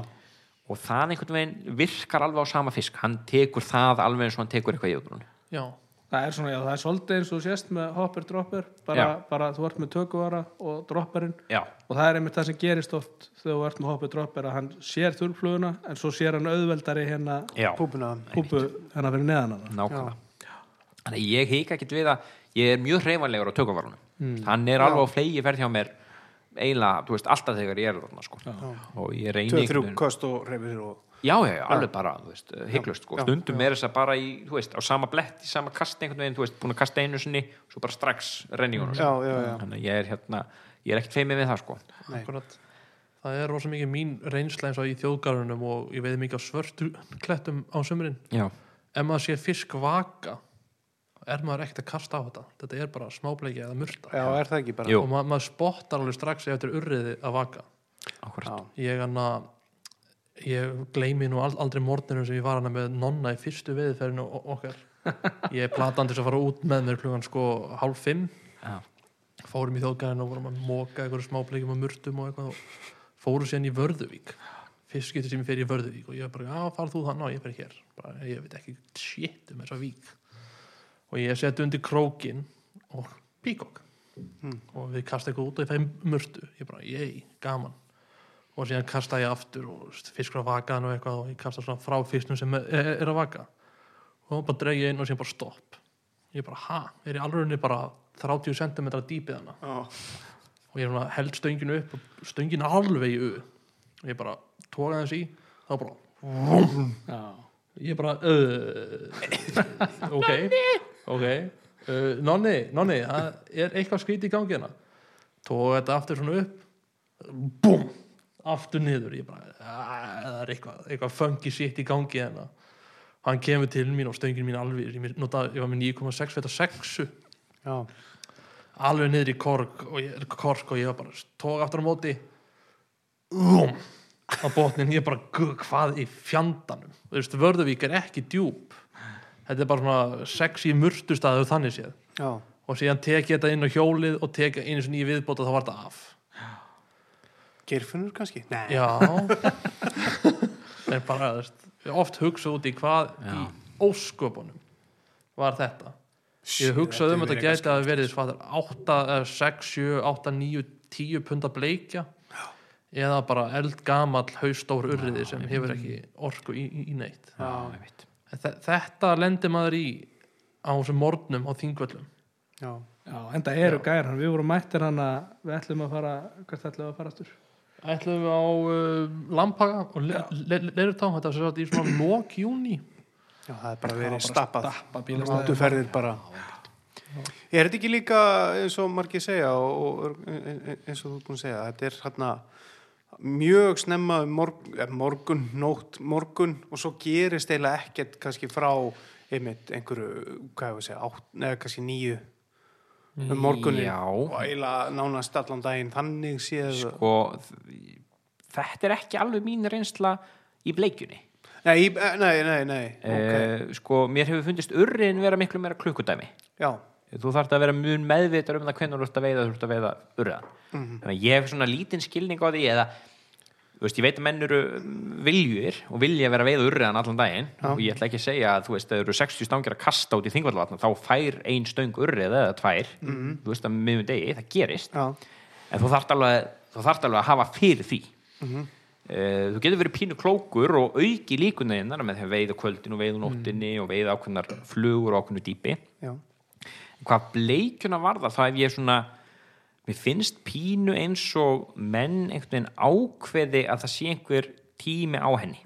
og það einhvern veginn virkar alveg á sama fisk. Hann tekur það alveg eins og hann tekur eitthvað í öðrunni já, það er svona, já, það er svolítið eins og þú sést með hopper dropper, bara, bara þú ert með tökuvara og dropperinn. Já, og það er einmitt það sem gerist oft þegar þú ert með hopper dropper að hann sér þurrfluguna en svo sér hann auðveldari hérna húpu hérna fyrir neðan hann nákvæmlega. Þannig að ég hika ekkert við að ég er mjög hreyfanlegur á tökuvarunum. Hann er alveg á flegi ferð hjá mér eiginlega, þú veist, alltaf þegar ég er þarna sko. og ég reyni einhvern þrjú kost og reyfir sér og já, já, já, alveg bara, þú veist, hygglust sko. já, stundum er þess að bara í, þú veist, á sama blett í sama kast einhvern veginn, þú veist, búin að kasta einu sinni svo bara strax renni hún já, þannig að ég er hérna, ég er ekkert feimið við það sko. Það er rosa mikið mín reynsla eins og í þjóðgarunum og ég veið mikið á svörtu klettum á sömurinn já, ef maður sé fisk vaka er maður ekkert að kasta á þetta? Þetta er bara smábleiki eða murta. Já, er það ekki bara? Jú. og ma maður spottar alveg strax ef þetta er urriði að vaka. Akkurat ég hann að ég gleymi nú ald- aldrei morgunum sem ég var hana með nonna í fyrstu veðiferðinu o- okkar. *laughs* Ég er platan til þess að fara út með mér klugan sko hálf fimm. Já, fórum í þjóðgæðin og vorum að móka einhverju smábleikjum og murtum og eitthvað og fórum síðan í Vörðuvík. Fyrst getur sem ég fer í Vörðuvík og ég bara, já, farð þú þannig og ég fer hér. Bara, ég veit ekki shit um þessa vík og ég seti undir krókin og píkok og við kasta eitthvað út og ég fæ murtu. Ég bara, ég, gaman. Og síðan kasta ég aftur og fiskur að vaka og eitthvað og ég kasta svona frá fisknum sem er, er, að vaka. Og bara dreg ég inn og síðan bara stopp. Ég bara, ha, er ég alveg bara 30 cm dýpið hana? Já, og ég er svona held stönginu upp og stöngin alveg í u. Og ég bara tóka þess í þá bara, já, ég bara uh, *laughs* ok ok. Uh, nonni, nonni, það er eitthvað skrítið í gangi hérna. Tóka þetta aftur svona upp. Búm, aftur niður. Ég bara, "Ah, það er eitthvað eitthvað funky shit í gangi hérna. Hann kemur til mín og stöngin mín alveg ég, nota, ég var með 9,6 feta 6 já, alveg niður í kork og ég, kork og ég bara tók aftur á móti. Um, á botnin ég bara, hvað í fjandanum? Þú veist, Vörðuvík er ekki djúp þetta er bara svona sexy murtustæðu þannig séð. Já, og síðan tek ég þetta inn á hjólið og tek einu sinni í viðbót og þá var þetta af. Gerfunur kannski? Nei, já. En bara, ég oft hugsa út í hvað í ósköpunum var þetta. Ég hugsaði um að þetta gæti að verið hvað, 8, 6, 7, 8, 9 10 punda bleikja eða bara eldgamall haustór urriði sem hefur ekki orku í, í, í neitt. Já, einmitt. Þe- þetta lendir maður í á þessum morgnum á þingvöllum. Já, Já, en það eru hann, við vorum mættir hann að við ætlum að fara, hvert ætlum við að fara aftur? ætlum við á uh, Lampaga og le, le, le, Leirutá. Þetta var svo í svona lok júni já, það er bara verið stappað. Áttuferðir bara. Er þetta ekki líka eins og margir segja og, og eins og þú er búin að segja þetta er hérna mjög snemma um morgun, eh, morgun, nótt morgun og svo gerist eiginlega ekkert kannski frá einmitt einhverju, hvað ég að segja, átt, neða kannski nýju um morgunin Já. og eiginlega nánast allan daginn þannig séð. Sko, þetta er ekki alveg mín reynsla í bleikjunni. Nei, eh, nei, nei, nei. Okay. eh, sko, mér hefur fundist urrin vera miklu meira klukkudæmi. Já, þú þarft að vera mjög meðvitar um það hvernig þú ert að veiða þú ert að veiða urðan þannig að ég hef svona lítinn skilning á því eða veist, ég veit að menn eru viljur og vilja vera að veiða urðan allan daginn og ég ætla ekki að segja að þú veist, að eru 60 stangir að kasta út í þingvallavatna þá fær ein stöng urrið eða tvær þú veist að miðum degi, það gerist. Já, en þú þarft alveg, alveg að hafa fyrir því. Mm þú getur verið pínu klókur og auki líkunna innan með hvað bleikjuna varða þá hef ég svona mér finnst pínu eins og menn einhvern veginn ákveði að það sé einhver tími á henni.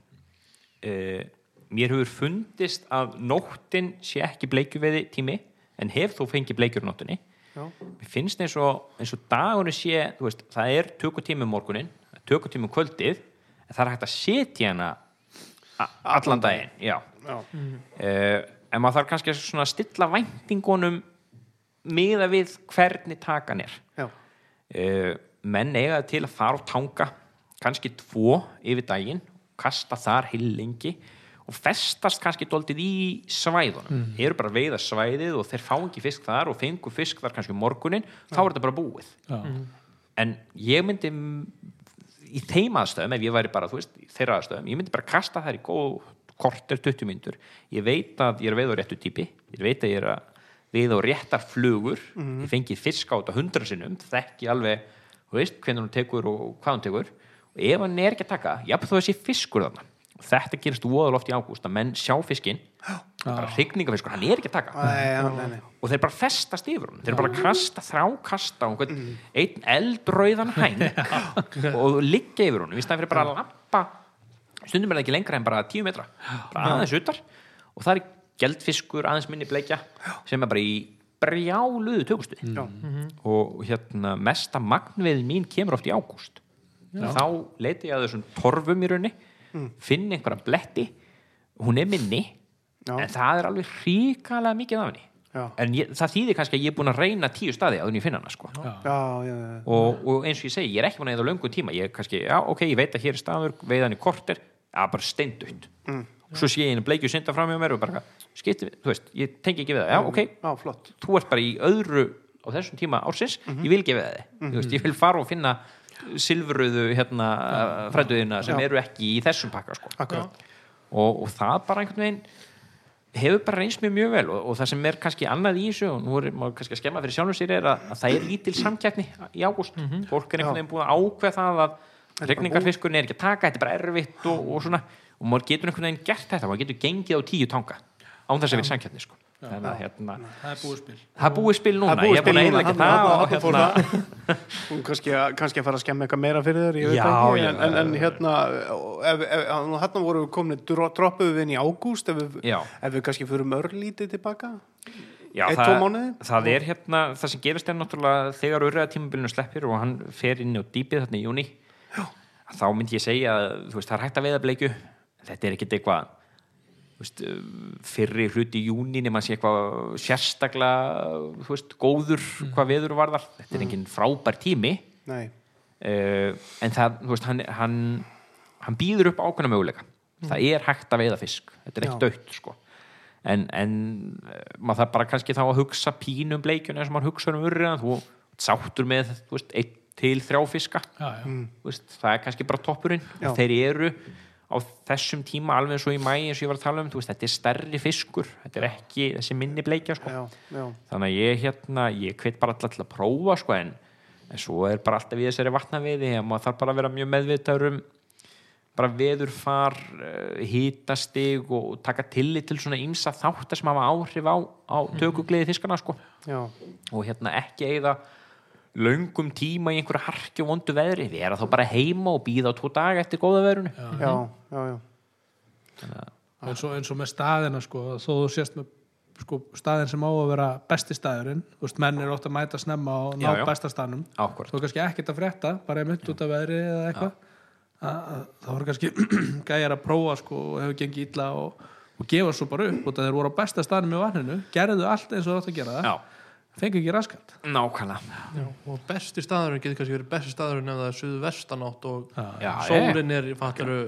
Uh, mér hefur fundist að nóttin sé ekki bleikjuveiði tími en hef þó fengið bleikjur á nóttinni já, mér finnst eins og, eins og dagurinn sé þú veist, það er tökutími morgunin tökutími um kvöldið en það er hægt að setja hana allan daginn já. já, Uh, en maður þarf kannski að stilla væntingunum miða við hvernig takan er. Já, uh, menn eiga til að fara og tanga kannski tvo yfir daginn kasta þar heil lengi og festast kannski doldið í svæðunum. Eru bara veiða svæðið og þeir fá ekki fisk þar og fengu fisk þar kannski um morgunin þá er þetta bara búið. Já, en ég myndi í þeim aðstöðum, ef ég væri bara veist, í þeirra aðstöðum, ég myndi bara kasta þær í góð korter 20 myndur ég veit að ég er að veiða á réttu típi ég veit að ég er að veiða á réttar flugur ég fengi fisk á þetta hundra sinnum þekki alveg, þú veist, hvernig hún tekur og hvað hún tekur. Og ef hann er ekki að taka, jafn þó að sé fiskur þarna og þetta gerist voðaloft í ágúst að menn sjá fiskinn bara hrygningafiskur, hann er ekki að taka. Nei, já, nei, nei. og þeir bara festast yfir hún þeir bara kasta, þrá kasta á einhvern, einn eldröðan *laughs* hæng og liggja yfir hún í staðan fyrir bara að lappa stundum er það ekki lengra en bara 10 metra bara aðeins utar. Og það er geldfiskur aðeins minni bleikja sem er bara í brjáluðu tökustuði Já. og hérna mesta magnveð mín kemur oft í ágúst þá leiti ég að þessum torfum í raunni finn einhverja bletti hún er minni Já. en það er alveg ríkalega mikið af henni Já. en ég, það þýðir kannski að ég er búin að reyna tíu staði en ég finna hana sko. já, já, já. og, og eins og ég segi, ég er ekki búin að eða löngum tíma ég er kannski, já ok, ég veit að hér er staður veiðan í korter, já bara steindutt mm. svo sé ég einu bleikju synda fram hjá mér og bara, skipti, við- þú veist, ég tengi ekki við það. Já ok, já, flott. Þú ert bara í öðru á þessum tíma ársins, ég vil gefa þið mm veist, ég vil fara og finna silfruðu hérna, fræduðina sem Já. eru ekki í þessum pakka sko. Og, og það bara einhvern veginn hefur bara reynst mér mjög vel og, og það sem er kannski annað í þessu og nú er maður kannski að skemma fyrir sjálfum sér er að, að það er lítil samkeppni í ágúst. Fólk er einhvern veginn búið að ákveða það að regningarfiskurinn er ekki að taka, þetta er bara erfitt og, og svona, og maður getur einhvern veginn gert þetta, maður getur gengið á tíu tanga án þess að vera samkeppni sko. þannig að hérna, það er búið spil. Það er búið spil núna. Ég er búin að einleggja þarna- það og hérna, *laughs* Hún kannski, að- kannski að fara að skemma eitthvað meira fyrir þér, ég veit Já, ekki, en, en, en hérna, ef, ef, hérna voru við komin, droppuðu við inn í ágúst, ef, við- ef við kannski fyrir örlítið tilbaka, já, það, það er hérna það sem gerist er náttúrulega þegar urriða tímabilinu sleppir og hann fer inn á dýpið þarna í júni þá myndi ég segja að þú veist, það er hægt að veiða bleikju. Þetta er ekkit eitthvað veist, fyrri hluti júni nema sé eitthvað sérstaklega veist, góður hvað veður varðar. Þetta er engin frábær tími. Uh, en það, veist, hann, hann, hann býður upp ákveðna möguleika. Það er hægt að veiða fisk. Þetta er ekki Já. dött sko. En, en uh, maður þarf bara kannski þá að hugsa pínum bleikjun eins og maður hugsa um urriðan þú sáttur með, einn til þrjá fiska. Já, já. Það er kannski bara toppurinn. Þeir eru á þessum tíma alveg eins og í mæ eins og ég var að tala um, veist, þetta er stærri fiskur þetta er ekki þessi minni bleikja sko. já, já, þannig að ég hérna, ég hveit bara alltaf til að prófa sko, en, en svo er bara alltaf í þessari vatnaviði að maður þarf bara að vera mjög meðvitaður um bara veðurfar uh, hitastig og taka tillit til svona ýmsa þáttar sem hafa áhrif á, á tökugliði fiskana sko. Og hérna ekki eigða löngum tíma í einhverju harki og vondu veðri. Vera þá bara heima og býða á tvo daga eftir góða veðrunu já, já, já. eins og, eins og með staðina sko, þó þú sést með sko, staðin sem á að vera besti staðurinn þú veist, menn er ótt að mæta snemma og ná Já, já. besta staðnum. Akkúrat. þú er kannski ekkert að frétta, bara einmitt út af veðri eða eitthvað. Að- að- þá voru kannski *clears throat* gæjar að prófa sko, og hefur gengið illa og, og gefa svo bara upp að þeir voru á besta staðnum í vatninu gerðu allt eins og þú átt að gera það. Já, fengu ekki raskat. Nákvæmlega. Og besti staðurinn getur kannski verið besti staðurinn ef það er suðu vestanátt og Já, sólin er fattaru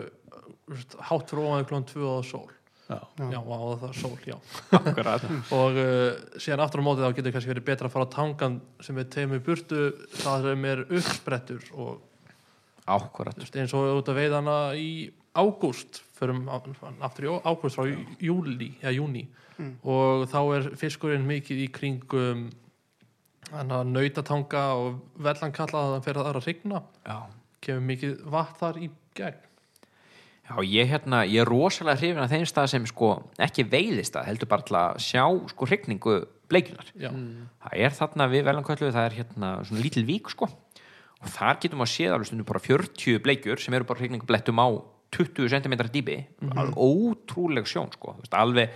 hátt fyrir ofan klón 2 á sól. Já. já, á það er sól, já. *laughs* Og uh, síðan aftur á móti þá getur kannski verið betra að fara á tangan sem við tegum í burtu það sem er uppsprettur og Akkurat. eins og út að veiðana í ágúst förum aftur í ágúst frá júli eða júni og þá er fiskurinn mikið í kringum að nautatanga og vellan kalla að það fer að það er að rigna Já. kemur mikið vatn þar í gegn. Já, ég, hérna, ég er rosalega hrifin af þeim stað sem sko ekki veiðist að heldur bara til að sjá sko hrygningu bleikjunar. já, Það er þarna við Velanköllu, það er hérna svona lítil vík sko. Og þar getum við að séð alveg stundum bara 40 bleikjur sem eru bara hrygningublettum á 20 cm dýpi, alveg ótrúleg sjón sko, veist, alveg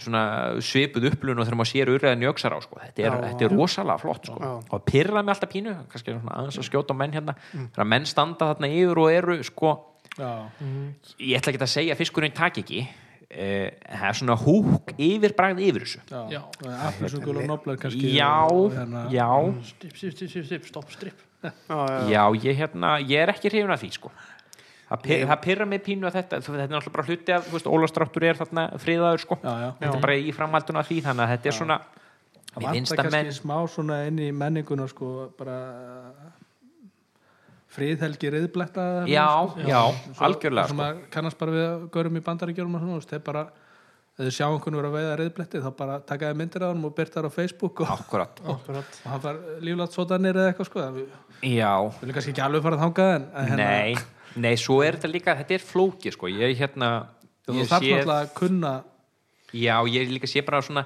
svona svipuð upplun og þegar maður sér urðaðin í öxar á sko, þetta er, Já, þetta er rosalega flott sko, og það pyrra mig alltaf pínu kannski svona aðeins að skjóta á menn hérna. Þegar menn standa þarna yfir og eru sko. Já. ég ætla ekki að segja að fiskurinn tak ekki. Uh, það er svona húk yfir bragð yfir þessu. Já. Já. Appelsungul og noblar kannski já, hérna- strip, stopp, strip. Já, ég, hérna, ég er ekki hrifin af því sko það, pyr, það pyrra mig pínu að þetta þetta er náttúrulega bara hluti af, þú veist, Ólafstráttur er þarna friðaður sko, Já, já. þetta er bara í framhalduna af því þannig að þetta er svona Það vantar að kannski menn smá svona inn í menninguna sko, bara friðhelgi riðbletta já, sko. já, Svo- algjörlega sem sko. að kannast bara við að görum í bandaríkjörum og svona, þú veist, þeir bara ef þið sjá einhvern vera að veiða riðbletti þá bara taka þið myndir af hann og byrta á Facebook og, akkurat, *laughs* Akkurat. og hann far líflátt sotanir eða eitthvað sko við viljum kannski ekki alveg fara þangað en, en hérna, nei, nei, svo er þetta líka þetta er flóki sko, ég hérna þú þarf náttúrulega að kunna Já, ég líka sé bara svona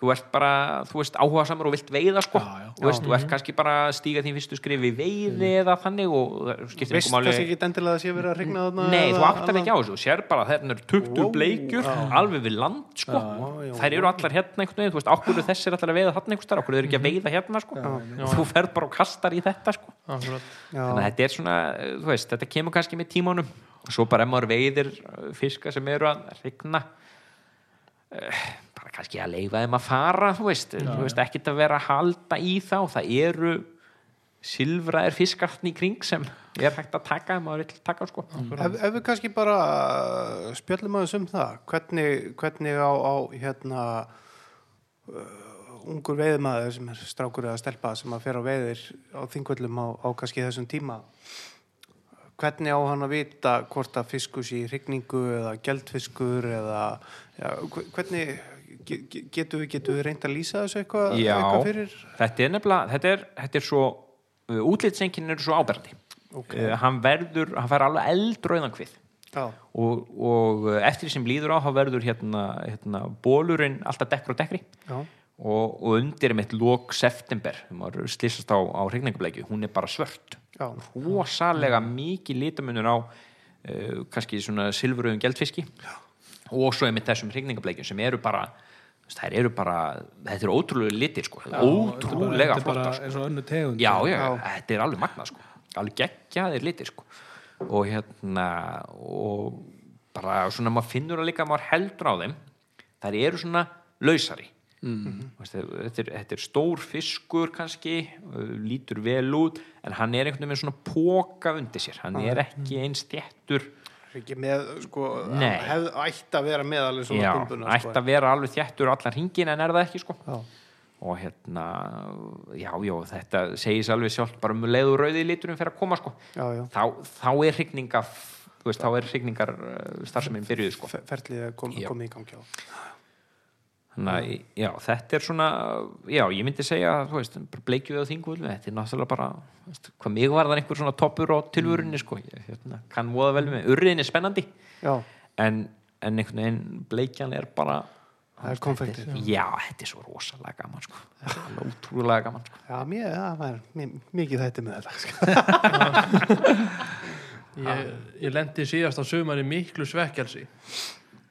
þú ert bara, þú veist, áhuga samar og vilt veiða sko, Já, já. þú veist, þú ert kannski bara að stíga þín fyrstu skrifi í veiði eða þannig og skiptir Veist einhver kannski máli ekki endilega að sé verið að regna þarna Nei, eða þú áttar annað? ekki á þessu, þú sér bara að 20 Wow, bleikjur, alveg við land sko, já, þær eru allar hérna einhvern veginn, þú veist, okkur þessir allar að veiða þarna einhvers þar, okkur eru ekki að veiða hérna sko. Þú ferð bara og kastar í þetta sko. Já. þannig að þetta er svona, kannski að leifa þeim að fara þú veist, þú veist ekkert að vera að halda í þá, það eru silfraðir fiskartni í kring sem er hægt að taka ef maður vill taka sko. Ef, ef við kannski bara spjöllum aðeins um það hvernig, hvernig á, á hérna uh, ungur veiðmaður sem er strákur eða stelpa sem að fer á veiðir á þingvöllum á, á kannski þessum tíma hvernig á hann að vita hvort að fiskur sé í hrygningu eða geldfiskur eða hve- hvernig ge- ge- getum við, við reynd að lýsa þessu eitthvað, Já, eitthvað fyrir? Þetta er nefnilega þetta er, þetta er svo, útlitsenkin eru svo áberandi. Ok. okay. hann verður, hann fær alveg eldröðan hvið já, og, og eftir því sem líður á þá verður hérna, hérna bólurinn alltaf dekkri og dekkri. Já, og, og undir mitt lók september þegar maður slýsast á, á regningableikju hún er bara svört. Já, rosalega mikið litamunur á uh, kannski svona silfuröðum geldfiski og svo er mitt þessum regningableikjum sem eru bara þær eru bara, þetta er ótrúlega litir sko, ótrúlega þetta er bara flottar sko. eins og önnu tegund. Já, já, Já. þetta er alveg magnað sko. Alveg geggjaðir litir sko. Og hérna og bara svona maður finnur að líka að maður heldur á þeim. Þær eru svona lausari. Mm. þetta, er, þetta, er, þetta er stór fiskur kannski lítur vel út en hann er einhvern veginn svona póka undir sér. Hann er ekki eins þéttur ekki með sko, hef, ætti að vera með alveg svona já, bumbuna, ætti að vera alveg þéttur allan hringin en er það ekki sko. Já. og hérna já, já, þetta segir sér alveg sjálf bara um leiðu rauði liturum fyrir að koma sko. Já, já. þá, þá er hrygninga þú veist, þá er hrygningar uh, starfseminn byrjuð sko. Fe- ferlið að kom, komið í gangi á Þannig að, já, þetta er svona já, ég myndi segja, þú veist bleikju við á þingvöld, þetta er náttúrulega bara veist, hvað mig var það einhver svona toppur á tilvörunni sko, ég hérna, kann voða vel með urriðin er spennandi, já, en, en einhvern veginn bleikjan er bara það er konfektið já, þetta er svo rosalega gaman sko. er útrúlega gaman sko. já, mér, það var mi- mikið þetta með þetta sko. *laughs* ég, ég lendi síðast á sumar í miklu svekkelsi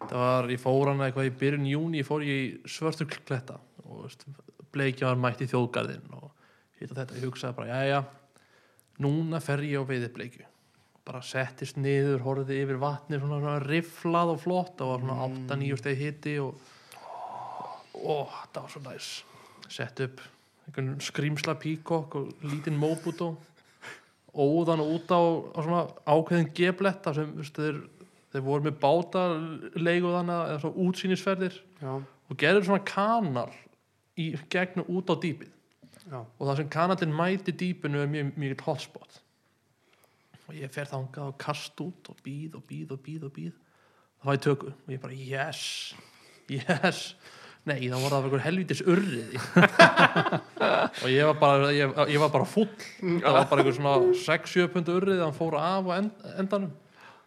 það var, ég fór hana eitthvað í byrjun júni, ég fór í svörtur kletta og bleikja var mætt í þjóðgarðin og hitt og þetta, ég hugsaði bara, jæja núna fer ég á veiði bleikju bara settist niður, horfði yfir vatni svona, svona rifflað og flott það var svona 8-9 steg hitti og og það var svo næs. Sett upp skrýmsla píkokk og lítinn móbútó óðan út á, á svona ákveðin gebletta sem veist, þeir, þeir voru með báta leigu þannig eða svona útsýnisferðir já, og gerður svona kanal í gegnum út á dýpið. Já, og það sem kanalinn mæti dýpinu er mjög mjög hotspot. Og ég fer þangað og kast út og býð og býð og býð og býð það var í tökku og ég bara yes, yes. Nei það voru það einhver helvítis urriði. *laughs* Og ég var bara ég, ég var bara full. Það var bara einhver svona 6-7 pundu urriði hann fór af end, endanum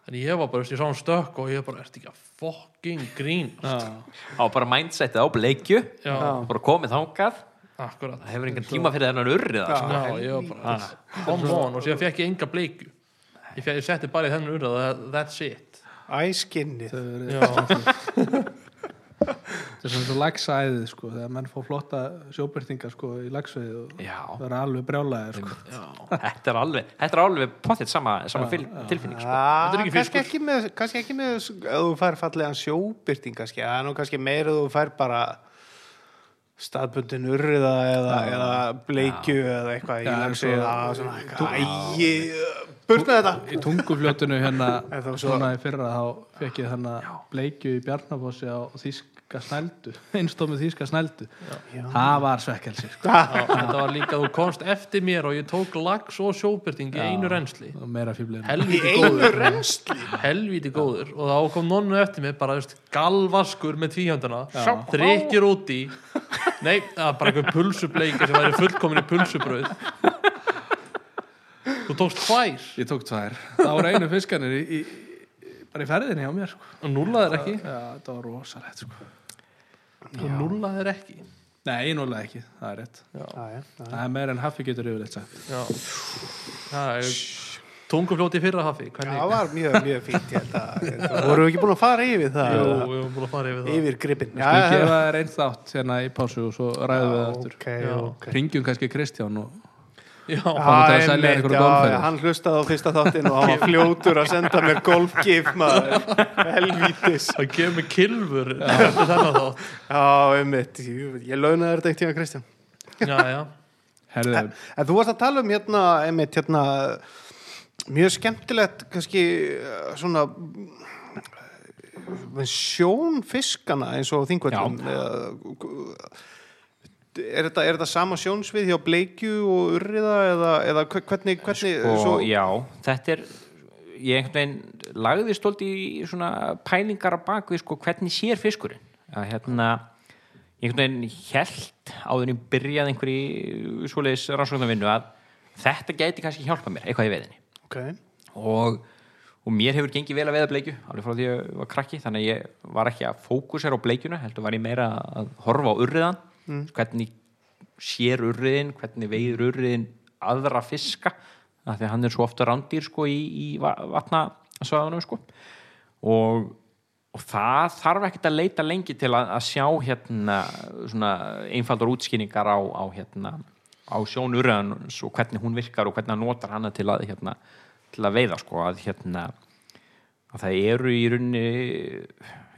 en ég var bara, ég sá hann stökk og ég bara, ert ekki að fucking grín á bara mindsetið á bleikju. Já, bara komið þangað. Akkurat. Það hefur engan tíma fyrir þennan urrið sko. Já, ég var bara come on og síðan fekk ég enga bleikju. Ég, ég setti bara í þennan that, that's it. Æskinnið þetta er svona svo lagsæðið sko, þegar menn fá flotta sjóbyrtingar sko, í lagsveið og já, það er alveg brjálæðir sko. þetta er alveg þetta er alveg pottitt sama, sama já, tilfinning sko. Þetta er Já, ekki kannski ekki með, kannski ekki með ef þú fær fallegan sjóbyrting kannski, það er nú kannski meira ef þú fær bara staðbundin urriða eða, eða bleikju eða eitthvað í Já, svo- eða svona eitthvað burt með þetta. Í tungufljótinu hérna *laughs* En svona í fyrra þá fekk ég þannig bleikju í Bjarnafossi á þýska snældu. Einstómið þýska snældu. *laughs* Það var svekkelsi sko. þetta var líka þú komst eftir mér og ég tók lags og sjóbyrting í einu reynsli helvíti góður. helvíti góður. Og þá kom nonnu eftir mér bara veist, galvaskur með tvíhjönduna þrykir út í. Nei, það var bara einhver pulsubleiki sem væri fullkomin í pulsubrauð. Þú tókst tvær. Ég tók tvær. Það voru einu fiskanir í, í, bara í ferðinni á mér sko. og nullaðir ekki. Já, þetta var rosalegt sko. Og nullaðir ekki. Nei, núlega ekki, það er rétt. Já, það er meira en haffi getur yfirleitt sagt. Það er í fyrra hafi það var mjög, mjög fínt ég ég vorum við ekki búin að fara yfir það? Jú, við erum búin að fara yfir það. Yfir gripin Við skulum gefa þér einn þátt hérna í pásu og svo ræðum við það aftur. Ringjum kannski Kristján og já, einmitt, einhverja já, hann hlustaði á fyrsta þáttin og hann var fljótur að senda mér golfgif maður, helvítis. Það gefur mig kilfur já, einmitt, ég, ég launaði þetta eitt tíma Kristján. Já, já, herðu, en þú varst að tala um hérna, einmitt, hérna mjög skemmtilegt kannski eh, svona eh, sjónfiskana eins og þingvöldum er þetta, er þetta sama sjónsvið hjá bleikju og urriða eða, eða hve- hvernig, hvernig og svo, já, þetta er ég einhvern veginn lagði stólt í svona pælingar á bakvið sko hvernig sér fiskurinn? Að hérna einhvern veginn held áður en ég byrjaði einhverju svoleiðis rannsóknarvinnu að þetta gæti kannski hjálpa mér eitthvað í veiðinni. Ok, og, og mér hefur gengið vel að veiða bleikju alveg frá því að ég var krakki þannig að ég var ekki að fókusera á bleikjuna heldur var ég meira að horfa á urriðan mm. hvernig sér urriðin hvernig veiður urriðin aðra fiska því að hann er svo ofta rándýr sko í, í vatnasvæðunum sko og, og það þarf ekkert að leita lengi til að, að sjá hérna einfaldar útskýningar á, á hérna á sjón urriðans og hvernig hún virkar og hvernig hann notar hana til að hérna til að veiða sko að hérna að það eru í runni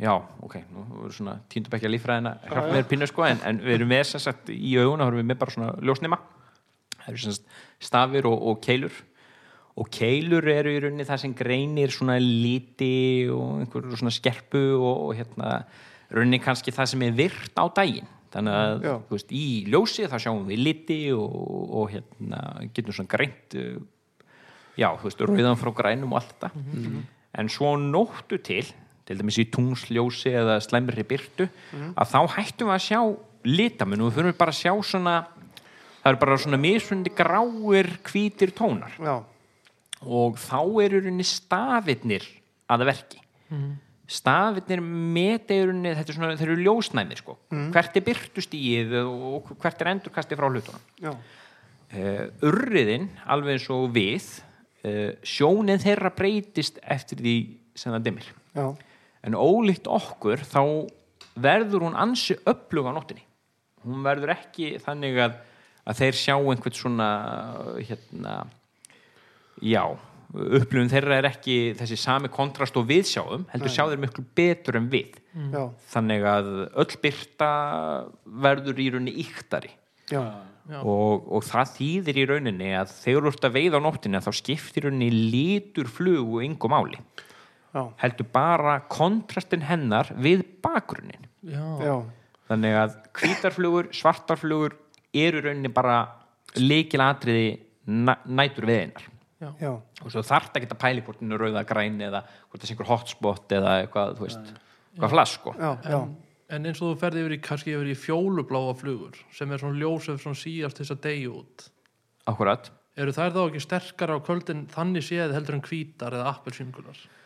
já, ok, nú erum við svona tíndubækja líffræðina hjálpa mér pínu sko en, en við erum með sem sagt í auguna, þá erum við með bara svona ljósnima það eru sem sagt stafir og, og keilur. Og keilur eru í runni það sem greinir svona liti og einhverju svona skerpu og, og hérna runni kannski það sem er virt á daginn. Þannig að Já. þú veist, í ljósi þá sjáum við liti og, og hérna getum svona greint já, þú veist, rauðan frá grænum og allt þetta. En svo nóttu til til dæmis í tungsljósi eða slæmri byrtu að þá hættum við að sjá litamun og við fyrir bara að sjá svona það eru bara svona misfundi gráir hvítir tónar. Já, og þá eru rauninni stafirnir að verki. Stafirnir meta í rauninni þetta er svona, þeir eru ljósnæmir sko. Hvert er byrtustíið og hvert er endurkasti frá hlutunum? Uh, urriðin alveg eins og við uh, sjónin þeirra breytist eftir því sem það dimmir. Já, en ólíkt okkur þá verður hún ansi öflug á nóttinni hún verður ekki þannig að, að þeir sjá einhvern svona hérna já, upplifun þeirra er ekki þessi sami kontrast og við sjáum heldur sjá þeir miklu betur en við. Já, þannig að öll byrta verður í rauninni íktari. Já, Já. og, og það þýðir í rauninni að þegar þú ert að veiða á nóttinni þá skiptir rauninni lítur flugu yngu máli já, heldur bara kontrastin hennar við bakgrunnin já, já, þannig að hvítarflugur, svartarflugur eru í rauninni bara líkilatriði næ, nætur við einar já, og svo þarf ekki að pæli hvort hún er rauða græn eða hvort það sé einhver hotspot eða eitthvað, þú veist, eitthvað flass sko. já, já, en eins og þú ferði yfir í kannski yfir í fjólubláa flugur sem er svona ljósef svona síast þess að deyja út. Akkurat eru þær þá ekki sterkara á kvöldin þannig séð heldur en hvítar eða appelsíngular Uh,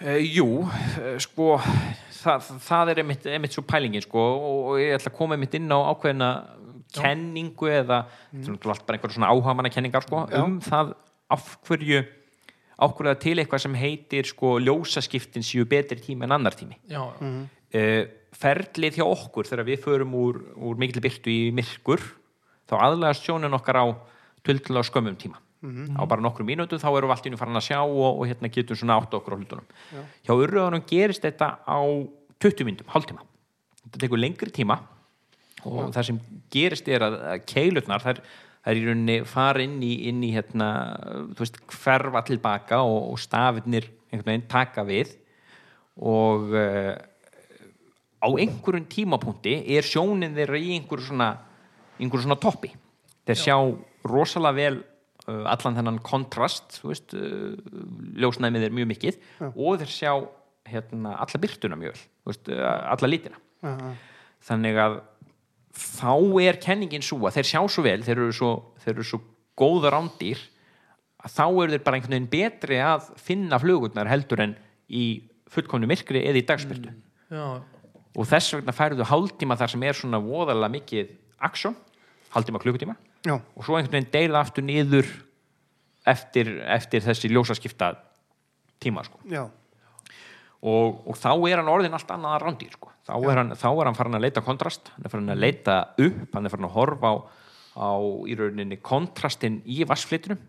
jú, uh, sko það, það er einmitt, einmitt svo pælingin sko, og, og ég ætla að koma einmitt inn á ákveðina kenningu eða mm. allt bara einhverja svona áhamanna kenningar sko, Já. um það af hverju ákveða til eitthvað sem heitir sko, ljósaskiptin séu betri tími en annar tími. Já, uh, ferlið hjá okkur þegar við förum úr, úr mikil byrtu í myrkur þá aðlæðast sjónin okkar á tullulega skömmum tíma á bara nokkrum mínútum þá erum við allt í nú farin að sjá og, og hérna getum svona átt okkur á hlutunum. Hjá urröðunum gerist þetta á 20 mínútum, hálftíma. Þetta tekur lengri tíma og það sem gerist er að, keilurnar þær, þær í rauninni fara inn í, inn í hérna, þú veist, hverfa tilbaka og, og stafirnir einhvern veginn taka við og uh, á einhverjum tímapunkti er sjónin þeirra í einhverju svona, einhverju svona toppi. Þeir sjá rosalega vel allan þennan kontrast veist, uh, ljósnæmið er mjög mikið og þeir sjá hérna, alla byrtuna mjög vel uh, alla lítina já, já, þannig að þá er kenningin svo að þeir sjá svo vel þeir eru svo, þeir eru svo góða rándýr að þá eru þeir bara einhvern veginn betri að finna flugurnar heldur en í fullkomnu myrkri eða í dagspyrtu. Já, og þess vegna færðu hálftíma þar sem er svona voðalega mikið aksjón, hálftíma klukkutíma já, og svo einhvern veginn deyða aftur niður eftir, eftir þessi ljósaskipta tíma sko. og, og þá er hann orðin allt annað rándýr sko. þá, er hann, þá er hann farin að leita kontrast. Hann er farin að leita upp hann er farin að horfa á, á í rauninni kontrastin í vassflitunum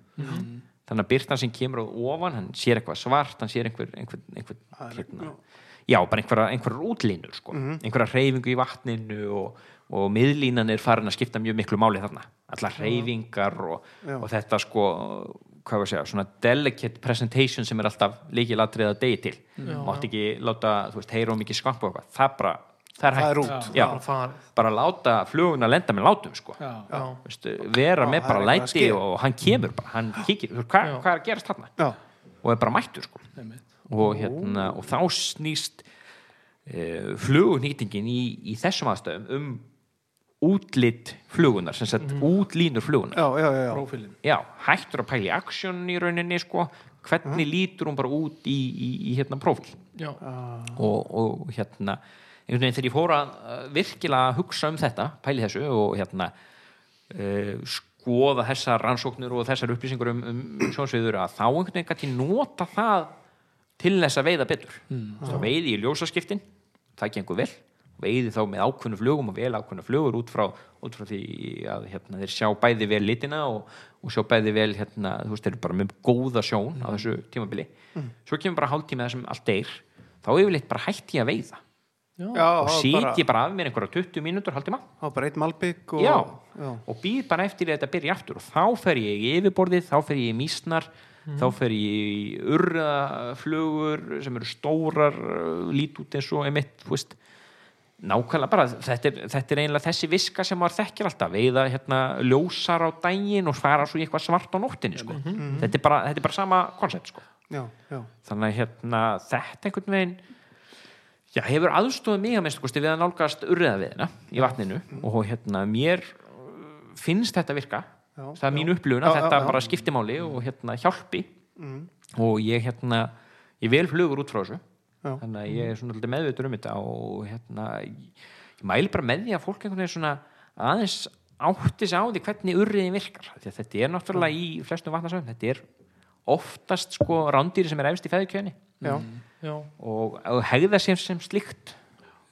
þannig að byrtan sem kemur á ofan hann sér eitthvað svart, hann sér einhver, einhver, einhver hérna, já, bara einhverja, einhverjar útlínur sko. einhverja reyfingu í vatninu og, og miðlínan er farin að skipta mjög miklu máli þarna allar reyfingar og, Já. og þetta sko hvað var að segja, svona delicate presentation sem er alltaf líkilatrið að degi til. Mátt ekki láta, þú veist, heyra og mikið skvamp og eitthvað, það bara, það er Það er hægt. út. já, bara farið bara láta fluguna lenda með látum sko. Já, já, Veistu, vera Já, með bara læti og hann kemur bara, hann veist, hvað, Já. hvað er að gerast já, og er bara mættur sko. Og, hérna, og þá snýst uh, flugunýtingin í, í þessum aðstöðum um útlit flugunar sem sagt útlínur flugunar. Já, já, já, já. prófílin já, hættur að pæla í aksjón í rauninni sko, hvernig lítur hún bara út í, í, í hérna prófíl? Já, og, og hérna þegar ég fór að uh, virkilega hugsa um þetta, pæli þessu og hérna uh, skoða þessar rannsóknir og þessar upplýsingur um, um sjónsviður að þá einhvern veginn gæti nota það til þess að veiða betur. Mm. þá veiði ég ljósaskiptin það gengur vel, veiði þá með ákveðnu flugum og vel ákveðnu flugur út frá, út frá því að hérna, þeir sjá bæði vel litina og, og sjá bæði vel hérna, þú veist, þeir eru bara með góða sjón á þessu tímabili. Svo kemur bara hálftíma þessum allt deyr þá yfirleitt bara hætti ég að veiða. Já, og sit bara, ég bara af mér einhverja 20 mínútur eitt malbygg og, já, já, og býð bara eftir að þetta byrja aftur og þá fer ég í yfirborðið, þá fer ég í mísnar þá fer ég í urðaflugur sem eru stórar lít út eins og emitt þú veist, nákvæmlega bara þetta er, þetta er eiginlega þessi viska sem maður þekkir alltaf veiða hérna ljósar á daginn og fara svo í eitthvað svart á nóttinni sko. þetta, er bara, þetta er bara sama koncept sko. þannig að hérna, þetta einhvern veginn já, hefur aðstofað mig að minnst kosti við að nálgast urriðaviðina í vatninu og hérna mér uh, finnst þetta virka Já, það er mín upplifun að þetta já. bara skipti máli og hérna hjálpi mm, og ég hérna ég vel flugur út frá þessu. Þannig að ég er svona alltaf meðveitur um þetta og hérna ég, ég mæli bara með því að fólk einhvern veginn svona aðeins átti sig á því hvernig urriðin virkar. Því að þetta er náttúrulega í flestum vatnarsöfum þetta er oftast sko rándýri sem er efst í feðurkjöðinni já, já, og, og hegða sér sem slíkt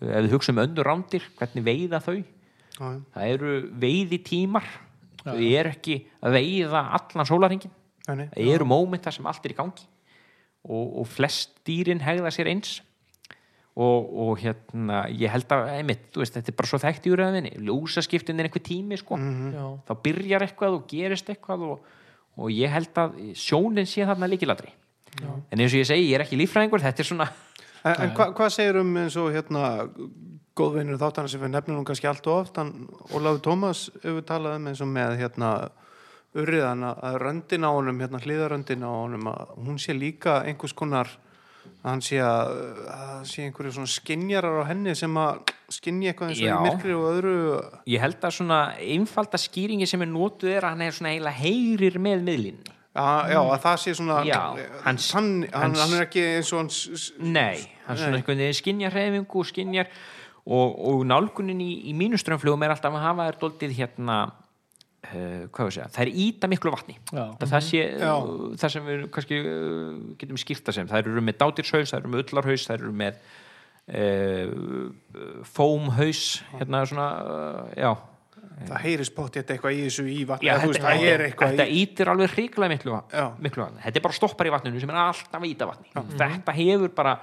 ef við hugsa um öndur rándir hvernig veiða þau? Já, það eru veiði tímar þau eru ekki að veiða allan nei. það eru mómenta sem allt er í gangi og, og flest dýrin hegða sér eins. Og, og hérna ég held að einmitt, þú veist, þetta er bara svo þekkt í úröðinni lúsaskiptin er einhver tími sko. Já, þá byrjar eitthvað og gerist eitthvað og, og ég held að sjónin sé þarna líkilatri en eins og ég segi, ég er ekki líffræðingur þetta er svona En, en hva, hvað segir um eins og hérna góðvinnur þáttana sem við nefnum nú kannski allt og oft, hann Ólafur Tómas hefur talað um eins og með hérna urriðan að röndin á honum hérna hliðaröndin á honum að hún sé líka einhvers konar að hann sé að, að sé einhverju svona skinjarar á henni sem að skinja eitthvað eins og í myrkri og öðru. Ég held að svona einfalda skýringi sem er notuð er að hann er svona eiginlega heyrir með miðlinni Já, já, að það sé svona Já, hans- hann, hans- hann er ekki eins og hans Nei, hann svona veginn skinjar hreyfingu og skinjar og, og nálgunin í, í mínu strömmflugum er alltaf að hafa þær doldið hérna hvað við segja, það er íta miklu vatni. Það, það sé Já. það sem við kannski uh, getum skýrta sem. Það eru með dátirshaus, það eru með ullarhaus það eru með uh, fómhaus hérna svona, uh, já. Það heyri spott eitthvað í þessu í vatni Já, þetta, það er eitthvað þetta í ítir alveg hrikalega miklu, miklu vatni. þetta er bara stoppar í vatninu sem er alltaf íta vatni. Þetta hefur bara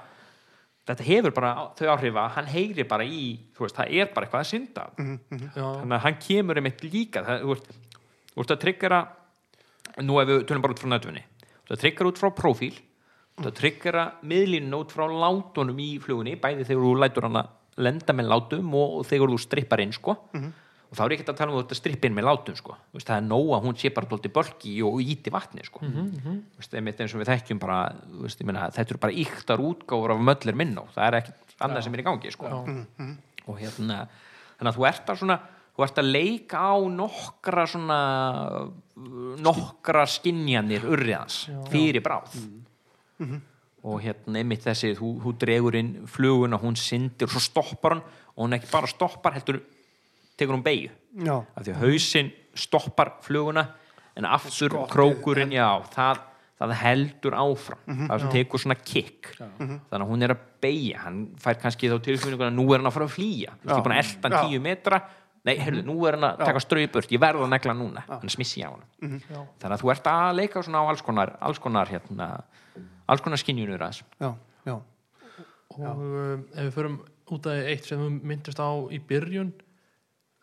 þetta hefur bara þau áhrif að hann heyri bara í þú veist, það er bara eitthvað að synda. Já, þannig að hann kemur einmitt líka það, þú veist, þú veist að tryggjara nú ef við tölum bara út frá nættunni það tryggjara út frá prófíl það tryggjara miðlínun út frá látunum í flugunni, bæði þegar þú lætur hann að lenda með látum og, þegar þú strippar inn sko og þá er ekki að tala um þetta strippin með látum sko. Þú veist, það er nóg að hún sé bara dólti bölki og íti vatni sko. Þú veist, einmitt eins og við þekkjum bara þú veist, ég meina, þetta eru bara yktar útgáfur af möllir minnó, það er ekkert annað sem er í gangi sko. Og hérna þannig að þú ert að svona þú ert að leika á nokkra svona nokkra skinjanir urriðans fyrir bráð. Og hérna einmitt þessi þú, þú dregur inn fluguna, hún syndir og svo stoppar hann og hún ekki bara stoppar heldur tekur hún beigju já, af því að hausinn stoppar fluguna en aftur Skottið krókurinn já, það, það heldur áfram. Mhm. það sem tekur svona kick þannig að hún er að beigja hann fær kannski þá tilfinningu að nú er hann að fara að flýja. Þú veist, ég er búin að elda hann Já. tíu metra. Nei, heyrðu, nú er hann að taka ströyu burt. Ég verð að negla núna, hann smissi á hann Mhm. já, þannig að þú ert að leika svona á alls konar alls konar hérna alls konar skinjunur aðeins. Já, já. Og um, ef við förum út af eitt sem við myndist á í byrjun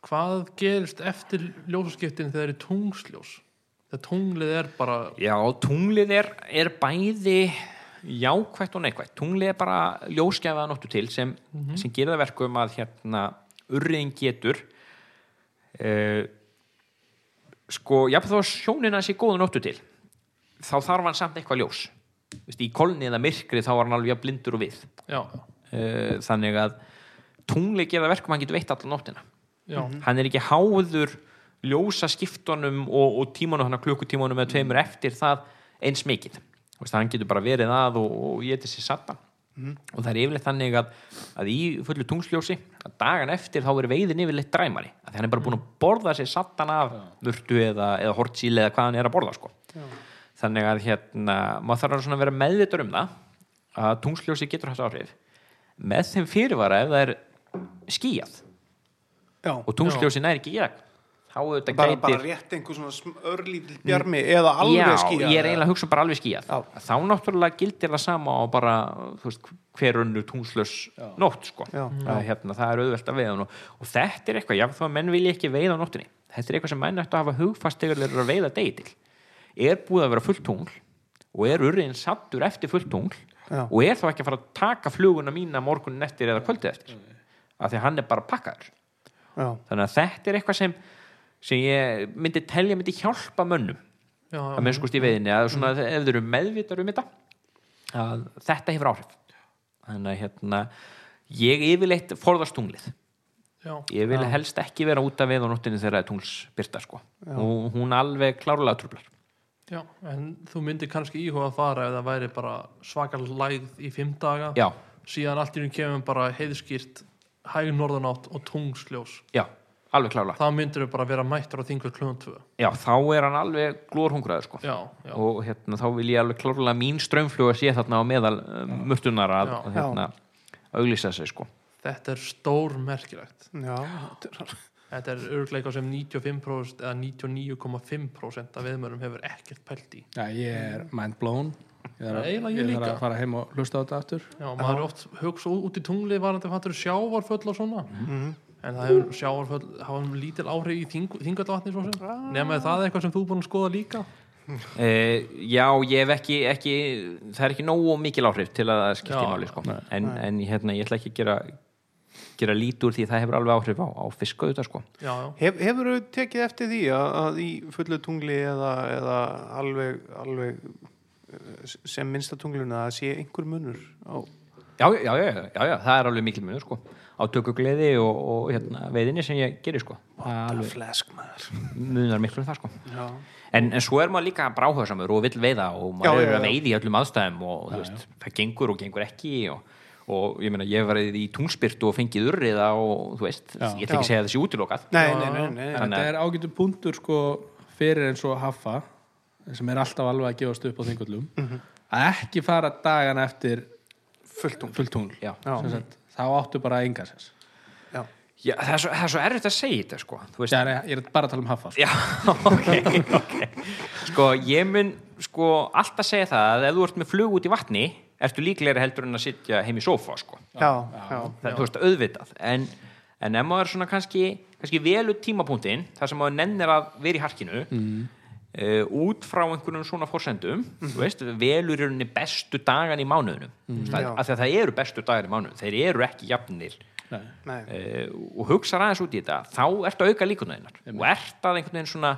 hvað gerist eftir ljósaskiptin þegar það er tungsljós? Þegar tunglið er bara Já, tunglið er, er bæði jákvætt og neikvætt. Tunglið er bara ljósgæfaða nóttu til sem, sem gerir það verkum að hérna urriðin getur uh, sko, þó að sjónina sé góða nóttu til þá þarf hann samt eitthvað ljós. Vist, í kolni eða myrkri þá var hann alveg blindur og við. Já, uh, þannig að tunglið gerir það verkum að hann getur veitt allan nóttina já, hann er ekki háður ljósa skiptunum og, og tímanum klukkutímanum eða tveimur eftir það eins mikið. Hann getur bara verið að og, og ég til sér satan og það er yfirleitt þannig að, að í fullu tungsljósi að dagan eftir þá er veiðin yfirleitt dræmari. Að hann er bara búin að borða sér satan af vörtu eða, eða hortsíl eða hvað hann er að borða sko. þannig að hérna maður þarf að vera meðvitur um það að tungsljósi getur haft áhrif. Með þeim fyrirvara ef það er skíjað já. og tungsljósi næri ekki í gegn þá auðvitað bara, gætir bara rétt einhver svona örlítill bjarmi eða alveg já, skýja ég er eiginlega að hugsa bara alveg skíjað Já. þá náttúrulega gildir það sama og bara veist, hver önnu tungslaus nótt sko. Hérna, það er auðvelt að veiða og, og þetta er eitthvað, já þá menn vilja ekki veiða á nóttinni þetta er eitthvað sem menn ættu að hafa hugfast þegar þeir eru að veiða degi til. Er búið að vera fullt tungl og er urriðin sattur eftir fullt tungl og er þá ekki að fara að taka fluguna mína morgunin eftir eða kvöldið eftir? Af því að hann er bara pakkaður já, þannig að þetta er eitthvað sem sem ég myndi telja myndi hjálpa mönnum já, að mennskust í veiðinni að svona, ef þeir eru meðvitar um þetta að þetta hefur áhrif. Þannig að hérna ég yfirleitt forðast tunglið. Já, ég vil helst ekki vera út af við á nóttinni þegar það er tungls byrta sko. Og hún alveg klárlega trublar já, en þú myndir kannski íhuga að fara ef það væri bara svakar lægð í fimm daga. Já, síðan allt í hún kemur bara heiðskýrt hæg norðanátt og tungsljós. Já, alveg klárlega. Þá myndir við bara vera mættur á þingvöld klunum tvö. Já, þá er hann alveg glórhungraður sko. Já, já, og hérna, þá vil ég alveg klárlega mín strömmfluga sé þarna á meðal um, mörtunar að, Já. að hérna, auglýsa sig sko. Þetta er stór merkilegt já, þetta er- þetta er örgleika sem 95% eða 99,5% af viðmörum hefur ekkert pælt í. Já, ég er mind blown Ég þarf að, að fara heim og hlusta á þetta aftur já, maður er oft hugsa út í tungli varandi fattur sjávarföll og svona Mhm. en það hefur sjávarföll hafa lítil áhrif í þing, sem Ah. nema er það eitthvað sem þú er búin að skoða líka Uh, *laughs* já, ég hef ekki, ekki það er ekki nógu mikil áhrif til að skipti Já. máli sko. en, en hérna, ég ætla ekki að gera gera lít úr því það hefur alveg áhrif á, á fisk auðvitað sko. já, já, Hef, hefur þú tekið eftir því að, að í fullu tungli eða, eða alveg, alveg sem minnsta tungluna að sé einhver munur á já, já, já, já, já, það er alveg mikil munur sko. á tökugleði og, og hérna, veiðinni sem ég gerir sko. Flesk munar miklu um það sko. en, en svo er maður líka bráhörsamur og vill veiða og maður já, er að veiði í öllum aðstæðum og veist, það gengur og gengur ekki og, og ég meina, ég verið í tungspyrtu og fengið urriða og þú veist, ég ætla ekki að segja þessi útilokað. Nei, nei, nei, En nei, að- þetta er ágætu punktur sko fyrir eins og Haffa sem er alltaf alveg að gefast upp á þingullum að ekki fara dagana eftir fullt tungl fullt tungl Já. Já. Sem sagt, þá áttu bara enga sens já, Já, það, er svo, það er svo erfitt að segja þetta sko þú veist, Já, nei, ég er bara að tala um Haffa sko. Já, *laughs* ok, ok Sko, ég mun sko alltaf segja það að ef þú ert með flug út í vatni ertu líklegri heldur en að sitja heim í sófa sko. já, já, það, þú veist, auðvitað en, en ef maður svona kannski, kannski vel út tímapunktinn þar sem maður nennir að vera í harkinu mm. Út frá einhvernum svona forsendum þú veist, velur í rauninni bestu dagan í mánuðunum mm. Já. af því að það eru bestu dagar í mánuðunum þeir eru ekki jafnir. Uh, og hugsa aðeins út í þetta þá ertu að auka líkunæðinar og ert að einhvern veginn svona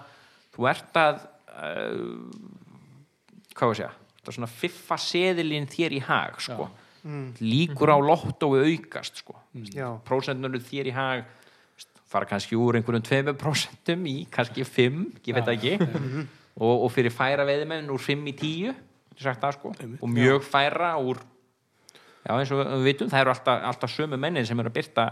þú ert að uh, hvað var að segja það er svona fiffa seðilinn þér í hag sko. líkur á lottói aukast sko. já, prósentnur þér í hag fara kannski úr einhverjum 2% í kannski 5, ég veit það ekki. Og, og fyrir færa veiðimenn úr 5 í 10 sagt það, sko. og mjög færa úr já eins og við vitum það eru alltaf, alltaf sömu mennin sem eru að byrta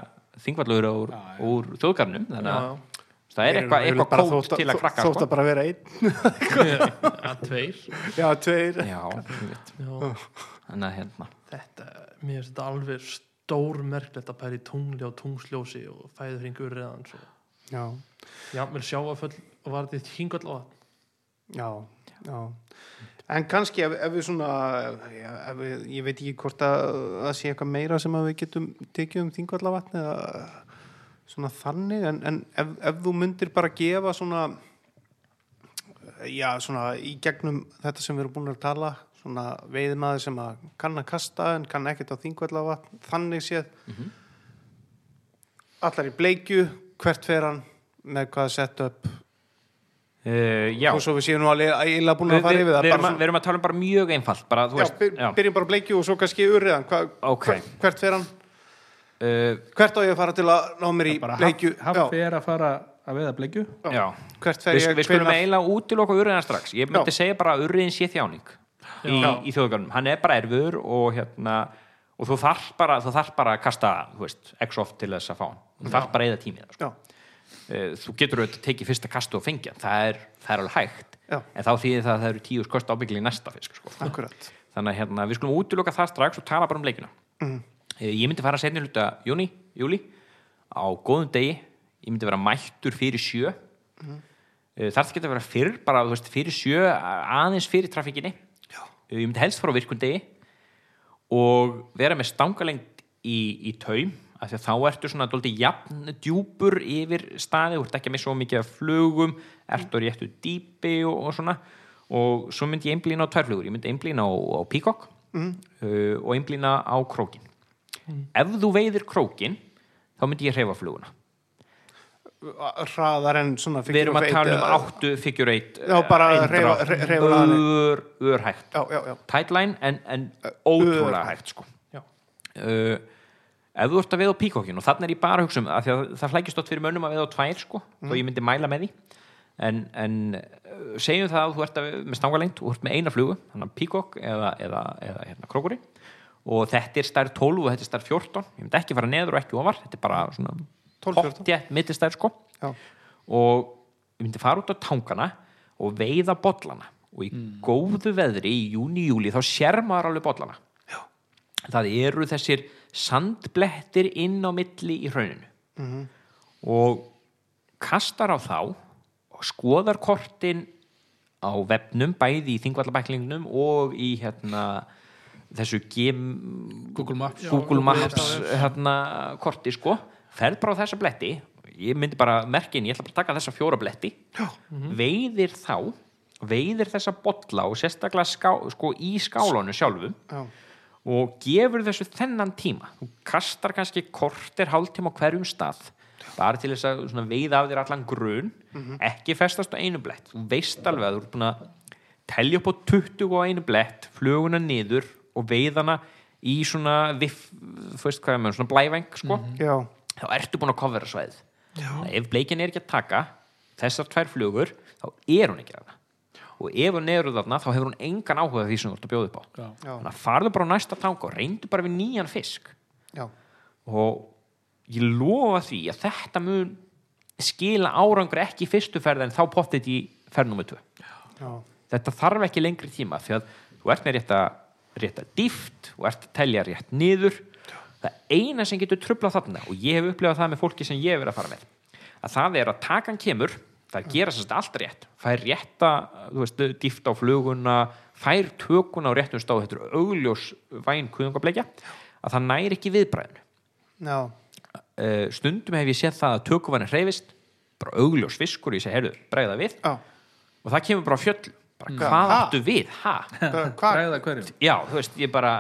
þingvallur úr, úr þjóðgarnum þannig já, að það er eitthvað eitthva bara kót þótt að- til að krakka þótt sko. að bara vera einn. *laughs* Ja, tveir. Já, tveir. Já, já, þannig að hérna. Þetta, mér finnst þetta alveg stór merkilegt að í tungli og tungsljósi og fæður hringur reðan svo. Já, jafnvel sjáaföll og var þetta hingall og já, já. En kannski ef, ef við svona já, ef við, ég veit ekki hvort að það sé eitthvað meira sem að við getum tekið um þingvallavatni eða svona þannig en, en ef, ef þú myndir bara gefa svona já, svona í gegnum þetta sem við erum búin að tala svona veiðmaður sem að kann að kasta en kann ekkert á þingvallavatn þannig séð allar í bleikju hvert fer hann með hvað sett upp uh, já, og svo við séum nú alveg eiginlega búin við, að fara yfir það við, erum bara að, við erum að tala um bara mjög einfalt bara, þú Já, veist, byr, já. byrjum bara bleikju og svo kannski urriðan Hva, Ok. hver, hvert fer hann? Uh, Hvert á ég að fara til að ná mér í bleikju? Haffi er að fara að veiða bleikju já Hvert fer við, ég? við skulum eiginlega útiloka urriðan strax ég myndi Já. segja bara að urriðin sé þjáning í, í þjóðgarnum, hann er bara erfur og hérna og þú þarf bara, þú þarf bara að kasta veist, x oft til þess að fá hann þú þarf bara að eða tímið sko. Uh, þú getur auðvitað tekið fyrsta kastu og fengja það er, það er alveg hægt Já. en þá þýðir það að það eru tíu skost ábyggli í næsta fisk sko. þannig að hérna, við skulum útiloka það strax og tala bara um leikina mm. ég myndi fara að setja hluta júni, júli á góðum degi ég myndi vera mættur fyrir sjö mm. þar það geta vera fyrr bara veist, fyrir sjö aðeins fyrir trafikkinni Já. Ég myndi helst fara á virkundi og vera með stangalengt í, í taum af því að þá ertu svona dóldi jafn djúpur yfir staði, þú ert ekki missa svo mikið af flugum, ertu á réttu dýpi og, og svona. Og svo myndi ég einblýna á tværflugur, ég myndi einblýna á, á píkokk uh, og einblýna á krókin ef þú veiðir krókin þá myndi ég hreyfa fluguna Hraðar en svona við erum að tala um áttu figure eight Já, bara hreyfa- hreyfa- hreyfa hraðann. ör, ör hægt Já, já, já. Tight line en, en ótrúlega Ör. hægt sko. Uh, ef þú ert að veða á píkokkin og þannig er ég bara hugsa um að, því að það flækist stótt fyrir mönnum að veða á tvær sko, þó ég myndi mæla með því. En, en segjum það að þú ert að, með stangalengt og ert með eina flugu píkokk eða, eða, eða hérna, krókuri og þetta er stærð 12 og þetta er stærð 14 ég myndi ekki fara neður og ekki ofar þetta er bara svona 12, 14. pottjætt millistærð sko. Já. og ég myndi fara út á tangana og veiða bollana. Og í góðu veðri í júni, júli þá sér maður alveg bollana. Já. það eru þessir sandblettir inn á milli í hrauninu. Og kastar á þá og skoðar kortin á vefnum, bæði í þingvallabæklingnum og í hérna þessu gem, Google Maps. Google Maps. hérna, korti sko ferð bara á þessa bletti. Ég myndi bara merkin, ég ætla bara að taka þessa fjóra bletti. Veiðir þá veiðir þessa bolla og sérstaklega ská, sko, í skálanu sjálfum Já. og gefur þessu þennan tíma. Þú kastar kannski kortir hálftíma á hverjum stað bara til þess að svona, veiða af þér allan grun. Ekki festast á einu blett. Þú veist alveg að þú ert búin að telja upp á 20 á einu blett fluguna niður og veiðana í svona viff, þú veist hvað er með svona blævæng sko. Já. Þá ertu búin að kofvera svæð ef bleikin er ekki að taka þessar tvær flugur þá er hún ekki að það og ef hún er þarna þá hefur hún engan áhuga því sem þú ert að bjóða upp á. Já. Þannig að farðu bara á næsta tanga og reyndu bara við nýjan fisk. Já. og ég lofa því að þetta mun skila árangur ekki í fyrstu ferð en þá pottið í ferð nummer 2 Já. þetta þarf ekki lengri tíma því að þú ert með rétta, rétta dýft og ert að telja rétt niður það eina sem getur trublað þarna og ég hef upplifað það með fólki sem ég hef verið að fara með að það er að takan kemur það gera sérst allt rétt. Fær rétta, þú veist, dýft á fluguna fær tökuna á réttum stáð þetta er augljós væn kuðungableikja að það næri ekki viðbræðinu Já. uh, stundum hef ég séð það að tökuvann er hreyfist bara augljós fiskur, ég segi, heyrðu, bræða við. Já. og það kemur bara fjöll bara, Mm. hvað Ha? áttu við, ha? Hvað? Hva? Bræða hverjum já, þú veist, ég bara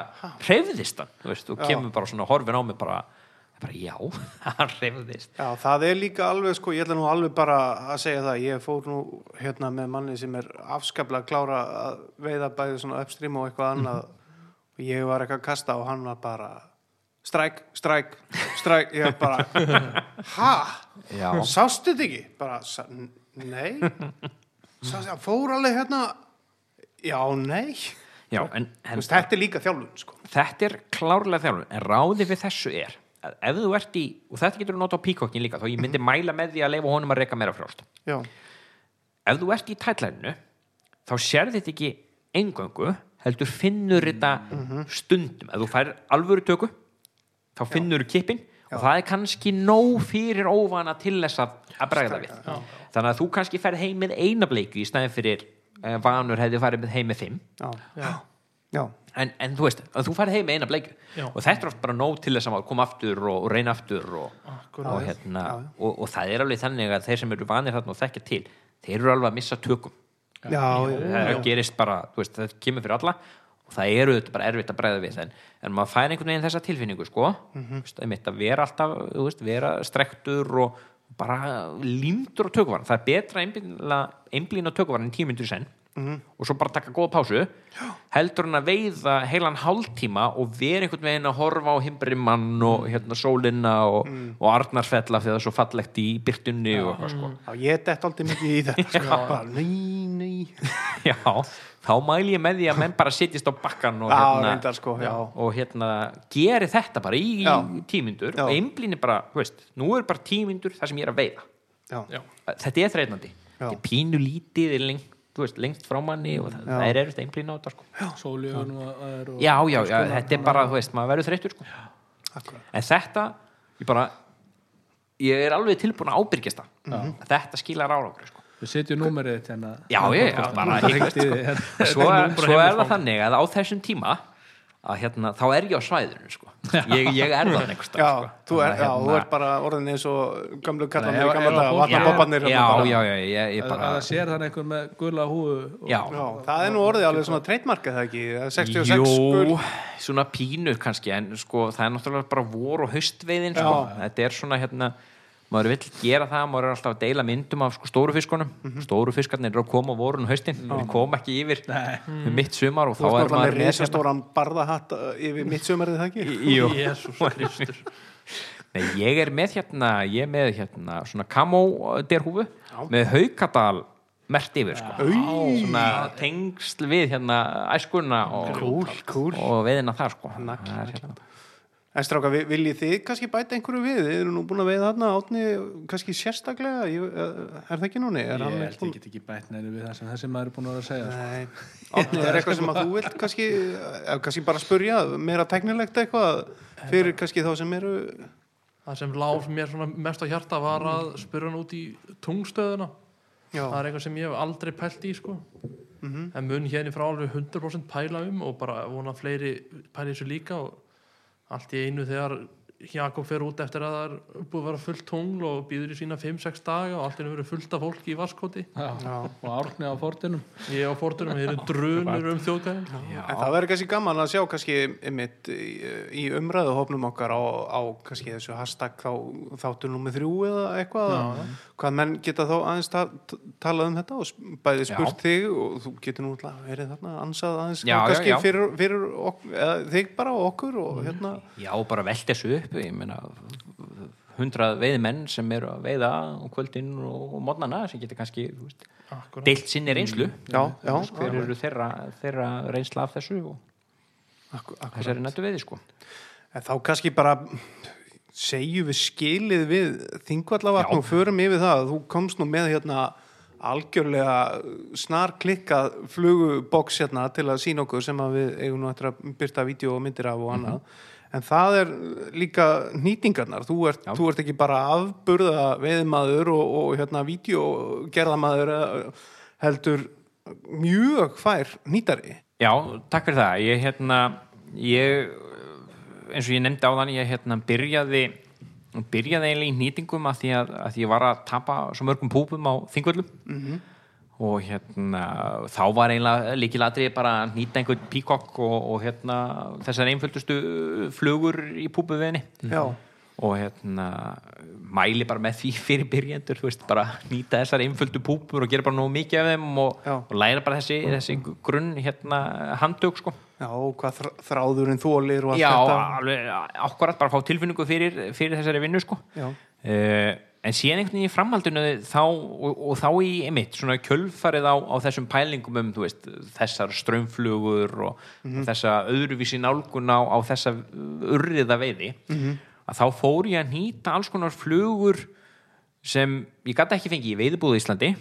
hreyfðist hann, þú veist, og Já. kemur bara svona horfin á mig bara, bara já, *laughs* hann hreyfðist Já, það er líka alveg sko, ég ætla nú alveg bara að segja það, ég fór nú hérna með manni sem er afskaplega klára að veiða bæði svona upstream og eitthvað annað og ég var eitthvað að kasta og hann var bara stræk, stræk, stræk ég bara, *laughs* ha? Sástu þetta ekki? Bara, nei Hann fór alveg hérna já, nei. Já, en, en þetta er líka þjálfun sko. þetta er klárlega þjálfun en ráði við þessu er að ef þú ert í, og þetta getur þú nota á píkokkin líka, þá ég myndi mæla með því að leifa honum að reyka meira frjálst. Já, ef þú ert í tætlæninu þá sér þetta ekki engöngu heldur finnur þetta stundum. Ef þú fær alvöru töku þá finnur þú kippin og það er kannski nóg fyrir óvana til þess að, að bregða við. þannig að þú kannski færð heim með eina bleiku í stæðin fyrir uh, vanur hefði farið með heim með já, já, já. en, en þú veist, að þú færð heim með eina bleiku Já. og þetta er oft bara nóg til þess að koma aftur og, og reyna aftur og, og, hérna, Já, já. og, og það er alveg þannig að þeir sem eru vanir þarna og þekkja til þeir eru alveg að missa tökum. Já, já, það gerist bara, þú veist, það kemur fyrir alla og það eru þetta bara erfitt að bregða við en, en maður fær einhvern veginn þessa tilfinningu sko, mm -hmm. einmitt að vera alltaf veist, vera strektur og bara límdur á tökuvaran. Það er betra að einblína á tökuvaran í tímyndur senn og svo bara taka góða pásu heldur hann að veiða heilan hálftíma og vera einhvern veginn að horfa á himbrimmann og hérna sólina og, og Arnarsfella því það er svo fallegt í byrtunni og eitthvað sko. Já, ég dett aldrei mikið í þetta *laughs* sko. bara, nei, nei. *laughs* Já, þá mæli ég með því að menn bara sittist á bakkan og Já, hérna, reyndar, sko, og hérna geri þetta bara í, Já. í tímyndur Já. og einblíni bara, veist, nú er bara tímyndur það sem ég er að veiða. já, Já. Þetta er þreitnandi. Já. Þetta er pínu lítið er lengt, veist, lengst frá manni og það, það er erfitt að einblína á þetta sko. Já, já, konar þetta er bara, veist, maður verður þreyttur sko. En þetta, ég bara ég er alveg tilbúin að ábyrgjast það. Mhm. Þetta skilar árangur sko. Við setjum númerið þitt hérna. Já, ég, já, bara hérna. *laughs* svo, er, svo það þannig að á þessum tíma að hérna, þá er ég á svæðinu sko. ég, ég er það einhvers Já, sko. þú er, já, að, þú er bara orðin eins og gamlu í gamla að fólk- vatnabobbarnir já, hérna já, já, ég, ég Að bara það sér þannig einhver með gula húu og- já, Já, það er nú orðið alveg svona treytmarka það ekki, það er 66 Jú, skul svona pínu kannski en sko, það er náttúrulega bara vor og haustveiðin sko. Þetta er svona hérna maður vill gera það, maður er alltaf að deila myndum af sko, stóru fiskunum stóru fiskarnir eru að koma á vorun og haustin þeir koma ekki yfir Nei. mitt sumar og Þú þá ert er alltaf með maður með hérna- risastóran barðahatt uh, yfir mitt sömarið það ekki? Jú. Jésús Kristur *laughs* Nei, ég er með hérna, ég er með hérna svona kamó derhúfu með haukadal mert yfir sko. svona tengsl við hérna æskuna og, Kúl, kúl. og veðina þar sko. Nagla, Það er hérna. En stráka, vi- viljið þið kannski bæta einhverju við? Þið eru nú búin að veiða þarna átni kannski sérstaklega, ég, uh, er það ekki núni? Er Ég hann held ég get ekki bætt neinu við það sem þessi maður er búin að vera að segja sko. Nei, átni er *laughs* eitthvað sem að þú vilt kannski, eða kannski bara spurja, meira teknilegt eitthvað fyrir kannski þá sem eru Það sem láf mér svona mest á hjarta var að spyrja hann út í tungstöðuna Já, það er eitthvað sem ég hef aldrei pælt í sko. Mhm. en mun hérna frá alveg 100% pæla um og bara vona fleiri pæli þessu líka og allt í einu þegar Jakob fer út eftir að það er búið að vera fullt tungl og býður í sína 5-6 daga og allt í einu verið fullt af fólki í vaskoti Já. og árni á fortinum. Ég á fórtunum, ég er *laughs* drunur um þjóðgæðin en það verður kannski gaman að sjá kannski einmitt í, umræðu hópnum okkar á, á kannski þessu hashtag þá, þáttur nummið þrjú eða eitthvað. Hvað menn geta þá aðeins ta talað um þetta og bæði spurt þig og þú getur nú alltaf verið þarna ansað aðeins Já, já, kannski já. Fyrir, fyrir ok, eða, þig bara og okkur og hérna. Já, bara velta þessu upp ég meina hundrað veiðmenn sem eru að veiða á kvöldin og mótnana sem getur kannski veist, deilt sinni reynslu. Já, já, hver eru þeirra, þeirra reynsla af þessu og þessari nættu veiði sko. En þá kannski bara segjum við skilið við þingvallavatn og förum yfir það þú komst nú með hérna algjörlega snar klikkað fluguboks hérna til að sína okkur sem að við eigum nú eftir að byrta vídeo og myndir af og annað en það er líka nýtingarnar. Þú ert, þú ert ekki bara afburða veiðmaður og, og hérna vídeogerðamaður eh, heldur mjög fær nýtari. Já, takk fyrir það. Ég hérna ég, eins og ég nefndi á þann ég hérna byrjaði byrjaði eiginlega í nýtingum að því að, að ég var að tapa svo mörgum púpum á þingvöllum og hérna þá var eiginlega líkilatri bara að nýta einhvern píkokk og, og hérna þessar einföldustu flugur í púpuveðinni Já, og hérna mæli bara með því *laughs* fyrir byrjendur þú veist, bara nýta þessar einföldu púpur og gera bara nógu mikið af þeim og, Já. og læra bara þessi, þessi grunn hérna handtök sko. Já, og hvað þr- þráðurinn þólir og allt já, þetta. alveg akkurat bara fá tilfinningu fyrir, fyrir þessari vinnu sko. Já. uh, en síðan einhvern veginn í framhaldinu þá, og, og þá í emitt svona kjölfarið á, á þessum pælingum um veist, þessar strömmflugur og, og þessa öðruvísi nálgun á, á þessa urriða veiði að þá fór ég að nýta alls konar flugur sem ég gæti ekki fengið í veiðbúðu Íslandi.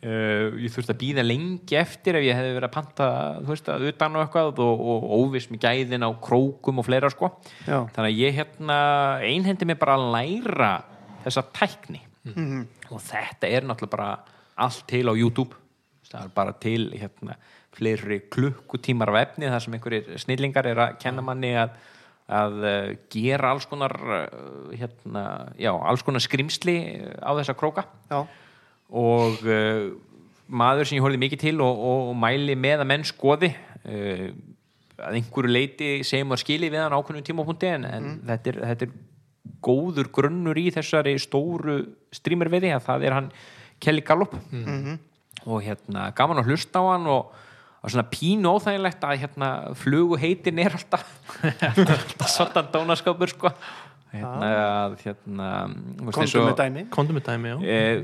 Uh, ég þurfti að býða lengi eftir ef ég hefði verið að panta þú veist að utan og eitthvað og, og óviss með gæðin á krókum og fleira sko. Já. þannig að ég hérna einhendi mig bara að læra þessa tækni Mhm. og þetta er náttúrulega bara allt til á YouTube það er bara til hérna fleiri klukkutímar af efni þar sem einhverjir snillingar er að kenna manni að að uh, gera alls konar uh, hérna, já, alls konar skrimsli á þessa króka Já. og uh, maður sem ég horfði mikið til og, og, og mæli með að menn skoði uh, að einhverju leiti segjum að skili við hann ákveðnum tímapunkti en, en þetta, er, þetta er góður grunnur í þessari stóru streamerveiði að það er hann Kelly Gallup. Og hérna gaman að hlusta á hann og, og svona pínu óþægilegt að hérna flugu heitin er alltaf alltaf svona dónaskapur sko. Hérna, að, hérna þú veist, eins Komdu og- með dæmi Kondu með dæmi, já. Eh,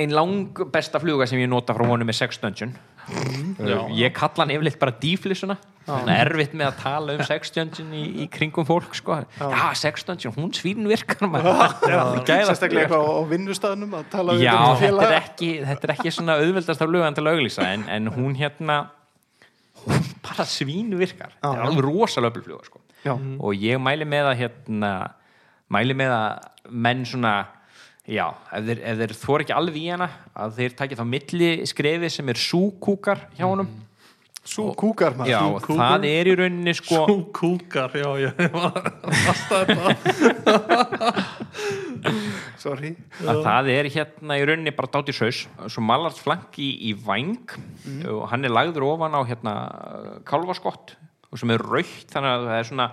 ein lang besta fluga sem ég nota frá honum er Sex Dungeon Já. uh, ég kalla hann yfirleitt bara díflissuna þannig er erfitt með að tala um Sex Dungeon í, í kringum fólk sko. já, Sex Dungeon, hún svín virkar sérstaklega eitthvað á vinnustafnum að tala við já, þetta þetta er, ekki, þetta er ekki svona auðveldast af lugan til auglýsa en, en hún hérna hún bara svín virkar þetta er alveg rosalega öflufluga sko. Já. og ég mæli með að hérna, mæli með að menn svona já, ef þeir, ef þeir þor ekki alveg í hana að þeir takja þá milli skrefi sem er súkúkar hjá honum. Sú kúkar maður. Já, Súkúkur? það er í rauninni sko Sú kúkar, já, já ég var alltaf þetta. *laughs* Sorry. Að það er hérna í rauninni bara dátir saus. Svo malart flank í, í væng og hann er lagður ofan á hérna kálfaskott og sem er raukt þannig að það er svona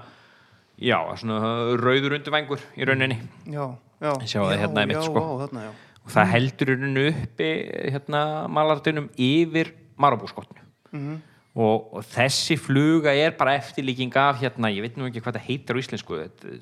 já, svona rauður undirvængur í rauninni. Já, já. Sjá það hérna einmitt, já, sko. þarna, og það heldur í rauninni uppi hérna malardunum yfir marabúskottinu. Mhm. og, og þessi fluga er bara eftirlíking af hérna, ég veit nú ekki hvað það heitir á íslensku, þetta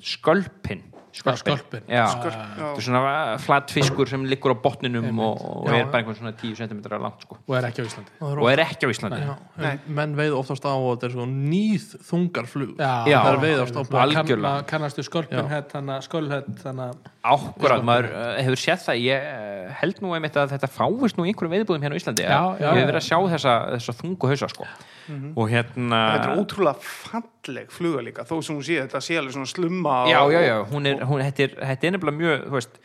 já. þetta er svona flatt fiskur sem liggur á botninum og, og er bara einhvern svona 10 cm langt sko. og er ekki á Íslandi. Það og er ekki á Íslandi. Já, en menn veið oftast á og þetta er svona nýð þungar flug Já, Já. það er veiðast á Maður kann- kannastu Já. skölpin hett þannig skölhett þannig Ákvarðan, maður uh, hefur séð það. Ég uh, held nú einmitt að þetta fáist nú í einhverjum veiðbúðum hérna á Íslandi Já, já, ég hef já. verið að sjá þessa, þessa þungu hausa sko. Og hérna þetta er ótrúlega falleg fluga líka þó sem hún sé þetta sé alveg svona slumma já, já, já, hún er, hún, þetta, er, þetta er nefnilega mjög þú veist,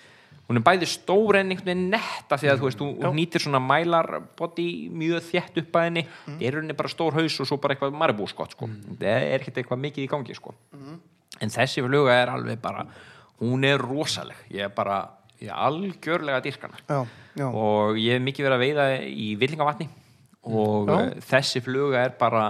hún er bæði stór en einhvern veginn netta því að þú veist, hún, nýtir svona mælarbody mjög þétt upp að henni. Það er henni bara stór haus og svo bara eitthvað maribúskott sko. það er ekkert eitthvað mikið í gangi sko. en þessi fluga er alveg bara hún er rosaleg. Ég er bara, ég er algjörlega dýrkana. Já, já. og ég hef mikið verið að veiða í villingavatni og Já. já. þessi fluga er bara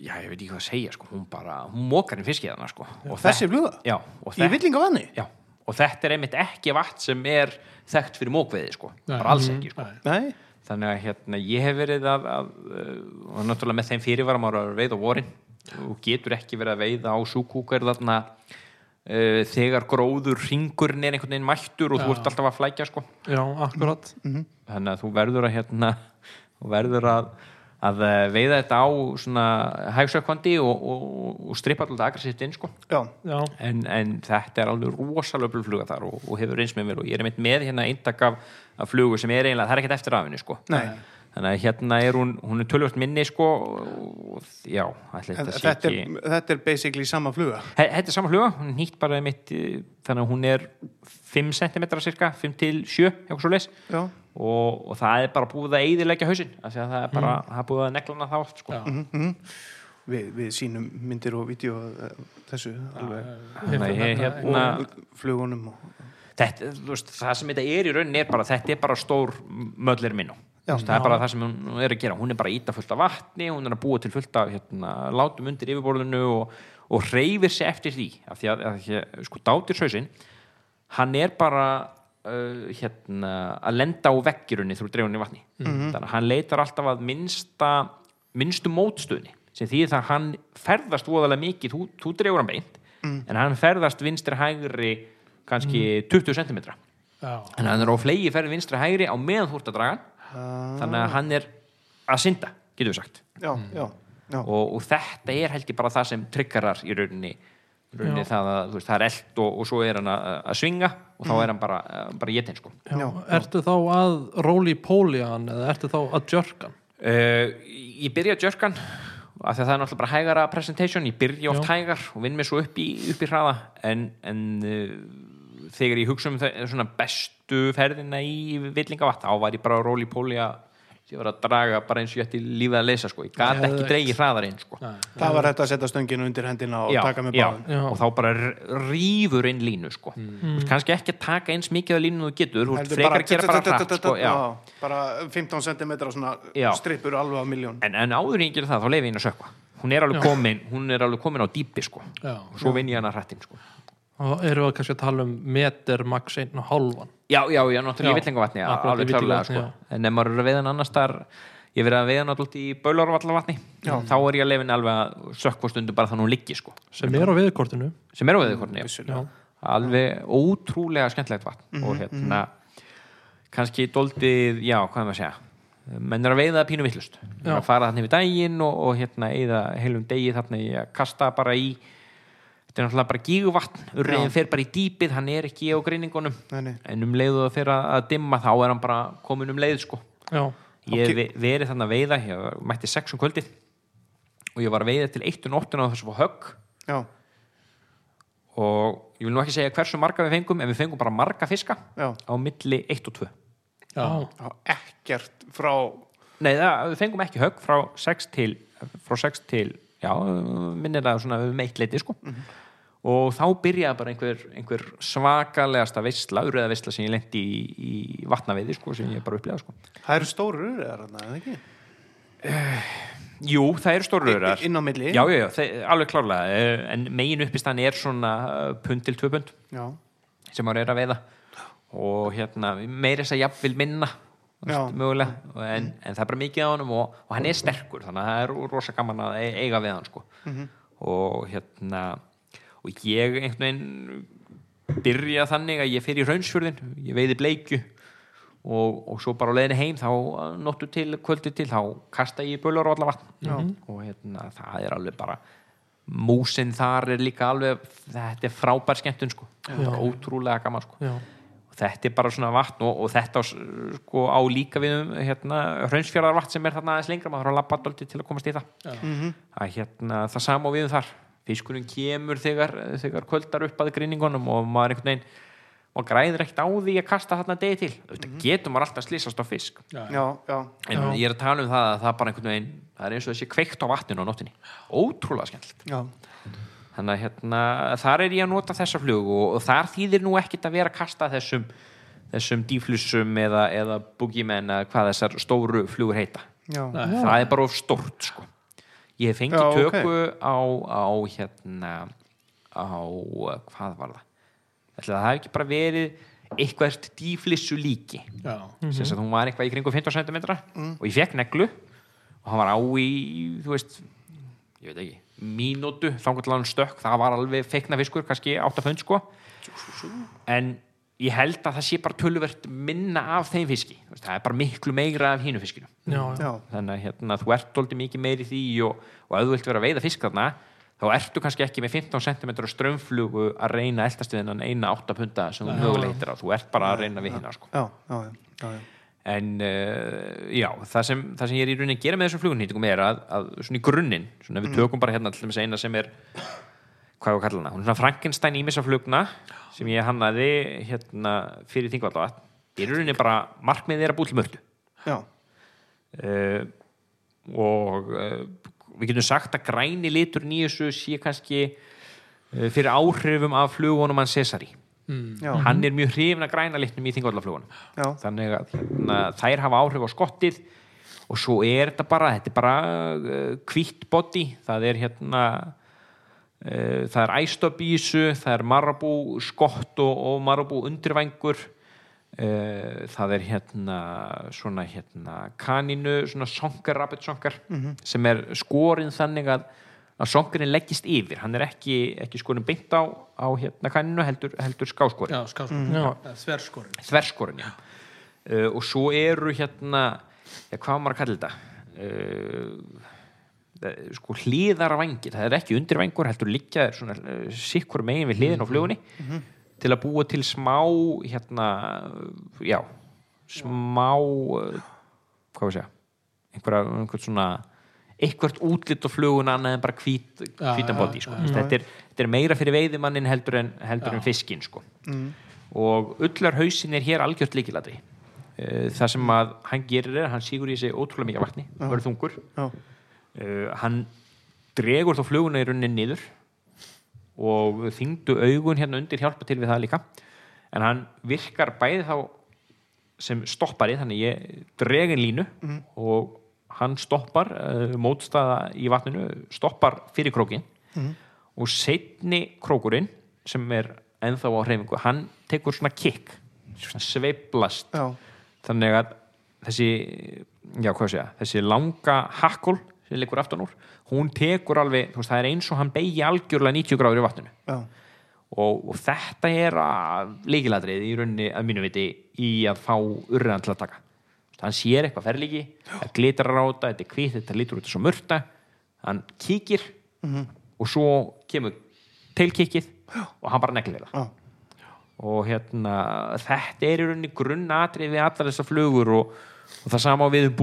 já, ég veit ekki hvað að segja sko. hún bara, hún mókar inn fiskið hana sko. Þessi þe- fluga? já, og í villingavanni já, og þetta er einmitt ekki vatn sem er þekkt fyrir mókveiði sko. Nei. bara alls ekki sko. nei, þannig að hérna, ég hef verið að, að uh, og náttúrulega með þeim fyrirvarum ára að veiða á vorin og getur ekki verið að veiða á súkúkar þarna uh, þegar gróður ringurinn er einhvern veginn mættur og þú Já. ert alltaf að flækja sko já, akkurat þannig að þú verður að hérna, þú verður að, að eh, veiða þetta á svona hægsökkvandi og, og, og strippa alltaf aggressivt inn sko. já, já, en, en þetta er alveg rosalega blufluga þar og, og hefur eins með mér og ég er mitt með hérna eintak af, af flugu sem er eiginlega, það er ekkert eftir af henni sko. nei. Þannig að hérna er hún, hún er tölvöld minni sko, og já, þetta þetta ekki er, þetta er basically sama fluga? Þetta er sama fluga, hún er nýtt bara mitt, eh, þannig að hún er 5 cm cirka, 5 til 7 eitthvað svo leis já, og, og það er bara búið að því að það er bara, Mm. það er búið að negla hana þá oft sko. Já. við, við sínum myndir og vídeo þessu að ég hérna og flugunum og, þetta, veist, það sem þetta er í rauninni er bara þetta er bara stór möllir minn Já. það er bara það sem hún er að gera hún er bara að íta fullt af vatni, hún er að búa til fullt af hérna, látum undir yfirborðinu og, og reyfir sig eftir því af því að, að, að sko dátirshausinn hann er bara uh, hérna, að lenda á veggirunni þrú dreifunni í vatni. Þannig að hann leitar alltaf að minnsta minnstu mótstöðni sem því það hann ferðast voðalega mikið, þú, þú dreifur hann beint en hann ferðast vinstri hægri kannski 20 cm já, en hann er á flegi ferði vinstri hægri á meðan þú ert að draga hann. Þannig að hann er að synda, getur við sagt. Já, já, já. og, og þetta er held ég bara það sem tryggarar í rauninni, Já. það veist, það er eld og, og svo er hann að, að svinga og þá er hann bara, bara jetinn sko. Ertu þá að róli pólian eða ertu þá að jörgan uh, ég byrja að jörgan af því að það er náttúrulega bara hægara presentation. Ég byrja oft Já. hægar og vinn mér svo upp í, upp í hraða. En, en uh, þegar ég hugsa um það, svona bestu ferðina í villingavatt þá var ég bara að róli póli að ég var að draga bara eins og ég ætti lífið að leysa sko. ég gat ekki dreigið hraðar einn sko. Það var þetta að setja stönginu undir hendina og taka með já, Já. og þá bara rýfur inn línu sko. mm. kannski ekki að taka eins mikið af línu og þú getur, þú frekar að gera bara hratt sko, já. já, bara 15 cm svona Já. strippur alveg á miljón en, en áður en ég gerir það, þá lefi ég inn að sökva hún er alveg komin, er á dýpi sko. Já. og svo vinn ég hana hrattinn sko. Og eru við kannski að tala um meter max einn og hálfan? Já, já, já, náttúrulega í villingavatni alveg Villingavatni, sko. en ef maður er að veiða annars þar ég verið að veiða náttúrulega í Baularvallavatni þá er ég að lefin alveg að sökva stundu bara þannig hún liggi sko. sem er á viðkortinu sem er á veiðukorni já, alveg ótrúlega skemmtilegt vatn Mhm, og hérna kannski doldið, já, hvað er maður að segja menn er að veiða pínu vittlust fara þarna yfir daginn og, og hérna eða heilum degi þarna í að kasta bara í þetta er náttúrulega bara gíguvatn urriðin fer bara í dýpið, hann er ekki á greiningunum. En um leiðu það fer að að dimma þá er hann bara komin um leið sko. Já, ég hef Ok. ve- verið þannig að veiða ég mætti sex um kvöldið og ég var að veiða til eitt og nóttina á þessu fór högg. Já, og ég vil nú ekki segja hversu marga við fengum en við fengum bara marga fiska já, á milli 1 og 2 já, já, ekkert frá Nei, það, við fengum ekki högg frá 6 til, frá 6 til já, minnir það svona um eitt leiti sko. Og þá byrjaði bara einhver, einhver svakalegasta veistla, urriða veistla sem ég lendi í, í vatnaveiði sko, sem ég bara upplega sko. það eru stóru urriðar þarna, eða ekki? jú, það eru stóru raurar inn á milli? Já, já, já, þeir, alveg klárlega. Eh, en megin uppistann er svona pund til tvö pund já, sem maður er að veiða. Og hérna, meiri þess að jafnvel minna mögulega. En, en það er bara mikið á honum og, og hann er sterkur þannig að það er rosa gaman að e- eiga við hann sko. og hérna og ég einhvern veginn byrja þannig að ég fer í raunsfjörðin ég veiði bleikju og, og svo bara á leiðinni heim þá nóttu til, kvöldi til, þá kasta ég bölur og allavega vatn og hérna, það er alveg bara músin þar er líka alveg þetta er frábær skemmtun sko. Bara ótrúlega gaman sko. Já, og þetta er bara svona vatn og, og þetta á, sko, á líka við um hérna, hraunsfjörðar vatn sem er þarna aðeins lengra maður þarf að labba dálítið til að komast í það. Að hérna, það sama á við um þar fiskurinn kemur þegar, þegar kvöldar upp að grinningunum og maður einhvern veginn og græðir ekkert á því að kasta þarna degi til. Þetta getur maður alltaf slýsast á fisk? Já, já, en ég er að tala um það að það bara einhvern veginn það er eins og þessi kveikt á vatninu á nóttinni ótrúlega já. þannig að hérna, þar er ég að nota þessa flug og, og þar þýðir nú ekkit að vera að kasta þessum, þessum dýflussum eða, eða boogeyman eða hvað þessar stóru flugur heita. Já. það er bara of stórt sko. Ég hef fengið Já, ok. tökku á, á hérna á, hvað var það? Ætli það hafi ekki bara verið eitthvað dýflissu líki. Sem að hún var eitthvað í kringum 15 cm og ég fekk neglu og hann var á í, þú veist ég veit ekki, mínútu. Þangar til hann stökk, það var alveg feikna fiskur kannski 8 pund sko. En ég held að það sé bara töluvert minna af þeim fiski Þú veist, það er bara miklu meira af hínu fiskinu já, já. já. þannig að hérna, þú ert doldið mikið meiri í því og, og ef þú vilt vera að veiða fisk þarna þá ertu kannski ekki með 15 cm strömmflugu að reyna eldastuðinan eina 8 punda sem þú mögulega hittir á þú ert bara að reyna við hérna sko. já, já, já, já, já. en uh, já, það sem, það sem ég er í rauninni að gera með þessum flugunýtingum er að, að svona í grunninn, svona ef við tökum bara hérna til þess eina sem er hvað við kalla hana, hún er svona Frankenstein ímissa flugna sem ég hannaði hérna fyrir þingvallavat í rauninni bara markmiðið er að búið til mörtu já. uh, og uh, við getum sagt að græni litur nýjusu sé kannski uh, fyrir áhrifum af flugunum hann Cesari. Já. hann er mjög hrifin að græna litnum í þingvallaflugunum. Já. þannig að hérna, þær hafa áhrif á skottið og svo er þetta bara þetta er bara uh, hvítt body. Það er hérna það er þessu það er marabú skott og, og marabú undirvængur. Uh, það er hérna svona hérna kaninu svona sonkar, rabbit sonkar sem er skorinn þannig að að sonkarinn leggist yfir, hann er ekki, ekki skorinn beint á, á hérna kaninu heldur, heldur skáskorinn já, skáskorinn Já. ja, þverskorinn. Þverskorinn já. uh, og svo eru hérna ja, hvað á maður að kalla þetta? Uh, sko hlýðara vangir, það er ekki undir vangur heldur svona uh, sikkur megin við hliðin á flugunni til að búa til smá hérna já, smá uh, hvað við segja einhverja, einhvern svona eitthvert útlitt á flugun annað en bara hvít, hvítan bóti sko. þetta, þetta er meira fyrir veiðimannin heldur en, heldur en fiskin sko. og ullarhausin er hér algjört líkilatri það sem að hann gerir er hann sígur í sig ótrúlega mikið vatni, verður þungur. Já. Uh, hann dregur þá fluguna í rauninni niður og þyngdu augun hérna undir hjálpa til við það líka. En hann virkar bæði þá sem stoppari þannig ég dregin línu og hann stoppar uh, mótstaða í vatninu stoppar fyrir krókin og setni krókurinn sem er ennþá á hreyfingu hann tekur svona kick svona sveiplast já. þannig að þessi já ég, þessi langa hakkul sem liggur aftan úr. Hún tekur alveg, veist, það er eins og hann beigi algjörlega 90 gráður í vatninu. Og, og þetta er leikiladrið í rauninni að mínu viti í að fá urðan til að taka. Hann sér eitthvað ferlíki, það glitrar á þetta þetta er hvít, þetta lítur út svo mörta hann kíkir og svo kemur tilkikið og hann bara neglir það. Og hérna þetta er í rauninni grunnatrið við allar þessar flugur og, og það sama á við um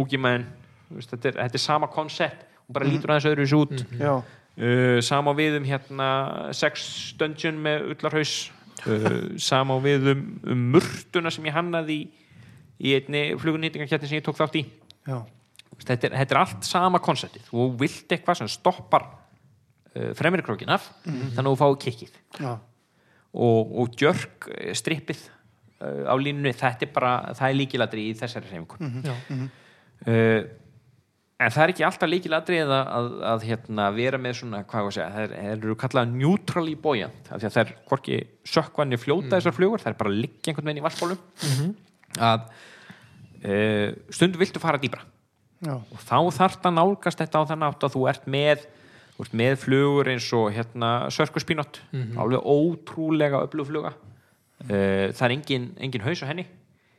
búkimenn þetta, er- þetta er sama koncept og bara lítur aðeins öðru út. Já. uh, sama við um hérna sex dungeon með ullarhaus. Uh, sama við um, um murtuna sem ég hannaði í, í einni flugunýtingakettin sem ég tók þátt í. Já. þetta er, þetta er allt sama konceptið þú vilt eitthvað sem stoppar uh, fremri krókin af þannig að þú fáið kikkið. Já. og, og djörg eh, strippið uh, á línunni, þetta er bara það er líkilatri í þessari reyfingu Já. uh, en það er ekki alltaf líkiladrið að, að, að hérna, vera með svona, hvað að segja, það er- það eru kallað neutrally buoyant, af því að það er hvorki sökkvanni fljóta þessar flugur, það er bara að liggja einhvern veginn í vassbólum að uh, stundum viltu fara dýbra Já, og þá þarft að nálgast þetta á þann átt að þú ert með þú ert með flugur eins og hérna sörkuspínott, alveg ótrúlega öflugfluga uh, það er engin, engin haus á henni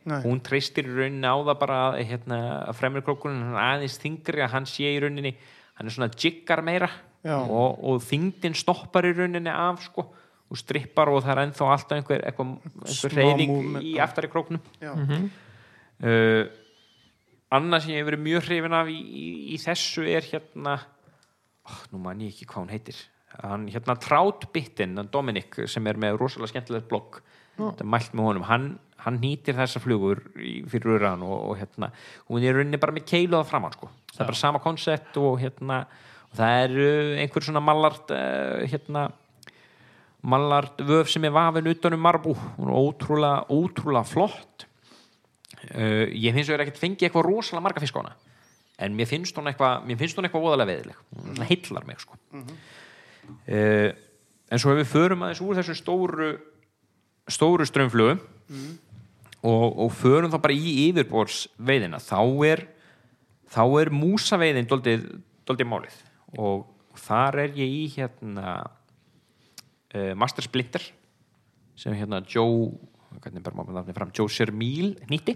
nei, hún treystir í rauninni á það bara að, hérna, að fremri krókurinn hann er aðeins þingri að hann sé í rauninni hann er svona jiggar meira. Og, og þingdin stoppar í rauninni af sko og strippar og það er ennþá alltaf einhver, einhver, einhver reyning í já. aftari króknum já, uh, annað sem ég hef verið mjög hrifin af í, í, í þessu er hérna oh, nú man ég ekki hvað hún heitir. Hann hérna Troutbitten, hann Dominic sem er með rosalega skemmtilegt blogg. Þetta er mælt með honum, hann, hann nýtir þessar flugur fyrir urðan og, og hérna, hún er rauninni bara með keilu að framann sko, það er bara sama koncept og hérna, og það er uh, einhver svona mallart uh, hérna mallart vöf sem er vafin utanum marbú, hún er ótrúlega ótrúlega flott. Uh, ég finnst að ekkert fengi eitthvað rosalega marga fisk á hana en mér finnst hún eitthvað mér finnst hún eitthvað voðalega veðileg. Hún mm. heillar mig sko. uh, en svo ef við förum aðeins úr þessu stóru stóru strömmflugu og, og förum þá bara í yfirbórsveiðina þá er þá er músaveiðin doldið, doldið málið. Og þar er ég í hérna uh, Master Splinter sem hérna Joe hvernig ber maður nafnið fram, Joe Sermíl nýtti.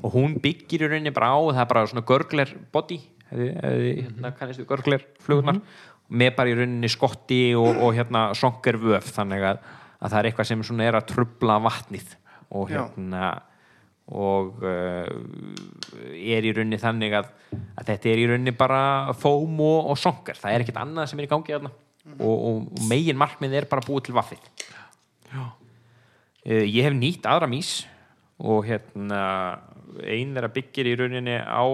Og hún byggir í rauninni bara á það er bara svona görgler body hefði, hefði hérna kannist við görgler flugurnar. Með bara í rauninni skotti og, og hérna sonker vöf þannig að, að það er eitthvað sem svona er að trubla vatnið og Já. hérna og uh, er í rauninni þannig að, að þetta er í rauninni bara fóm og, og sonker, það er ekkert annað sem er í gangi þarna. Og, og, og megin markmið er bara búið til vaffið. Já. Uh, ég hef nýtt aðra mís og hérna ein er að byggja í rauninni á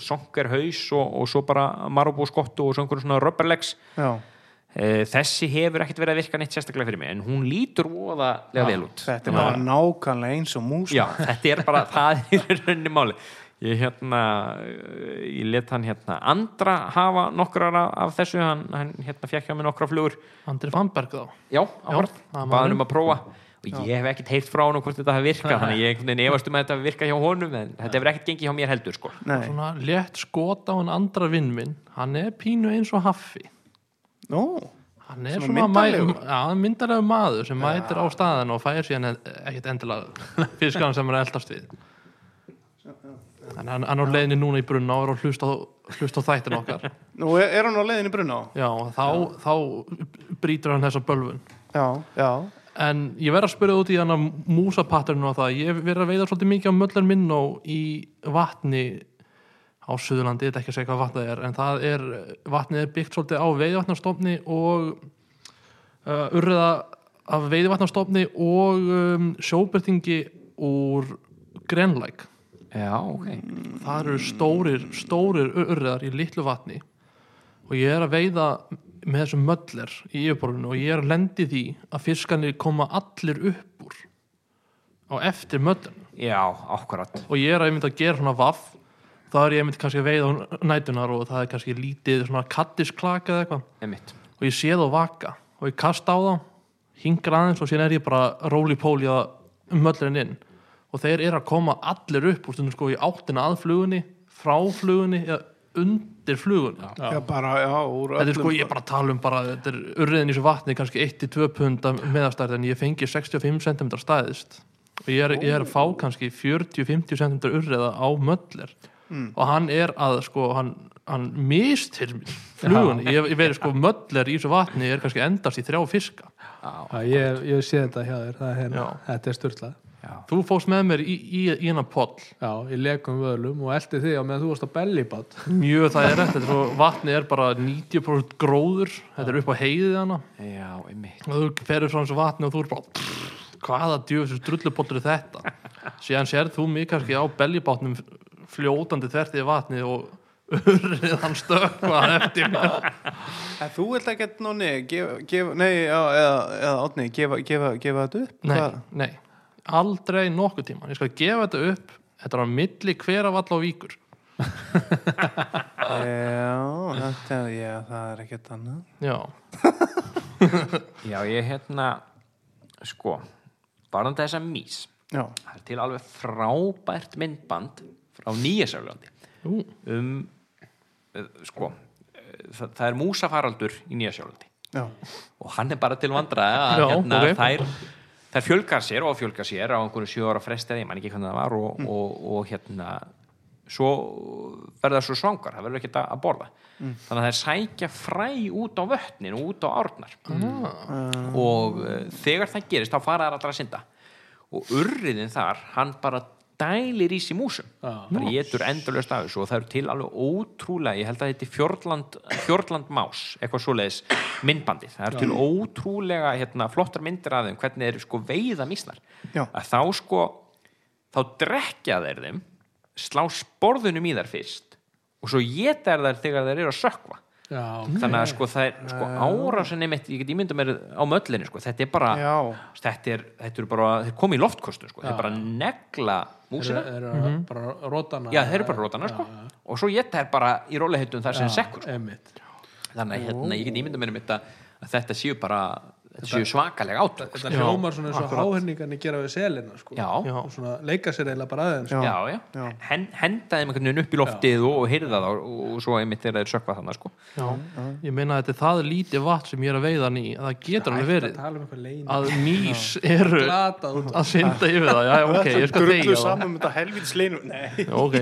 sonkerhaus og, og svo bara marubú skottu og svona rubberlegs. Já, uh, þessi hefur ekkert verið að virka neitt sérstaklega fyrir mig en hún lítur voðalega vel út. þetta er bara nákvæmlega eins og mús. Já, þetta er bara, það er í rauninni máli ég hérna uh, ég let hann hérna andra hafa nokkrar af, þessu hann, hann hérna fekk hjá mig nokkra flugur. Andri Fannberg þá? Já, áhverð, er maðurinn. um að prófa. Og ég hef ekkert heyrt frá hann hvort þetta hafi virkað þannig ég einhvern veginn efast um að þetta hafi virkað hjá honum en þetta hefur ekkert gengið hjá mér heldur sko. Svona létt skot á hann andra vinn minn. Hann er pínu eins og Haffi nú, hann er Svona svona, já, myndarlegur maður sem mætir á staðin og fæir síðan e- ekkert endilega *laughs* fiskarinn sem er að eldast við. En hann, hann er á leiðinni núna í brunna og er að hlusta hlusta á þættin okkar. Nú er, er hann á leiðinni brunna? Á já, þá, þá brýtur hann þessa bölvun. Já, já, en ég verð að spyrja út í hann að músapatterinu og það, ég verð að veiða svolítið mikið á möllar minn og í vatni á Suðurlandi, þetta er ekki að segja hvað vatnið er en það er, vatnið er byggt svolítið á veiðvatnastofni og uh, urriða af veiðvatnastofni og um, sjóbyrtingi úr grenlæk Já, ok. Það eru stórir, stórir urriðar í litlu vatni og ég er að veiða með þessum möllir í yfirborðinu og ég er að lendi því að fiskanir koma allir upp úr á eftir möllinu Já, ákvarðat og ég er að að gera svona vaff þá er ég einmitt kannski að veiða á nætunar og það er kannski lítið svona kattisklaka eða eitthvað. Einmitt. og ég sé þá vaka og ég kasta á þá hingar aðeins og síðan er ég bara róli-póli að möllurinn inn. Og þeir eru að koma allir upp úr stundum sko í áttina að flugunni frá flugunni eða undir flugunni. Já, bara, já, úr þetta er sko, ég er bara að tala um bara þetta er urriðin í þessu vatni kannski 1-2 pund meðastærð en ég fengi 65 cm stæðist. Og ég er, ég er að fá kannski 40-50 cm urriða á möllir og hann er að sko, hann, hann mistir flugunni, ég, ég veit sko möllir í þessu vatni er kannski endast í þrjá fiska. Já, ég, ég sé þetta hjá þér, það er hérna, þetta er styrlað. þú fóst með mér í, í, í hennar poll. Já, í legum vöðlum og eldi þig á meðan þú varst á bellibát. mjög það er þetta er svo, vatni er bara 90% gróður. Þetta er upp á heiðið hana. Já, einmitt. Og þú ferur frá þessu vatni og þú er bara hvaða djöfisur drullupoltur er þetta? *laughs* Síðan sérð þú mig kannski á beljubátnum fljótandi þvert í vatni og urrið hann stökkva eftir En þú vilt ekki nóni, gefa, gefa, nei, já, eða, eða átni, gefa, gefa, gefa þetta upp? nei, nei, aldrei nokkuð tíma ég skal gefa þetta upp. Þetta er á milli hverafall og víkur. *laughs* Já, þetta, já, það er ekkert annað. Já, *laughs* Já, ég hérna sko, bara þess að mís Já, það er til alveg frábært myndband frá Nýjasjálflandi um uh, sko, uh, það, það er músafaraldur í Nýjasjálflandi já, og hann er bara til vandræða að Já, hérna, ok. þær, þær fjölgar sér og fjölgar sér á einhverju sjö ára fresti ég man ekki hvernig það var og, Mm. og, og hérna svo verða svo svangar það verður ekkert að að borða. Mm. þannig að þær sækja fræ út á vötnin og út á árnar. Ah, og uh, þegar það gerist þá fara þær allra að synda. Og urriðin þar, hann bara dælir í sér músum bara getur endurlöst af þessu og það eru til alveg ótrúlega, ég held að þetta er Fjordland, Fjordland Más, eitthvað svoleiðis myndbandið, það eru til ótrúlega hérna, flottar myndir af þeim, hvernig þeir sko veiða mísnar, að þá sko þá drekja þeir þeim slá sporðunum í þær fyrst og svo geta þær þegar þeir eru að sökva já, þannig að sko það er sko árásinni mitt, ég get ímynda mér á möllinni sko, þetta er bara, þetta er, þetta er bara þeir komi í loftkostu sko, þeir bara negla músina, þeir eru bara rótana já þeir eru bara rótana sko. Og svo geta þeir bara í róliheitum þar sem sekkur. sko. einmitt. Þannig að hérna, ég get ímynda mér mitt að, að þetta séu bara, þetta séu svakalega átök sko. þetta hljómar svona eins og háhenningarnir gera við selina sko. já, já, og svona leika sér eiginlega bara aðeins sko. já, já, Já. Hen, henda þeim einhvern veginn upp í loftið og, og hyrða það og, og svo einmitt þegar þeir sökva þannig sko. Já. Ég meina að þetta er það lítið vatn sem ég er að veiða ný að það getur alveg Hætt verið um að mýs eru að synda yfir það, já, ok, ég skal þegja það saman um þetta helvits leinu Nei, ok.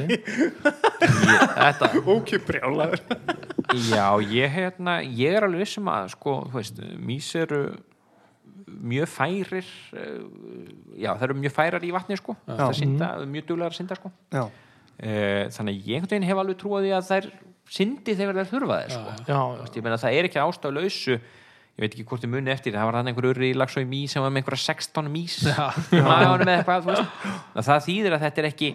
Ok, brjálaður. *laughs* Já, ég, hérna, ég er alveg vissum að sko, þú veist, mís eru mjög færir eh, já, það eru mjög færar í vatni sko, það synda, mjög duglegar að synda sko. Já, Eh, þannig ég einhvern veginn hef alveg trúið að þær syndi þegar þær þurfa þær sko. já, ég meina það er ekki ástæðu lausu. Ég veit ekki hvort þið muni eftir það var hann einhver urri í lagsói mís sem var með einhverja 16 mís *laughs* það þýðir að þetta er ekki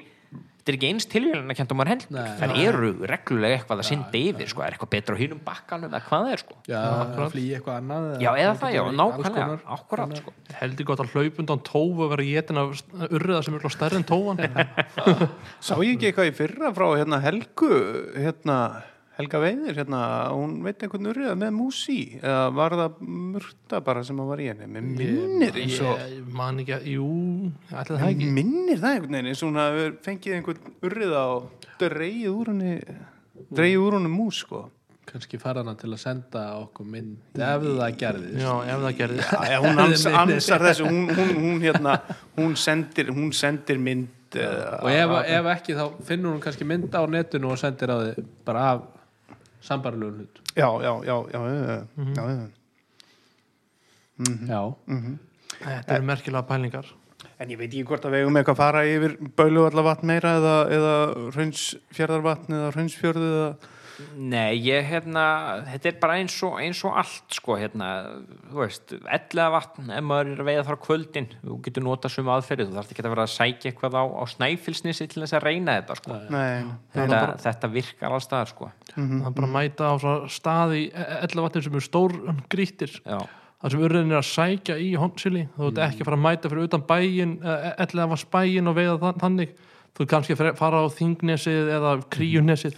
þetta er ekki eins tilvíðan að kjönda um maður hend Nei. þær eru reglulega eitthvað að synda yfir sko. er eitthvað betra á hínum bakkanum eða hvað það er sko. já, að flýja eitthvað annað já eða það, já, nákvæmlega akkurat sko. heldur gott að hlaupundan tófu að vera getin af urriða sem er en tófan *laughs* sá ég ekki eitthvað í fyrra frá hérna Helgu hérna Helga Veiðir, hérna, hún veit einhvern urriða með músi, eða var það murta bara sem að var í henni, með minnir eins og, ég man ekki að, jú ætli það ekki. minnir það einhvern veginn eins og hún hafi fengið einhvern urriða og dreigið úr henni dreigið úr henni mús, sko. Kannski fara hana til að senda okkur mynd ef það gerðist. Já, ef það gerði Já, hún ans, ansar þessu, hún, hún, hún hérna, hún sendir, hún sendir mynd uh, og ef, ef ekki þá finnur hún kannski mynd á netinu og sendir á þið bara af sambarlegum hlut. Já, já, já, já, já, já, já. já, þetta eru merkilega pælingar. En ég veit ekki hvort að við eigum eitthvað að fara yfir Bauluvallavatn meira eða, eða Hraunsfjörðarvatn eða Hraunsfjörðu eða Nei, ég hérna, þetta er bara eins og, eins og allt, sko, hérna, þú veist, ellega vatn, ef maður er að veiða þar á kvöldin, þú getur notað sum aðferði, þú þarf ekki að vera að sækja eitthvað á, á snæfilsnissi til þess að reyna þetta, sko. Nei, Þetta, þetta virkar allstaðar, sko. það er bara að mæta á svona stað í ellavatnir sem eru stór grýttir. Já, það sem urriðin er að sækja í hondsili þú ert ekki að fara að mæta fyrir utan bæin eða var spæin og veiða þa- þannig. Þú ert kannski að fara- á þingnesið eða kríunesið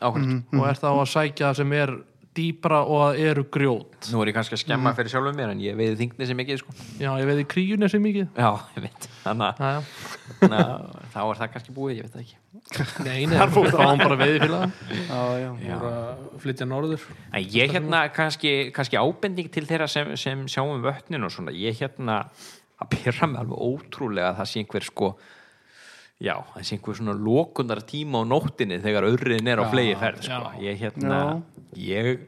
ákvæmt. og er þá að sækja það sem er dýpra og að eru grjót Nú er ég kannski að skemma fyrir sjálfum mér, en ég veiði þingni sem ekki, sko. já, ég veiði kríunesið mikið Já, ég veit, þannig að að þá er það kannski búið, ég veit það ekki. nei, nei, við fáum bara veiði fyrir já, já. Já. bara flytja norður En ég hérna kannski, kannski ábending til þeirra sem, sem sjáum vötnin og svona, ég hérna að pyrra mig alveg ótrúlega að það sé einhver sko já, sé einhver svona lokundar tíma á nóttinni þegar örriðin er á flegi ferð sko. ég hérna ég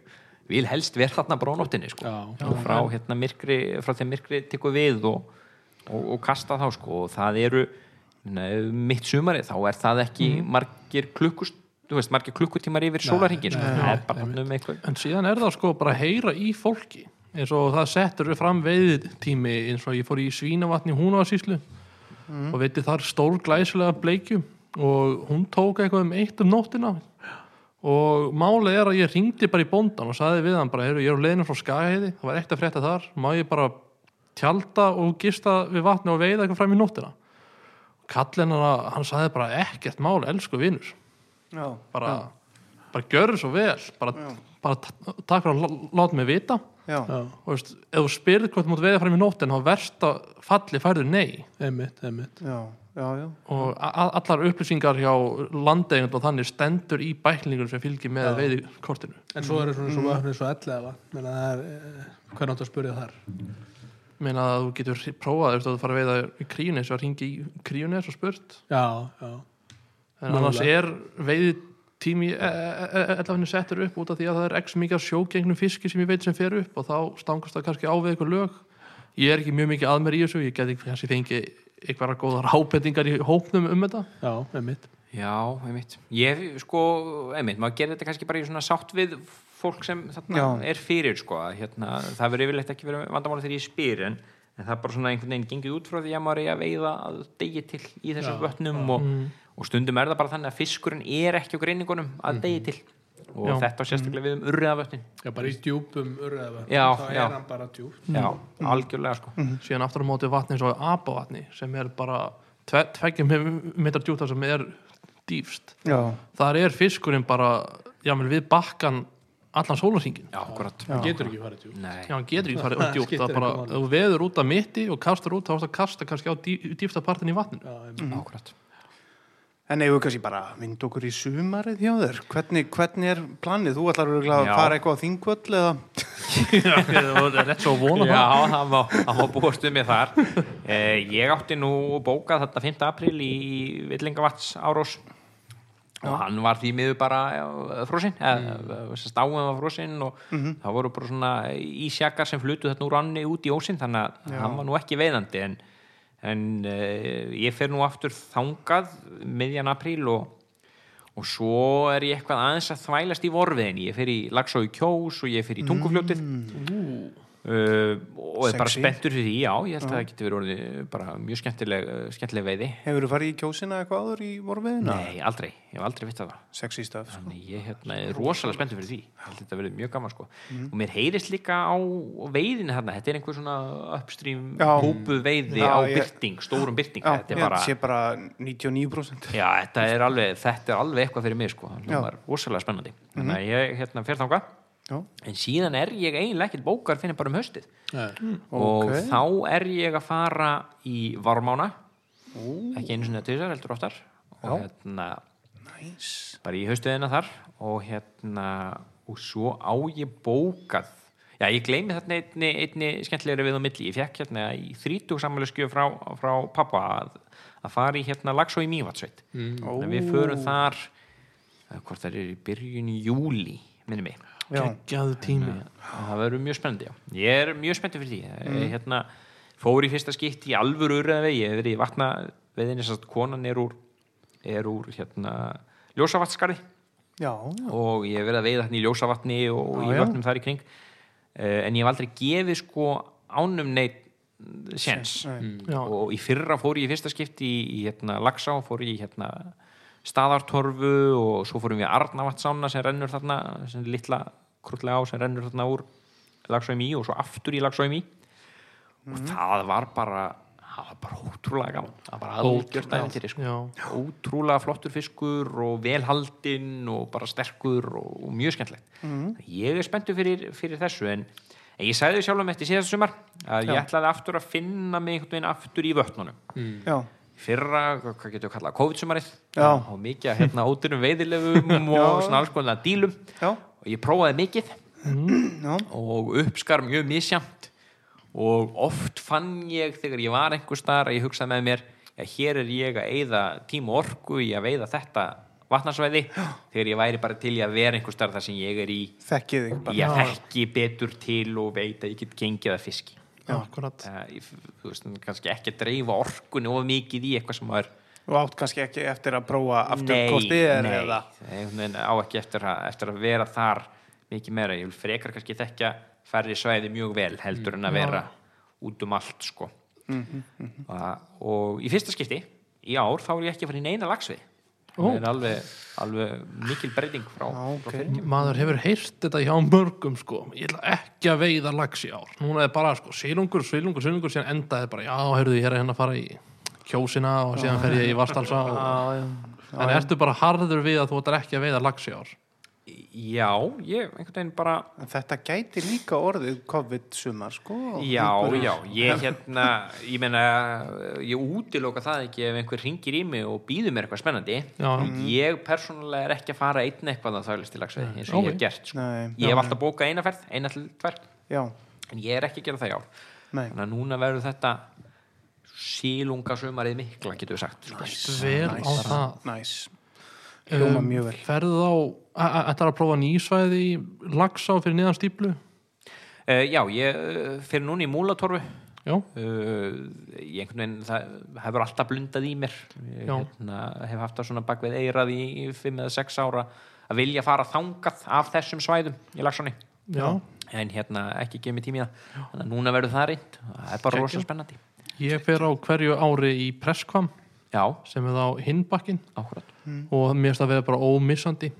vil helst vera þarna bara á nóttinni sko. Já, og frá hérna myrkri frá þeim myrkri tekur við og, og, og kasta þá sko. Og það eru neð, mitt sumari þá er það ekki margir klukkust þú veist, margir klukkutímar yfir sólarhingin sko. er um en síðan er það sko bara að heyra í fólki. Eins og það settur fram veiðtími eins og ég fór í svínavatni húnavarsíslu og veitir þar stór glæsilega bleikju. Og hún tók eitthvað um eitt um nóttina. Og málið er að ég ringdi bara í bóndan og saði við hann bara, ég er á leiðinu frá Skagaheiði. Það var eitt að frétta þar, má ég bara tjalda og gista við vatni og veiða eitthvað fram í nóttina? Kallin hann, hann saði bara ekkert mál, elsku vinur. Já, bara, bara gjörðu svo vel. Bara, bara ta- takk fyrir að lá- láta mig vita. Já, og veist, ef þú spyrir hvort þú mútt veða fram í nóttin þá verst að falli færðu nei. Einmitt, einmitt. Já, já, já. og allar upplýsingar hjá landeigund og þannig stendur í bæklingur sem fylgir með veiðikortinu. En svo eru svona svo vöfnir svo ellefa. Menna það er, eh, hvernig áttu að spyrja þar? meina að þú getur prófað ef þú fara að veiða í kríunis og ringi í kríunis og spurt. Já, já, en annars er veiði tími ellafinu settur upp út af því að það er x mikið sjógengnum fiski sem ég veit sem fer upp og þá stangast það kannski á við eitthvað lög ég er ekki mjög mikið að mér í þessu ég geti kannski fengið eitthvað góðar ábendingar í hópnum um þetta já, einmitt Já, einmitt. Ég, sko, einmitt, maður gerir þetta kannski bara í svona sátt við fólk sem þarna Já. er fyrir, sko, hérna, það verður yfirleitt ekki verið vandamála þegar ég spyr, en, en það er bara svona einhvern veginn gengið út frá því að maður er að veiða að degi til í þessum Já, vötnum og, og stundum er það bara þannig að fiskurinn er ekki á greiningunum að degi til. Og Já. þetta á sérstaklega við um urriðavötnin. Já, bara í djúpum urðaða Já, Þá já. er hann bara djúpt. Já, algjörlega, sko. síðan aftur á móti vatni eins og abavatni sem er bara tve, tveggjum metrar djúpt þar sem er dýfst já. þar er fiskurinn bara jámel við bakkan allan sólarsingin. Hann getur ekki farið djúpt Nei, Já, hann getur ekki farið *laughs* djúpt það er bara, þú veður út af mitti og kastar út, þá það að kasta kannski á dý, dýfsta partin í vatninu akkurat. En eigum við kannski bara að vinda okkur í sumarið hjá þér? Hvernig, hvernig er planið? Þú ætlar örugglega að fara eitthvað á þingvöll eða? *laughs* það er rétt svo vona Já, það má, búast um mig þar eh, Ég átti nú bókað þetta 5. apríl í Villingavats árós og hann var því miður bara frosinn, mm. stáum var frosinn og það voru bara svona ísjakar sem flutu þetta úr ranni út í ósinn þannig að hann var nú ekki veiðandi en, en uh, ég fer nú aftur þangað miðjan apríl og og svo er ég eitthvað aðeins að þvælast í vorfiðin ég fer í Lagsá í Kjós og ég fer í Tungufljótið uh, og er bara spenntur fyrir því já, ég held að það geti verið orðið bara mjög skemmtileg, uh, skemmtileg veiði. Hefur þú farið í kjósina eitthvað áður í vorfiðina? nei, aldrei, ég hef aldrei vitt það. Sexy stöf, sko. þannig ég hérna, er rosalega spenntur fyrir því. Ég held að þetta verið mjög gaman sko. Mm. og mér heyrist líka á veiðinu þarna. Þetta er einhver svona upstream Já. hópu veiði Já, á ég- byrting, stórum byrting Já, þetta ég er bara sé bara 99%. Já, þetta er alveg, þetta er alveg eitthvað fyrir mig sko, það var rosalega spennandi ég Já, en síðan er ég eiginlega ekkert bókar fyrir bara um haustið. Nei. og Ok. þá er ég að fara í varmána. Ekki einu sinni að tvisar, heldur oftar. Og hérna næs. bara í haustuðina þar. Og hérna og svo á ég bókað. Já, ég gleymi þarna einni, einni skemmtilegri við á milli, ég fekk hérna í 30 sammæluskjöf frá, frá pappa að, að fara í hérna Lagsó í Mývatsveit mm. við förum þar eh, hvort það er í byrjun í júli minni mig. Já, geggjaðu tími. Það verður mjög spennandi já. ég er mjög spennandi fyrir því. Ég hérna, fór í fyrsta skipt í alvöru urðaði ég hef verið í vatna veðinni konan er úr er úr hérna ljósavatnskarði já, já. og ég hef verið að veiða hérna í ljósavatni og Já, í vatnum þar í kring. Uh, en ég hef aldrei gefið sko ánum neitt séns. Já. og í fyrra fór ég í fyrsta skipti í, í hérna Lagsá, fór ég í hérna staðartorfu og svo fórum við Arnavatsána sem rennur þarna sem er litla krullega á sem rennur þarna úr Lagsá í og svo aftur í Lagsá í og það var bara það var bara ótrúlega gaman. Það var bara algjört æfintýri sko. Já. ótrúlega flottur fiskur og velhaldinn og bara sterkur og, og mjög skemmtilegt. Ég er spenntur fyrir, fyrir þessu en, ég sagði sjálfum eftir síðast sumar að ég ætlaði aftur að finna mig aftur í vötnunum. Já, fyrra, hvað getur við kallað, COVID-sumarið. Já. og mikið að hérna ódýrum veiðilefum *laughs* og svona alls konar dílum. Já, og ég prófaði mikið. Já, og uppskar mjög misjamt og oft fann ég þegar ég var einhver staðar að ég hugsaði með mér já, hér er ég að eyða tíma og orku í að veiða þetta vatnarsvæði þegar ég væri bara til í að vera einhver staðar þar sem ég er í. Þekkið ég þekki betur til og veit að ég get gengið að fiski uh, kannski ekki að dreifa orkunni of mikið í eitthvað sem er Og átt kannski ekki eftir að prófa aftur nei, nei, á ekki eftir að, eftir að vera þar mikið meira, ég vil frekar kannski þekkja færri svæði mjög vel heldur en að vera út um allt sko. Og, og í fyrsta skipti í ár þá er ég ekki að fara í neina lagsvið það er alveg, alveg mikil breyting frá, Já, ok. frá maður hefur heyrt þetta hjá mörgum sko. ég ætla ekki að veiða lax í ár. Núna er bara sko, sílungur, sílungur, sílungur síðan endaði bara, já, heyrðu ég er að hérna fara í kjósina og síðan fer ég í Vastalsa og en ertu bara harður við að þú ætlar ekki að veiða lax í ár Já, ég einhvern veginn bara En þetta gæti líka orðið COVID-sumar, sko. Já, já, ég hérna ég meina, ég útiloka það ekki ef einhver ringir í mig og býður mér eitthvað spennandi Já. ég persónulega er ekki að fara einn eitthvað að þælist til lagsveið eins og Ok. ég hef gert sko. Nei, ég hef alltaf bókað eina ferð, eina til tvær Já, en ég er ekki að gera það ár nei. þannig að núna verður þetta sílunga sumarið mikla getur við sagt sko. vel á það Næs. Hljóma Um, mjög vel. ferðu þá ætlar að prófa nýsvæði í laxá fyrir niðan stíplu uh, Já, ég uh, fyrir núna í múlatorfu já, uh, ég einhvern veginn það hefur alltaf blundað í mér. Ég hérna, hef haft það svona bak við eirað í 5 eða 6 ára að vilja fara þangað af þessum svæðum í Lagsóni já, en hérna ekki gefið mér tími í það. Þannig að núna verður það reynd það er bara Geggjað. rosa spennandi. Ég fer á hverju ári í presskvam já, sem er á hinbakkin áhverjum og mér finnst það að vera bara ómissandi.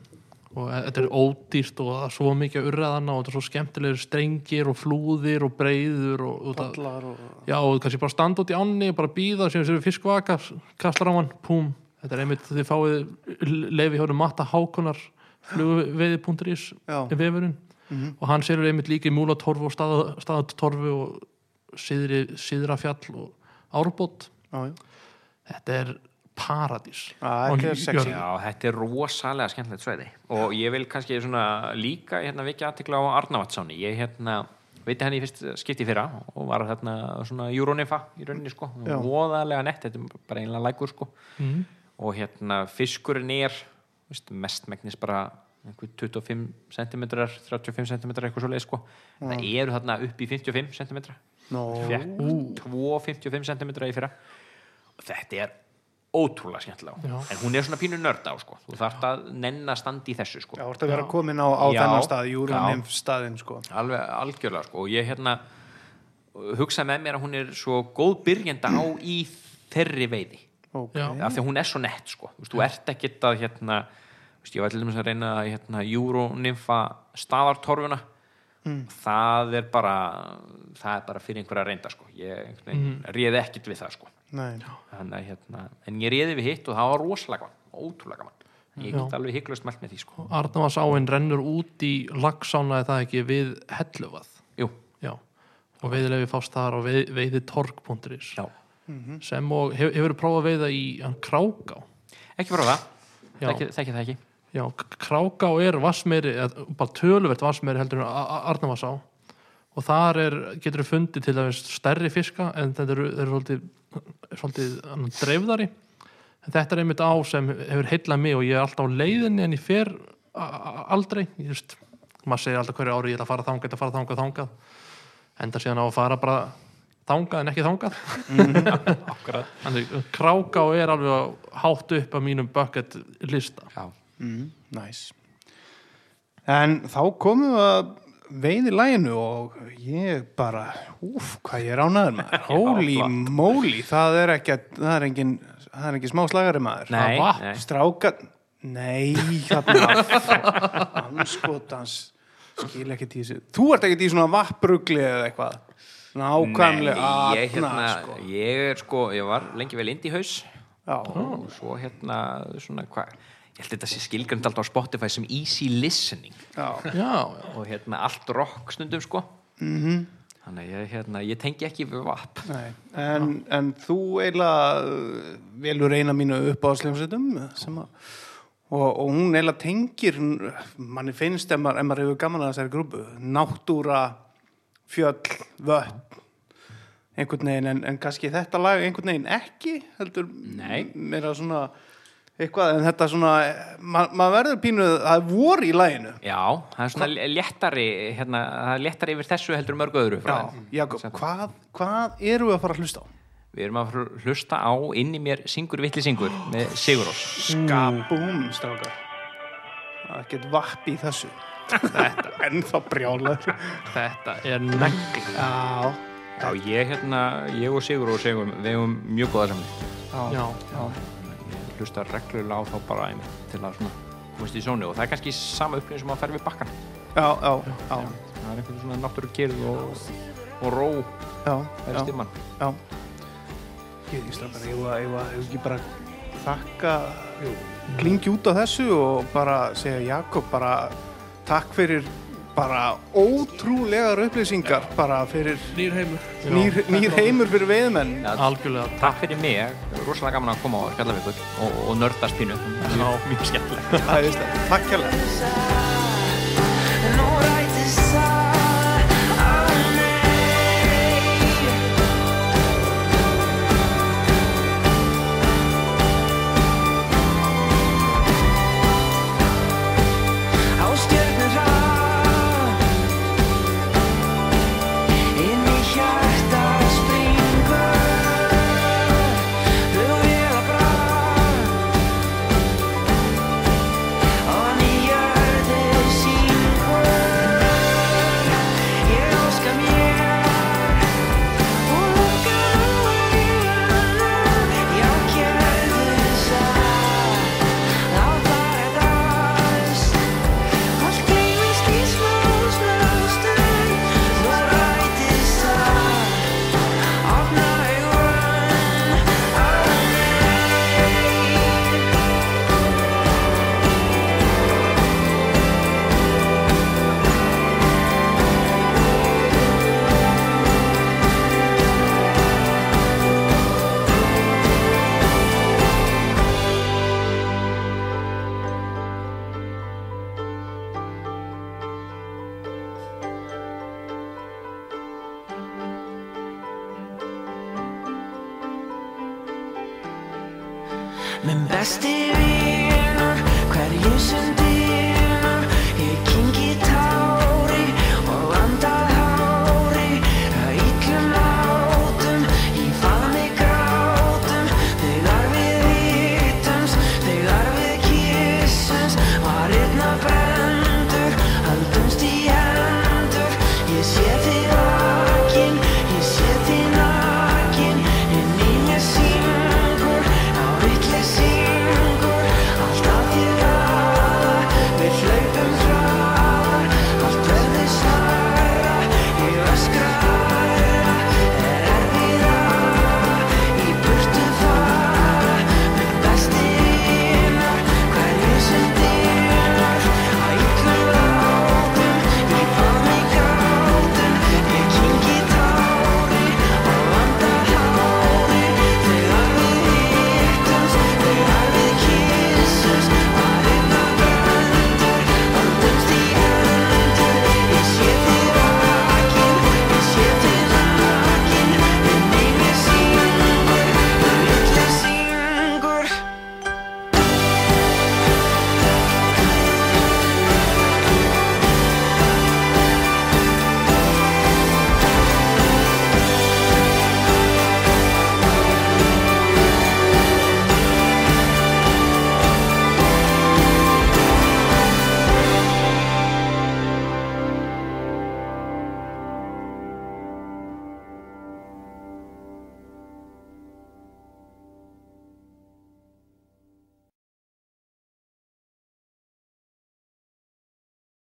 Og e- þetta er ódýrt og það er svo mikið urraðana og þetta er svo skemmtilegir strengir og flúðir og breyður og, og og... já og kannski bara standa út í ánni og bara býða sem sér fiskvaka kastar á hann, púm. Þetta er einmitt þið fáið leifi hjóru matta hákunar flugveiði.is Já. í vefurinn. Og hann sér einmitt líka í múlatorfu og staða, staðatorfu og síðri, síðra fjall og árbót. Já, já. Þetta er paradís. Ah, þetta er. Já, þetta er rosalega skemmtilegt sveiði og ég vil kannski svona líka hérna vikja aðtikla á Arnavatsáni ég hérna, veit henni í fyrst skipti fyrra og var hérna svona Euronifa í rauninni sko, Já. voðalega nett þetta er bara einlega lækur sko. Mm. og hérna fiskurinn er veist, mestmægnis bara einhver 25 cm 35 cm eitthvað svo leið sko það eru þarna upp í 55 cm fekk 2,55 cm í fyrra þetta er ótrúlega skemmtilega. Já. en hún er svona pínu nörd á sko. Þú þarft að nenn að standa í þessu sko. Já, þú ert að vera komin á, á Já. þennan stað, Já. Júrunim staðinn, sko. alveg algjörlega sko. Og ég hérna hugsa með mér að hún er svo góð byrjenda á í þeirri veiði. Ok. Já. af því að hún er svo nett sko. Þú, veist, þú ert ekkert að hérna þú veist, ég var til dæmis að reyna að hérna, Euronymfa staðartorfuna. Það er bara það er bara fyrir einhverja reynda sko. Ég veginn réði ekkert við það sko Að, hérna, en ég réði við hitt og það var rosalega gaman, ótrúlega gaman. Ég get alveg hygglust mælt með því sko. Arnavasáin rennur út í lagsána eða það ekki við helluvað? Jú, já. Og veiðilefi fást þar á veið, veiðitorg.is já, sem og hef, hefur prófað að veiða í hann, Kráká? Ekki frá það. Þekki, það ekki. Já, Kráká er vassmeiri eða bara töluvert vassmeiri heldur en Arnavasá og þar er, getur við fundið til dæmis stærri fiska en þetta eru, þeir eru svolítið, svolítið annað, dreifðari. En þetta er einmitt á sem hefur heillað mig og ég er alltaf á leiðinni en ég fer aldrei. Ég veist, maður segir alltaf hverju ári ég ætla að fara þangað, ég ætla að fara þangað, þangað. Enda síðan á að fara bara þangað en ekki þangað. *laughs* Akkurat. Þannig kráká er alveg á- hátt upp á mínum bucket lista. Já, Mm, næs. En þá komum við að veiði læginu og ég bara, úf, hvað ég er ánæður maður. *laughs* Holy moly, það er ekki, það er engin, það er engin smá slagari maður. nei, vatn. nei. Stráka, nei, þarna, *laughs* anskotans, skil ekki í þessu. Þú ert ekki í svona vapprugli eða eitthvað. Nákvæmlega, Nei, ég, hérna, sko. ég er sko, ég var lengi vel indi í haus og svo hérna svona hvað, ég held þetta sé skilgrönd alltaf á Spotify sem easy listening. Já, já, já, og hérna allt rock stundum sko. Mhm. þannig að ég, hérna, ég tengi ekki við vapp Nei, en, en þú eiginlega uh, velur eina mínu uppáðsljómsveitum sem að og, og hún eiginlega tengir manni finnst ef maður, maður hefur gaman að þessari grúpu náttúra, fjöll vötn einhvern veginn, en, en kannski þetta lag einhvern veginn ekki, heldur Nei. meira svona eitthvað, en þetta svona ma maður verður pínuð, það er vor í laginu. Já, það er svona léttari hérna, það er léttari yfir þessu heldur en mörg öðru frá Já. Jakob, hvað, hvað eru við að fara að hlusta á? Við erum að fara að hlusta á inni mér syngur villi syngur með Sigurós Skabúm, strákar. Það er ekkert vapp í þessu. Þetta er ennþá brjálaður. Þetta er negli Já, Já, ég hérna, ég og Sigurós eigum, við eigum mjög góða samni já, Ég hlusta reglulega á þá bara einmitt til að svona komast í sónu og það er kannski sama upplýðin sem að ferði við bakkan já, já, já, það er einhvern svona náttúru kyrð og, og ró já, það er já, stimman já. Ég var, ég var, ég var ekki bara þakka klingi út á þessu og bara segja Jakob bara takk fyrir bara ótrúlegar upplýsingar bara fyrir Nýr heimur nýr, nýr heimur fyrir veiðmenn algjörlega. Takk fyrir mig, rosalega gaman að koma á Skjallavíkur og, og nördast pínu. Mjög, Æðislegt. takk hérlega